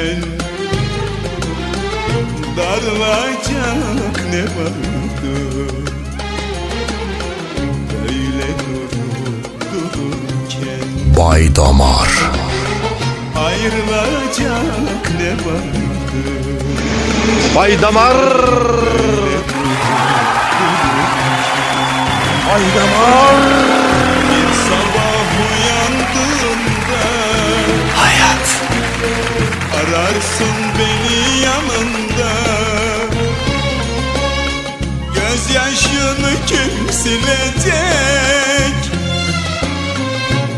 gel ne vardı? Böyle durup dururken Bay Damar Ayrılacak ne vardı? Bay Damar. Bay Damar. Bir sabah uyandığımda Hayat. Ararsın beni yanında. Gözyaşını kim silecek?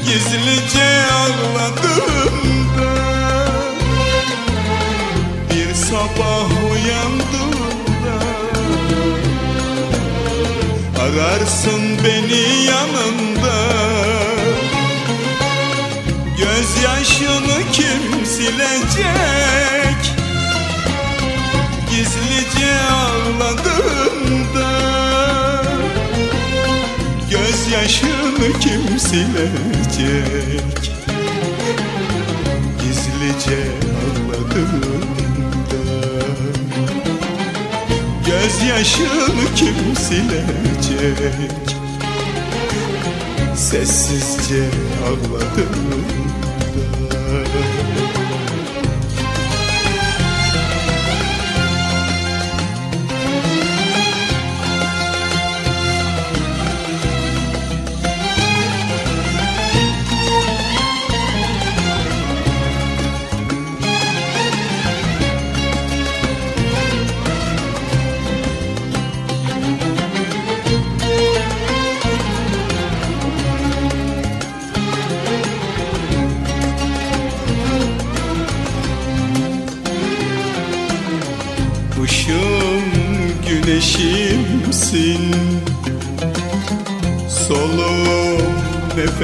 Gizlice ağladığımda. Bir sabah uyandığımda. Ararsın beni yanında. Gözyaşını kim silecek Gizlice ağladığımda Gözyaşını kim silecek? Gizlice ağladığımda Gözyaşını kim silecek? Sessizce ağladığımda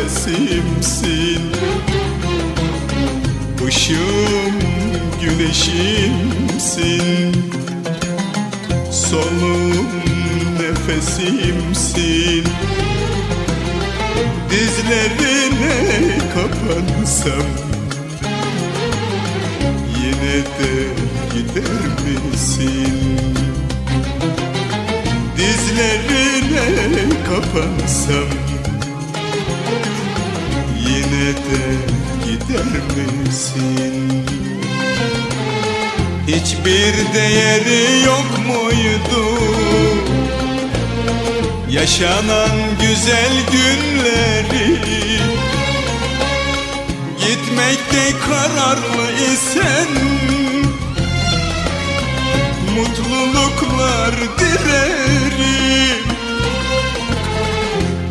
nefesimsin Hiçbir değeri yok muydu? Yaşanan güzel günleri Gitmekte kararlı isen Mutluluklar dilerim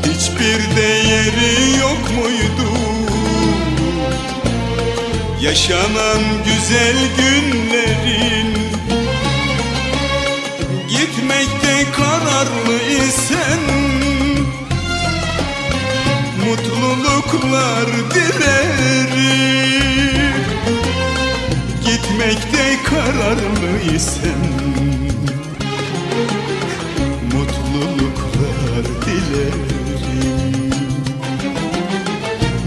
Hiçbir değeri yok muydu Yaşanan güzel günlerin Gitmekte kararlı isen? Mutluluklar dilerim. Gitmekte kararlı isen? Mutluluklar dilerim.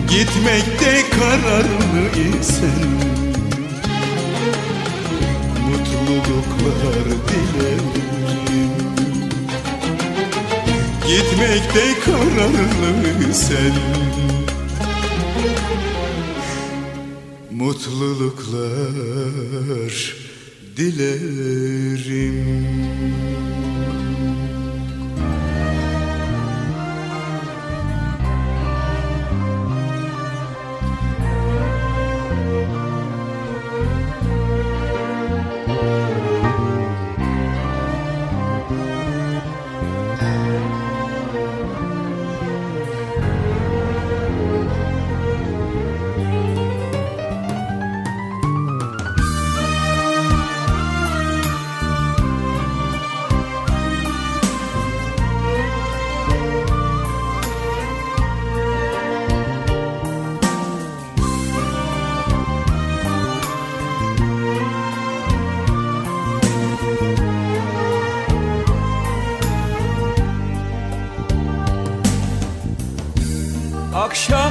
Gitmekte kararlı isen? Mutluluklar dilerim Gitmekte kararlı sen. Mutluluklar dilerim Akşam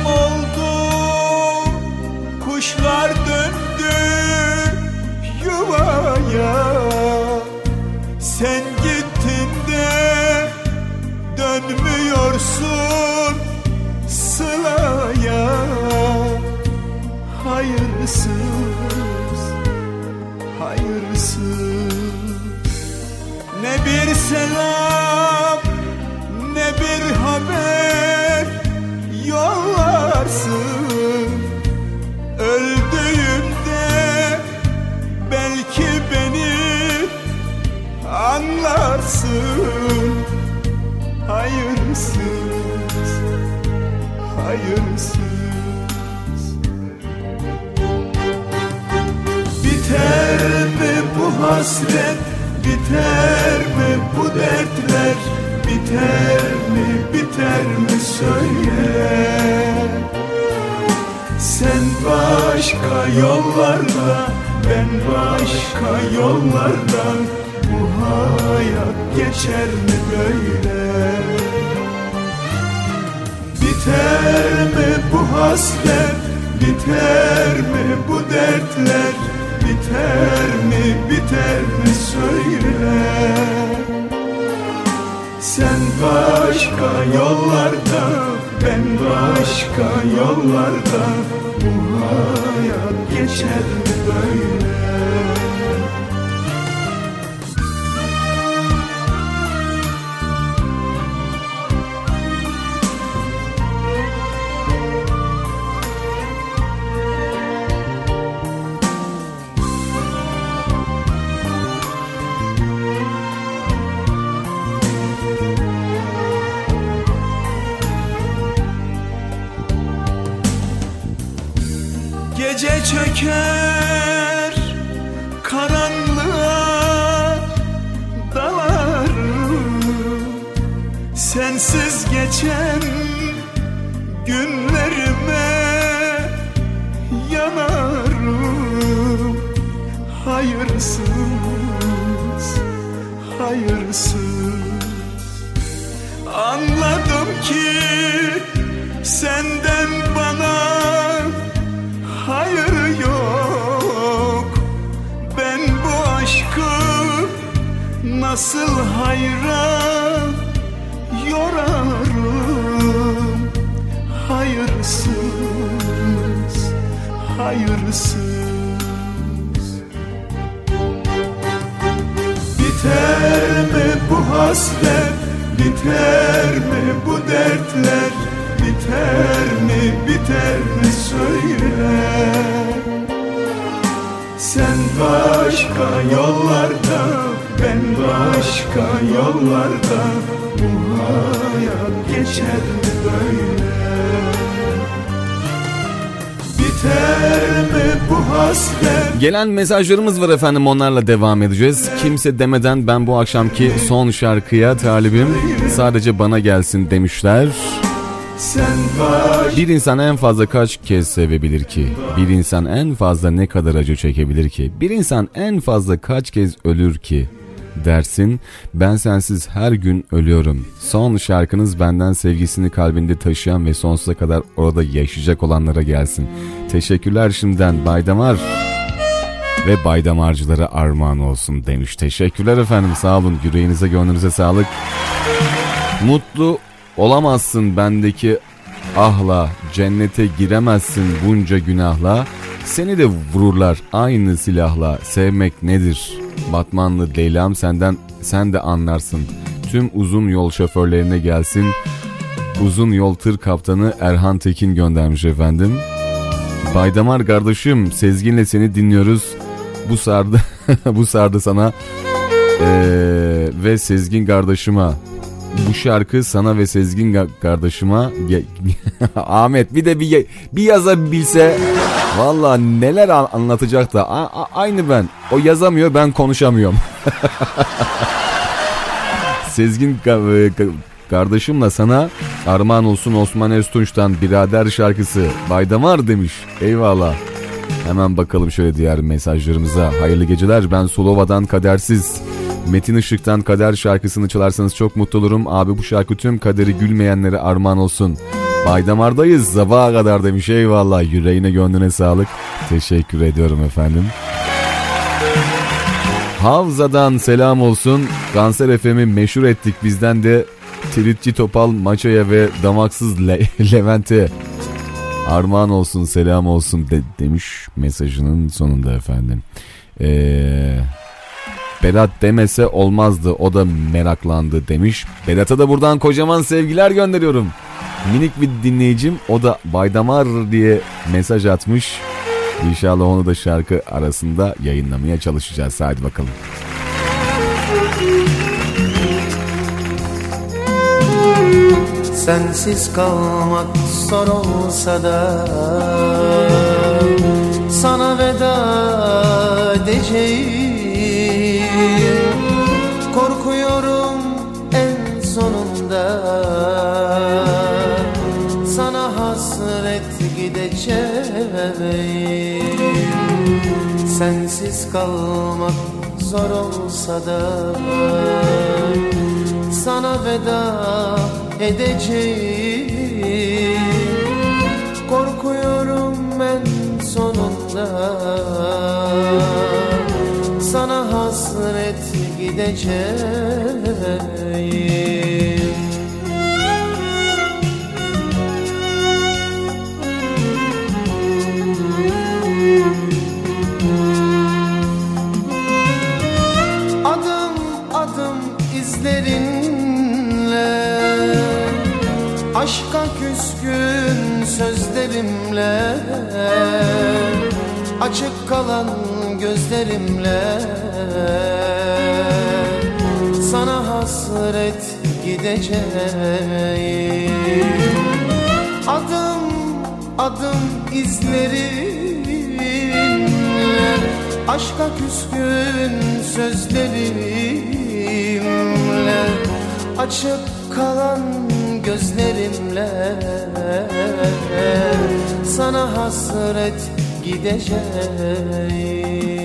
hasret, biter mi bu dertler? Biter mi, biter mi söyle? Sen başka yollarda, ben başka yollarda. Bu hayat geçer mi böyle? Biter mi bu hasret, biter mi bu dertler Biter mi, biter mi söyle. Sen başka yollarda, ben başka yollarda. Bu hayat geçer mi böyle Gece Gelen mesajlarımız var efendim onlarla devam edeceğiz. Kimse demeden ben bu akşamki son şarkıya talibim. Sadece bana gelsin demişler. Bir insan en fazla kaç kez sevebilir ki? Bir insan en fazla ne kadar acı çekebilir ki? Bir insan en fazla kaç kez ölür ki? Dersin ben sensiz her gün ölüyorum. Son şarkınız benden sevgisini kalbinde taşıyan ve sonsuza kadar orada yaşayacak olanlara gelsin. Teşekkürler şimdiden Baydamar ve Baydamarcılara armağan olsun demiş. Teşekkürler efendim sağ olun. Yüreğinize gönlünüze sağlık. Mutlu olamazsın bendeki ahla cennete giremezsin bunca günahla. Seni de vururlar aynı silahla. Sevmek nedir? Batmanlı Leyla'm senden sen de anlarsın. Tüm uzun yol şoförlerine gelsin. Uzun yol tır kaptanı Erhan Tekin göndermiş efendim. Baydamar kardeşim Sezgin'le seni dinliyoruz bu sardı bu sardı sana. Ee, ve Sezgin kardeşime bu şarkı sana ve Sezgin kardeşime Ahmet bir de bir bir yazabilse valla neler an- anlatacak da A- a- aynı ben. O yazamıyor ben konuşamıyorum. Sezgin e, ka- kardeşimle sana armağan olsun Osman Öztunç'tan birader şarkısı Baydamar demiş. Eyvallah Hemen bakalım şöyle diğer mesajlarımıza. Hayırlı geceler ben Sulova'dan Kadersiz. Metin Işık'tan Kader şarkısını çalarsanız çok mutlu olurum. Abi bu şarkı tüm kaderi gülmeyenlere armağan olsun. Baydamar'dayız sabaha kadar demiş eyvallah yüreğine gönlüne sağlık. Teşekkür ediyorum efendim. Havza'dan selam olsun. Kanser FM'i meşhur ettik bizden de Tritçi Topal Maço'ya ve Damaksız Le- Levent'e. Armağan olsun selam olsun de, demiş mesajının sonunda efendim. Eee... Berat demese olmazdı o da meraklandı demiş. Berat'a da buradan kocaman sevgiler gönderiyorum. Minik bir dinleyicim o da Baydamar diye mesaj atmış. İnşallah onu da şarkı arasında yayınlamaya çalışacağız. Hadi bakalım. Sensiz kalmak zor olsa da Sana veda edeceğim. Korkuyorum en sonunda Sana hasret gideceğim. Sensiz kalmak zor olsa da Sana veda edeceğim. Korkuyorum ben sonunda. Sana hasret gideceğim Aşka küskün sözlerimle Açık kalan gözlerimle. Sana hasret gideceğim. Adım adım izlerinle Aşka küskün sözlerimle Açık kalan gözlerimle. Sana hasret gideceğim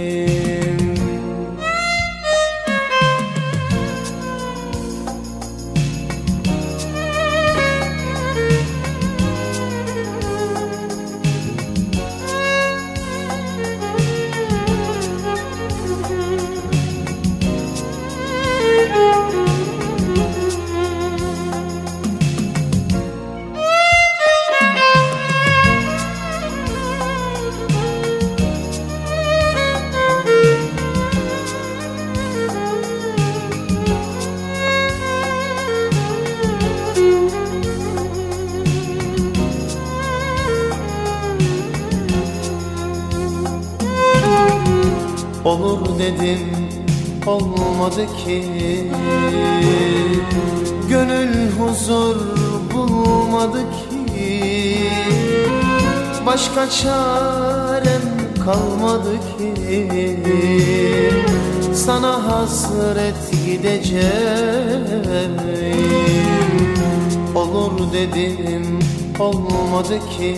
Olur dedim olmadı ki. Gönül huzur bulmadı ki. Başka çarem kalmadı ki. Sana hasret gideceğim. Olur dedim olmadı ki.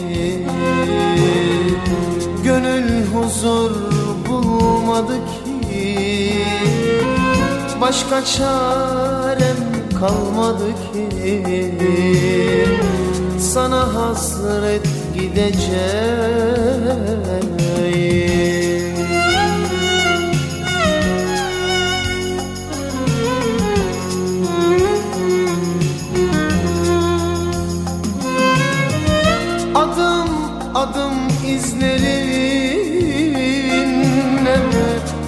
Gönül huzur bulmadı ki. Başka çarem kalmadı ki. Sana hasret gideceğim. Adım izlerinle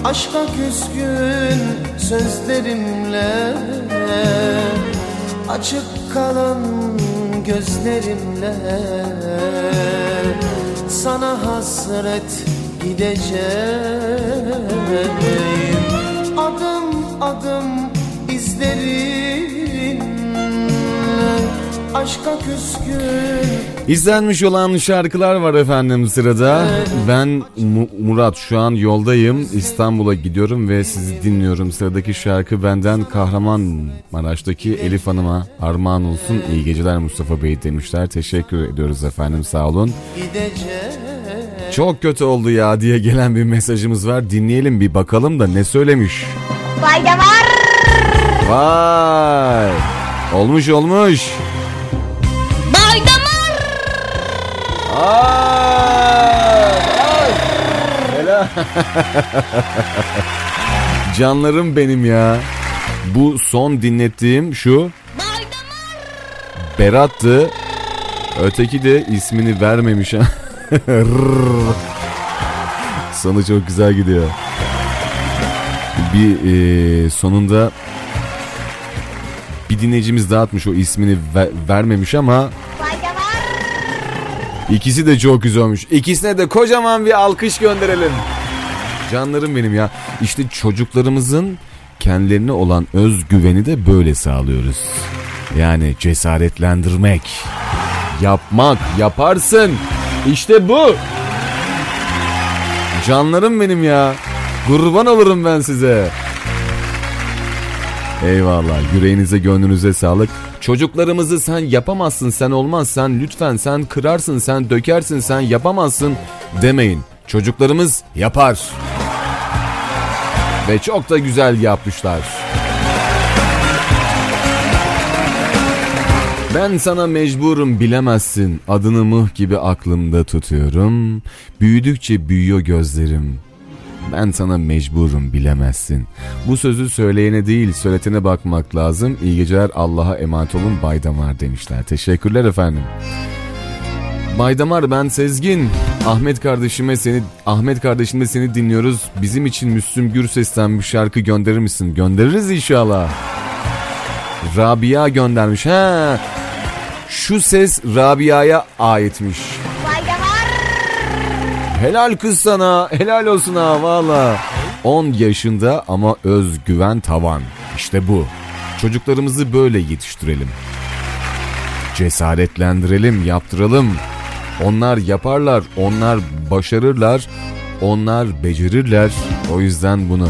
Aşka küskün sözlerimle Açık kalan gözlerimle. Sana hasret gideceğim. Adım adım izlerinle. Aşka küskün İzlenmiş olan şarkılar var efendim sırada. Ben Mu- Murat şu an yoldayım. İstanbul'a gidiyorum ve sizi dinliyorum. Sıradaki şarkı benden Kahramanmaraş'taki Elif Hanım'a armağan olsun. İyi geceler Mustafa Bey demişler. Teşekkür ediyoruz efendim sağ olun. Çok kötü oldu ya diye gelen bir mesajımız var. Dinleyelim bir bakalım da ne söylemiş. Fayda var. Vay! Olmuş olmuş. Canlarım benim ya. Bu son dinlettiğim şu. Berat'tı. Öteki de ismini vermemiş. Sonu çok güzel gidiyor. Bir e, sonunda bir dinleyicimiz dağıtmış o ismini ve- vermemiş ama ikisi de çok güzel olmuş. İkisine de kocaman bir alkış gönderelim. Canlarım benim ya. İşte çocuklarımızın kendilerine olan özgüveni de böyle sağlıyoruz. Yani cesaretlendirmek, yapmak, yaparsın. İşte bu. Canlarım benim ya. Kurban olurum ben size. Eyvallah yüreğinize gönlünüze sağlık. Çocuklarımızı sen yapamazsın sen olmazsan lütfen sen kırarsın sen dökersin sen yapamazsın demeyin. Çocuklarımız yapar. Ve çok da güzel yapmışlar. Ben sana mecburum bilemezsin. Adını mıh gibi aklımda tutuyorum. Büyüdükçe büyüyor gözlerim. Ben sana mecburum bilemezsin. Bu sözü söyleyene değil söyletene bakmak lazım. İyi geceler Allah'a emanet olun Baydamar demişler. Teşekkürler efendim. Baydamar ben Sezgin. Ahmet kardeşime seni Ahmet kardeşimle seni dinliyoruz. Bizim için Müslüm Gürses'ten bir şarkı gönderir misin? Göndeririz inşallah. Rabia göndermiş. Ha. Şu ses Rabia'ya aitmiş. Helal kız sana. Helal olsun ha valla. 10 yaşında ama özgüven tavan. İşte bu. Çocuklarımızı böyle yetiştirelim. Cesaretlendirelim, yaptıralım. Onlar yaparlar, onlar başarırlar, onlar becerirler. O yüzden bunu.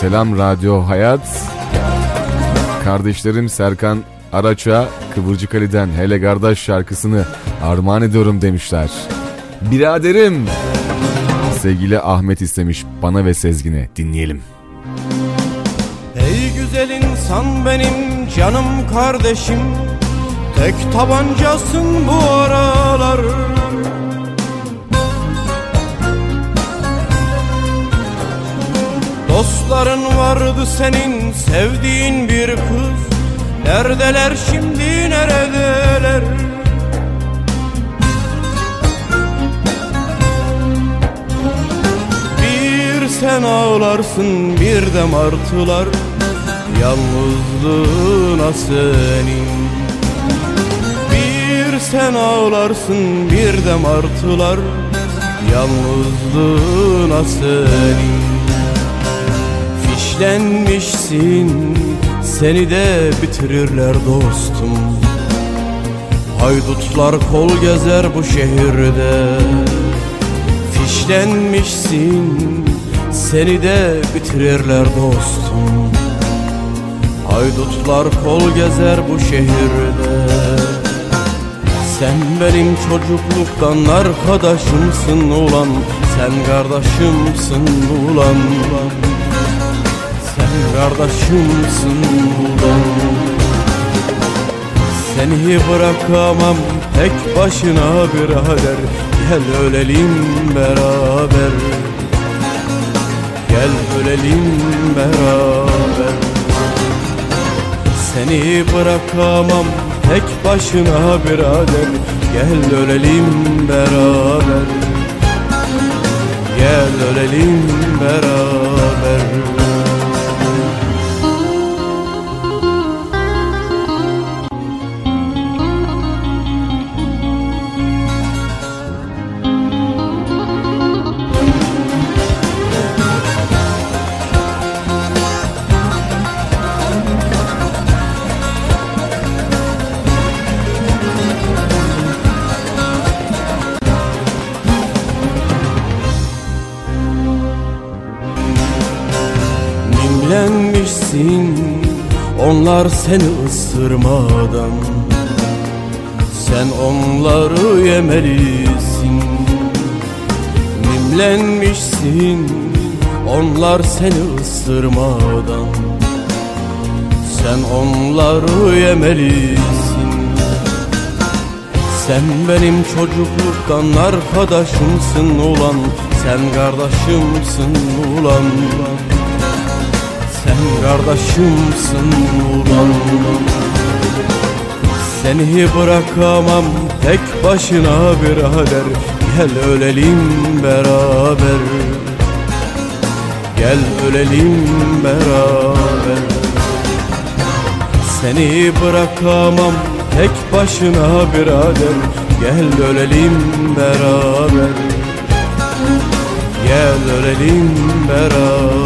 Selam Radyo Hayat. Kardeşlerim Serkan Araç'a Kıvırcık Ali'den Hele Kardeş şarkısını armağan ediyorum demişler. Biraderim. Sevgili Ahmet istemiş bana ve Sezgin'e dinleyelim. Ey güzel insan benim canım kardeşim Tek tabancasın bu aralar Dostların vardı senin sevdiğin bir kız Neredeler şimdi neredeler? Bir sen ağlarsın bir de martılar. Yalnızlığına senin. Bir sen ağlarsın bir de martılar. Yalnızlığına senin. Fişlenmişsin seni de bitirirler dostum. Haydutlar kol gezer bu şehirde. Fişlenmişsin seni de bitirirler dostum. Haydutlar kol gezer bu şehirde. Sen benim çocukluktan arkadaşımsın ulan. Sen kardeşimsin ulan Sen kardeşimsin ulan Seni bırakamam tek başına birader. Gel ölelim beraber. Gel ölelim beraber. Seni bırakamam tek başına birader. Gel ölelim beraber. Gel ölelim beraber onlar seni ısırmadan Sen onları yemelisin. Mimlenmişsin onlar seni ısırmadan Sen onları yemelisin. Sen benim çocukluktan arkadaşımsın ulan Sen kardeşimsin ulan. Sen kardeşimsin ulan Seni bırakamam tek başına birader. Gel ölelim beraber. Gel ölelim beraber. Seni bırakamam tek başına birader. Gel ölelim beraber. Gel ölelim beraber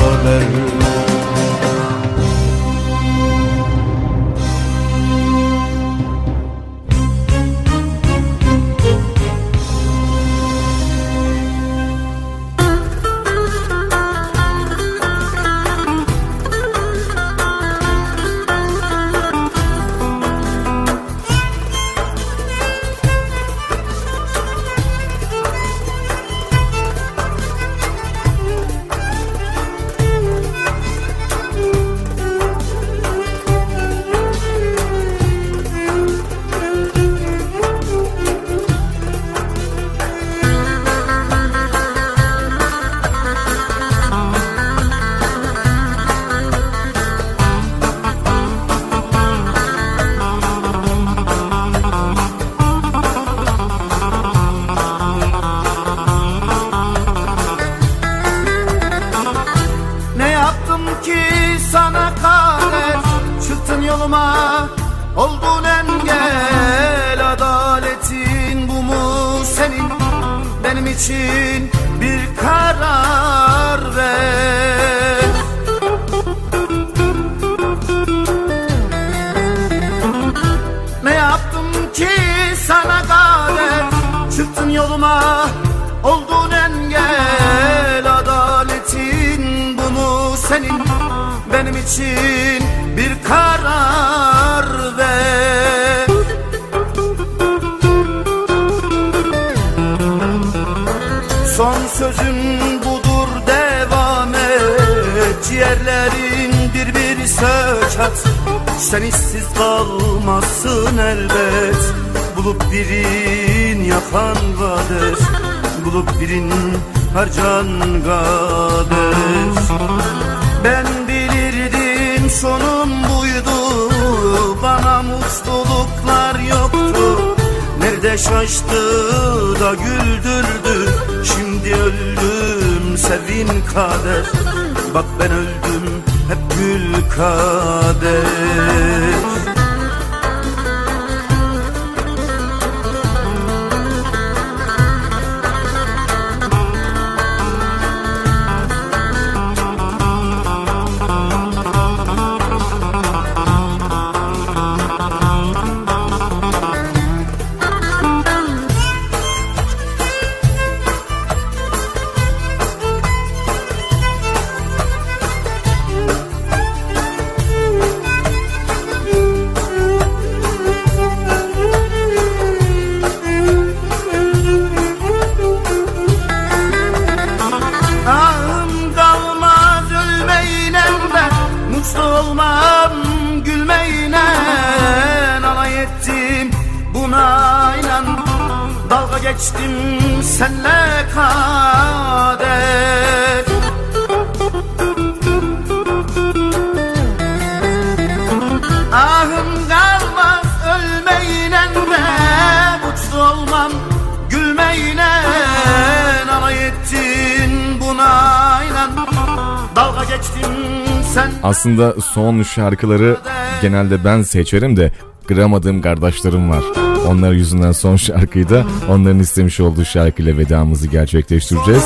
son şarkıları genelde ben seçerim de kıramadığım kardeşlerim var. Onlar yüzünden son şarkıyı da onların istemiş olduğu şarkıyla vedamızı gerçekleştireceğiz.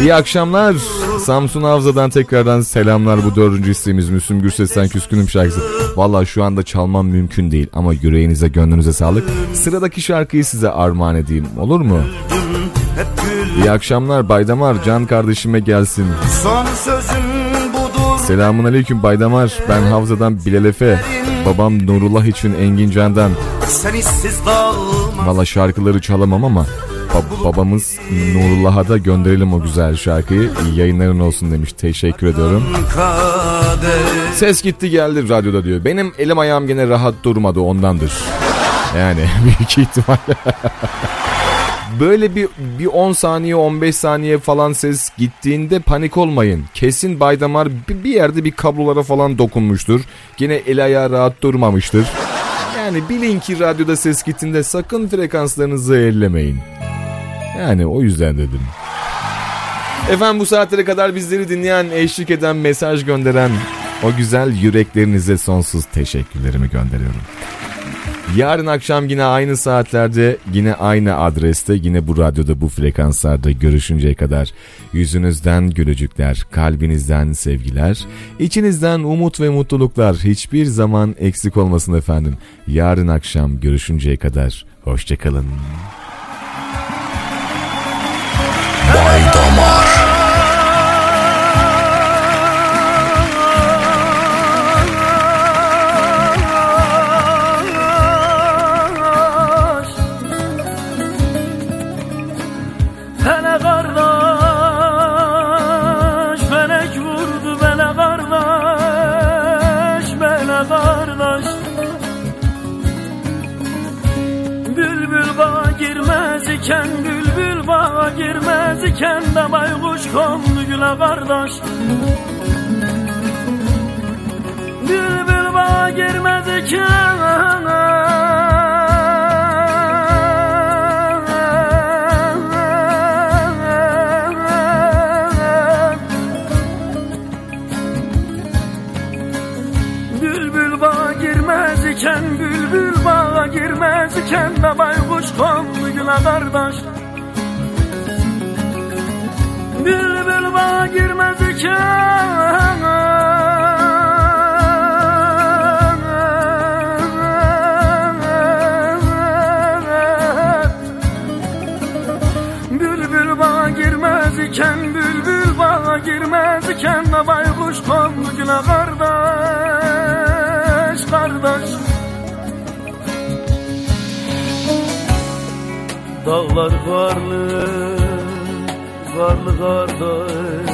İyi akşamlar. Samsun Havza'dan tekrardan selamlar. Bu dördüncü isteğimiz Müslüm Gürses'ten Küskünüm şarkısı. Valla şu anda çalmam mümkün değil ama yüreğinize gönlünüze sağlık. Sıradaki şarkıyı size armağan edeyim olur mu? İyi akşamlar Baydamar can kardeşime gelsin. Son Selamun aleyküm Baydamar. Ben Havza'dan Bilal Efe. Babam Nurullah için Engin Can'dan. Valla şarkıları çalamam ama ba- babamız Nurullah'a da gönderelim o güzel şarkıyı. İyi yayınların olsun demiş. Teşekkür ediyorum. Ses gitti geldi radyoda diyor. Benim elim ayağım gene rahat durmadı ondandır. Yani büyük ihtimalle. Böyle bir, bir 10 saniye 15 saniye falan ses gittiğinde panik olmayın. Kesin Baydamar bir, yerde bir kablolara falan dokunmuştur. Yine el ayağı rahat durmamıştır. Yani bilin ki radyoda ses gittiğinde sakın frekanslarınızı ellemeyin. Yani o yüzden dedim. Efendim bu saatlere kadar bizleri dinleyen, eşlik eden, mesaj gönderen o güzel yüreklerinize sonsuz teşekkürlerimi gönderiyorum. Yarın akşam yine aynı saatlerde, yine aynı adreste, yine bu radyoda, bu frekanslarda görüşünceye kadar yüzünüzden gülücükler, kalbinizden sevgiler, içinizden umut ve mutluluklar hiçbir zaman eksik olmasın efendim. Yarın akşam görüşünceye kadar hoşçakalın. Bay iken bülbül bağa girmez iken de baykuş kondu güle kardeş. Bülbül bağa girmez iken Bülbül bağa girmez iken Bülbül bağa girmez iken de baykuş kondu güle kardeş. Bülbül bağa girmez iken. Bülbül girmez iken Bülbül bağa girmez iken. Baykuş kondu güle kardeş kardeş Dağlar karlı karlı kardeş.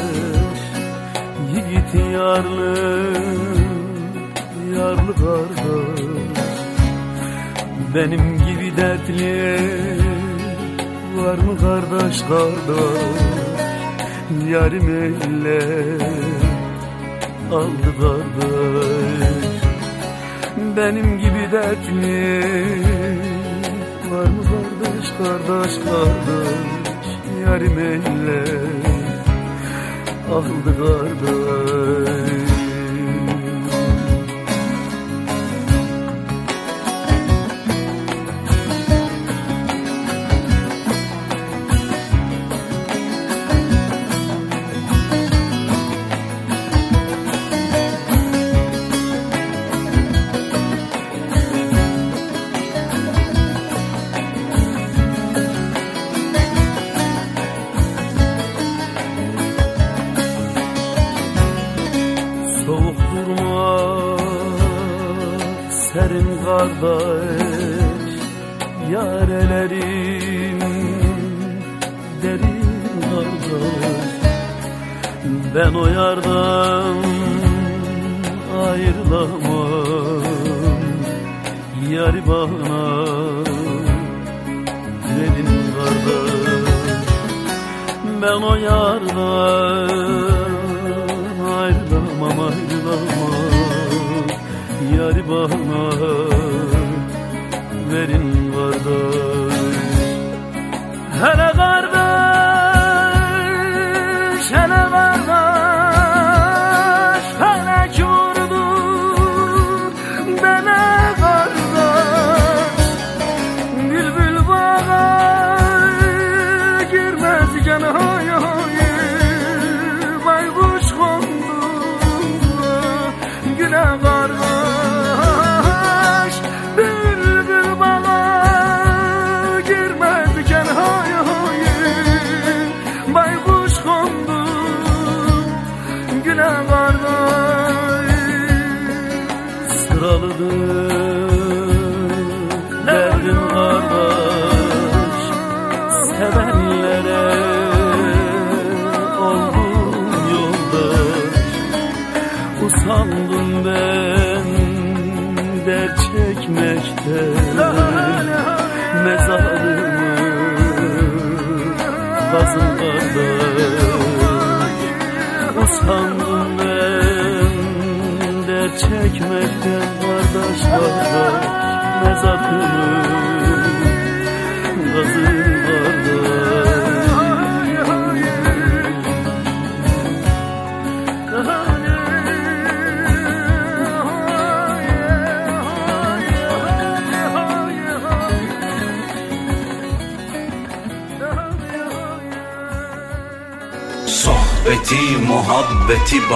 Yiğit yarlı yarlı kardeş. Benim gibi dertli var mı kardeş kardeş. Yarim elle aldı kardeş. Benim gibi dertli var mı kardeş kardeş kardeş Yarim elle aldı kardeş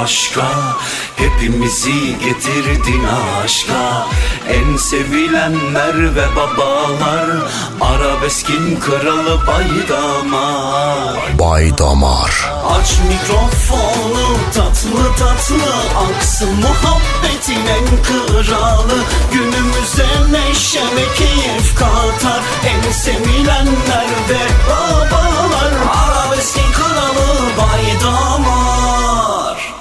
başka Hepimizi getirdin aşka. En sevilenler ve babalar Arabeskin kralı Baydamar. Baydamar. Aç mikrofonu tatlı tatlı Aksın muhabbetin en kralı. Günümüze neşe ve keyif katar En sevilenler ve babalar. Arabeskin kralı Baydamar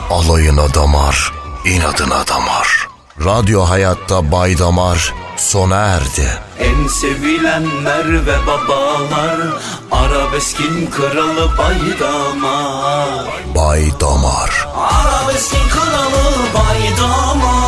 Alayına damar, inadına damar. Radyo Hayatta Baydamar sona erdi. En sevilenler ve babalar Arabeskin kralı Baydamar Baydamar. Arabeskin kralı Baydamar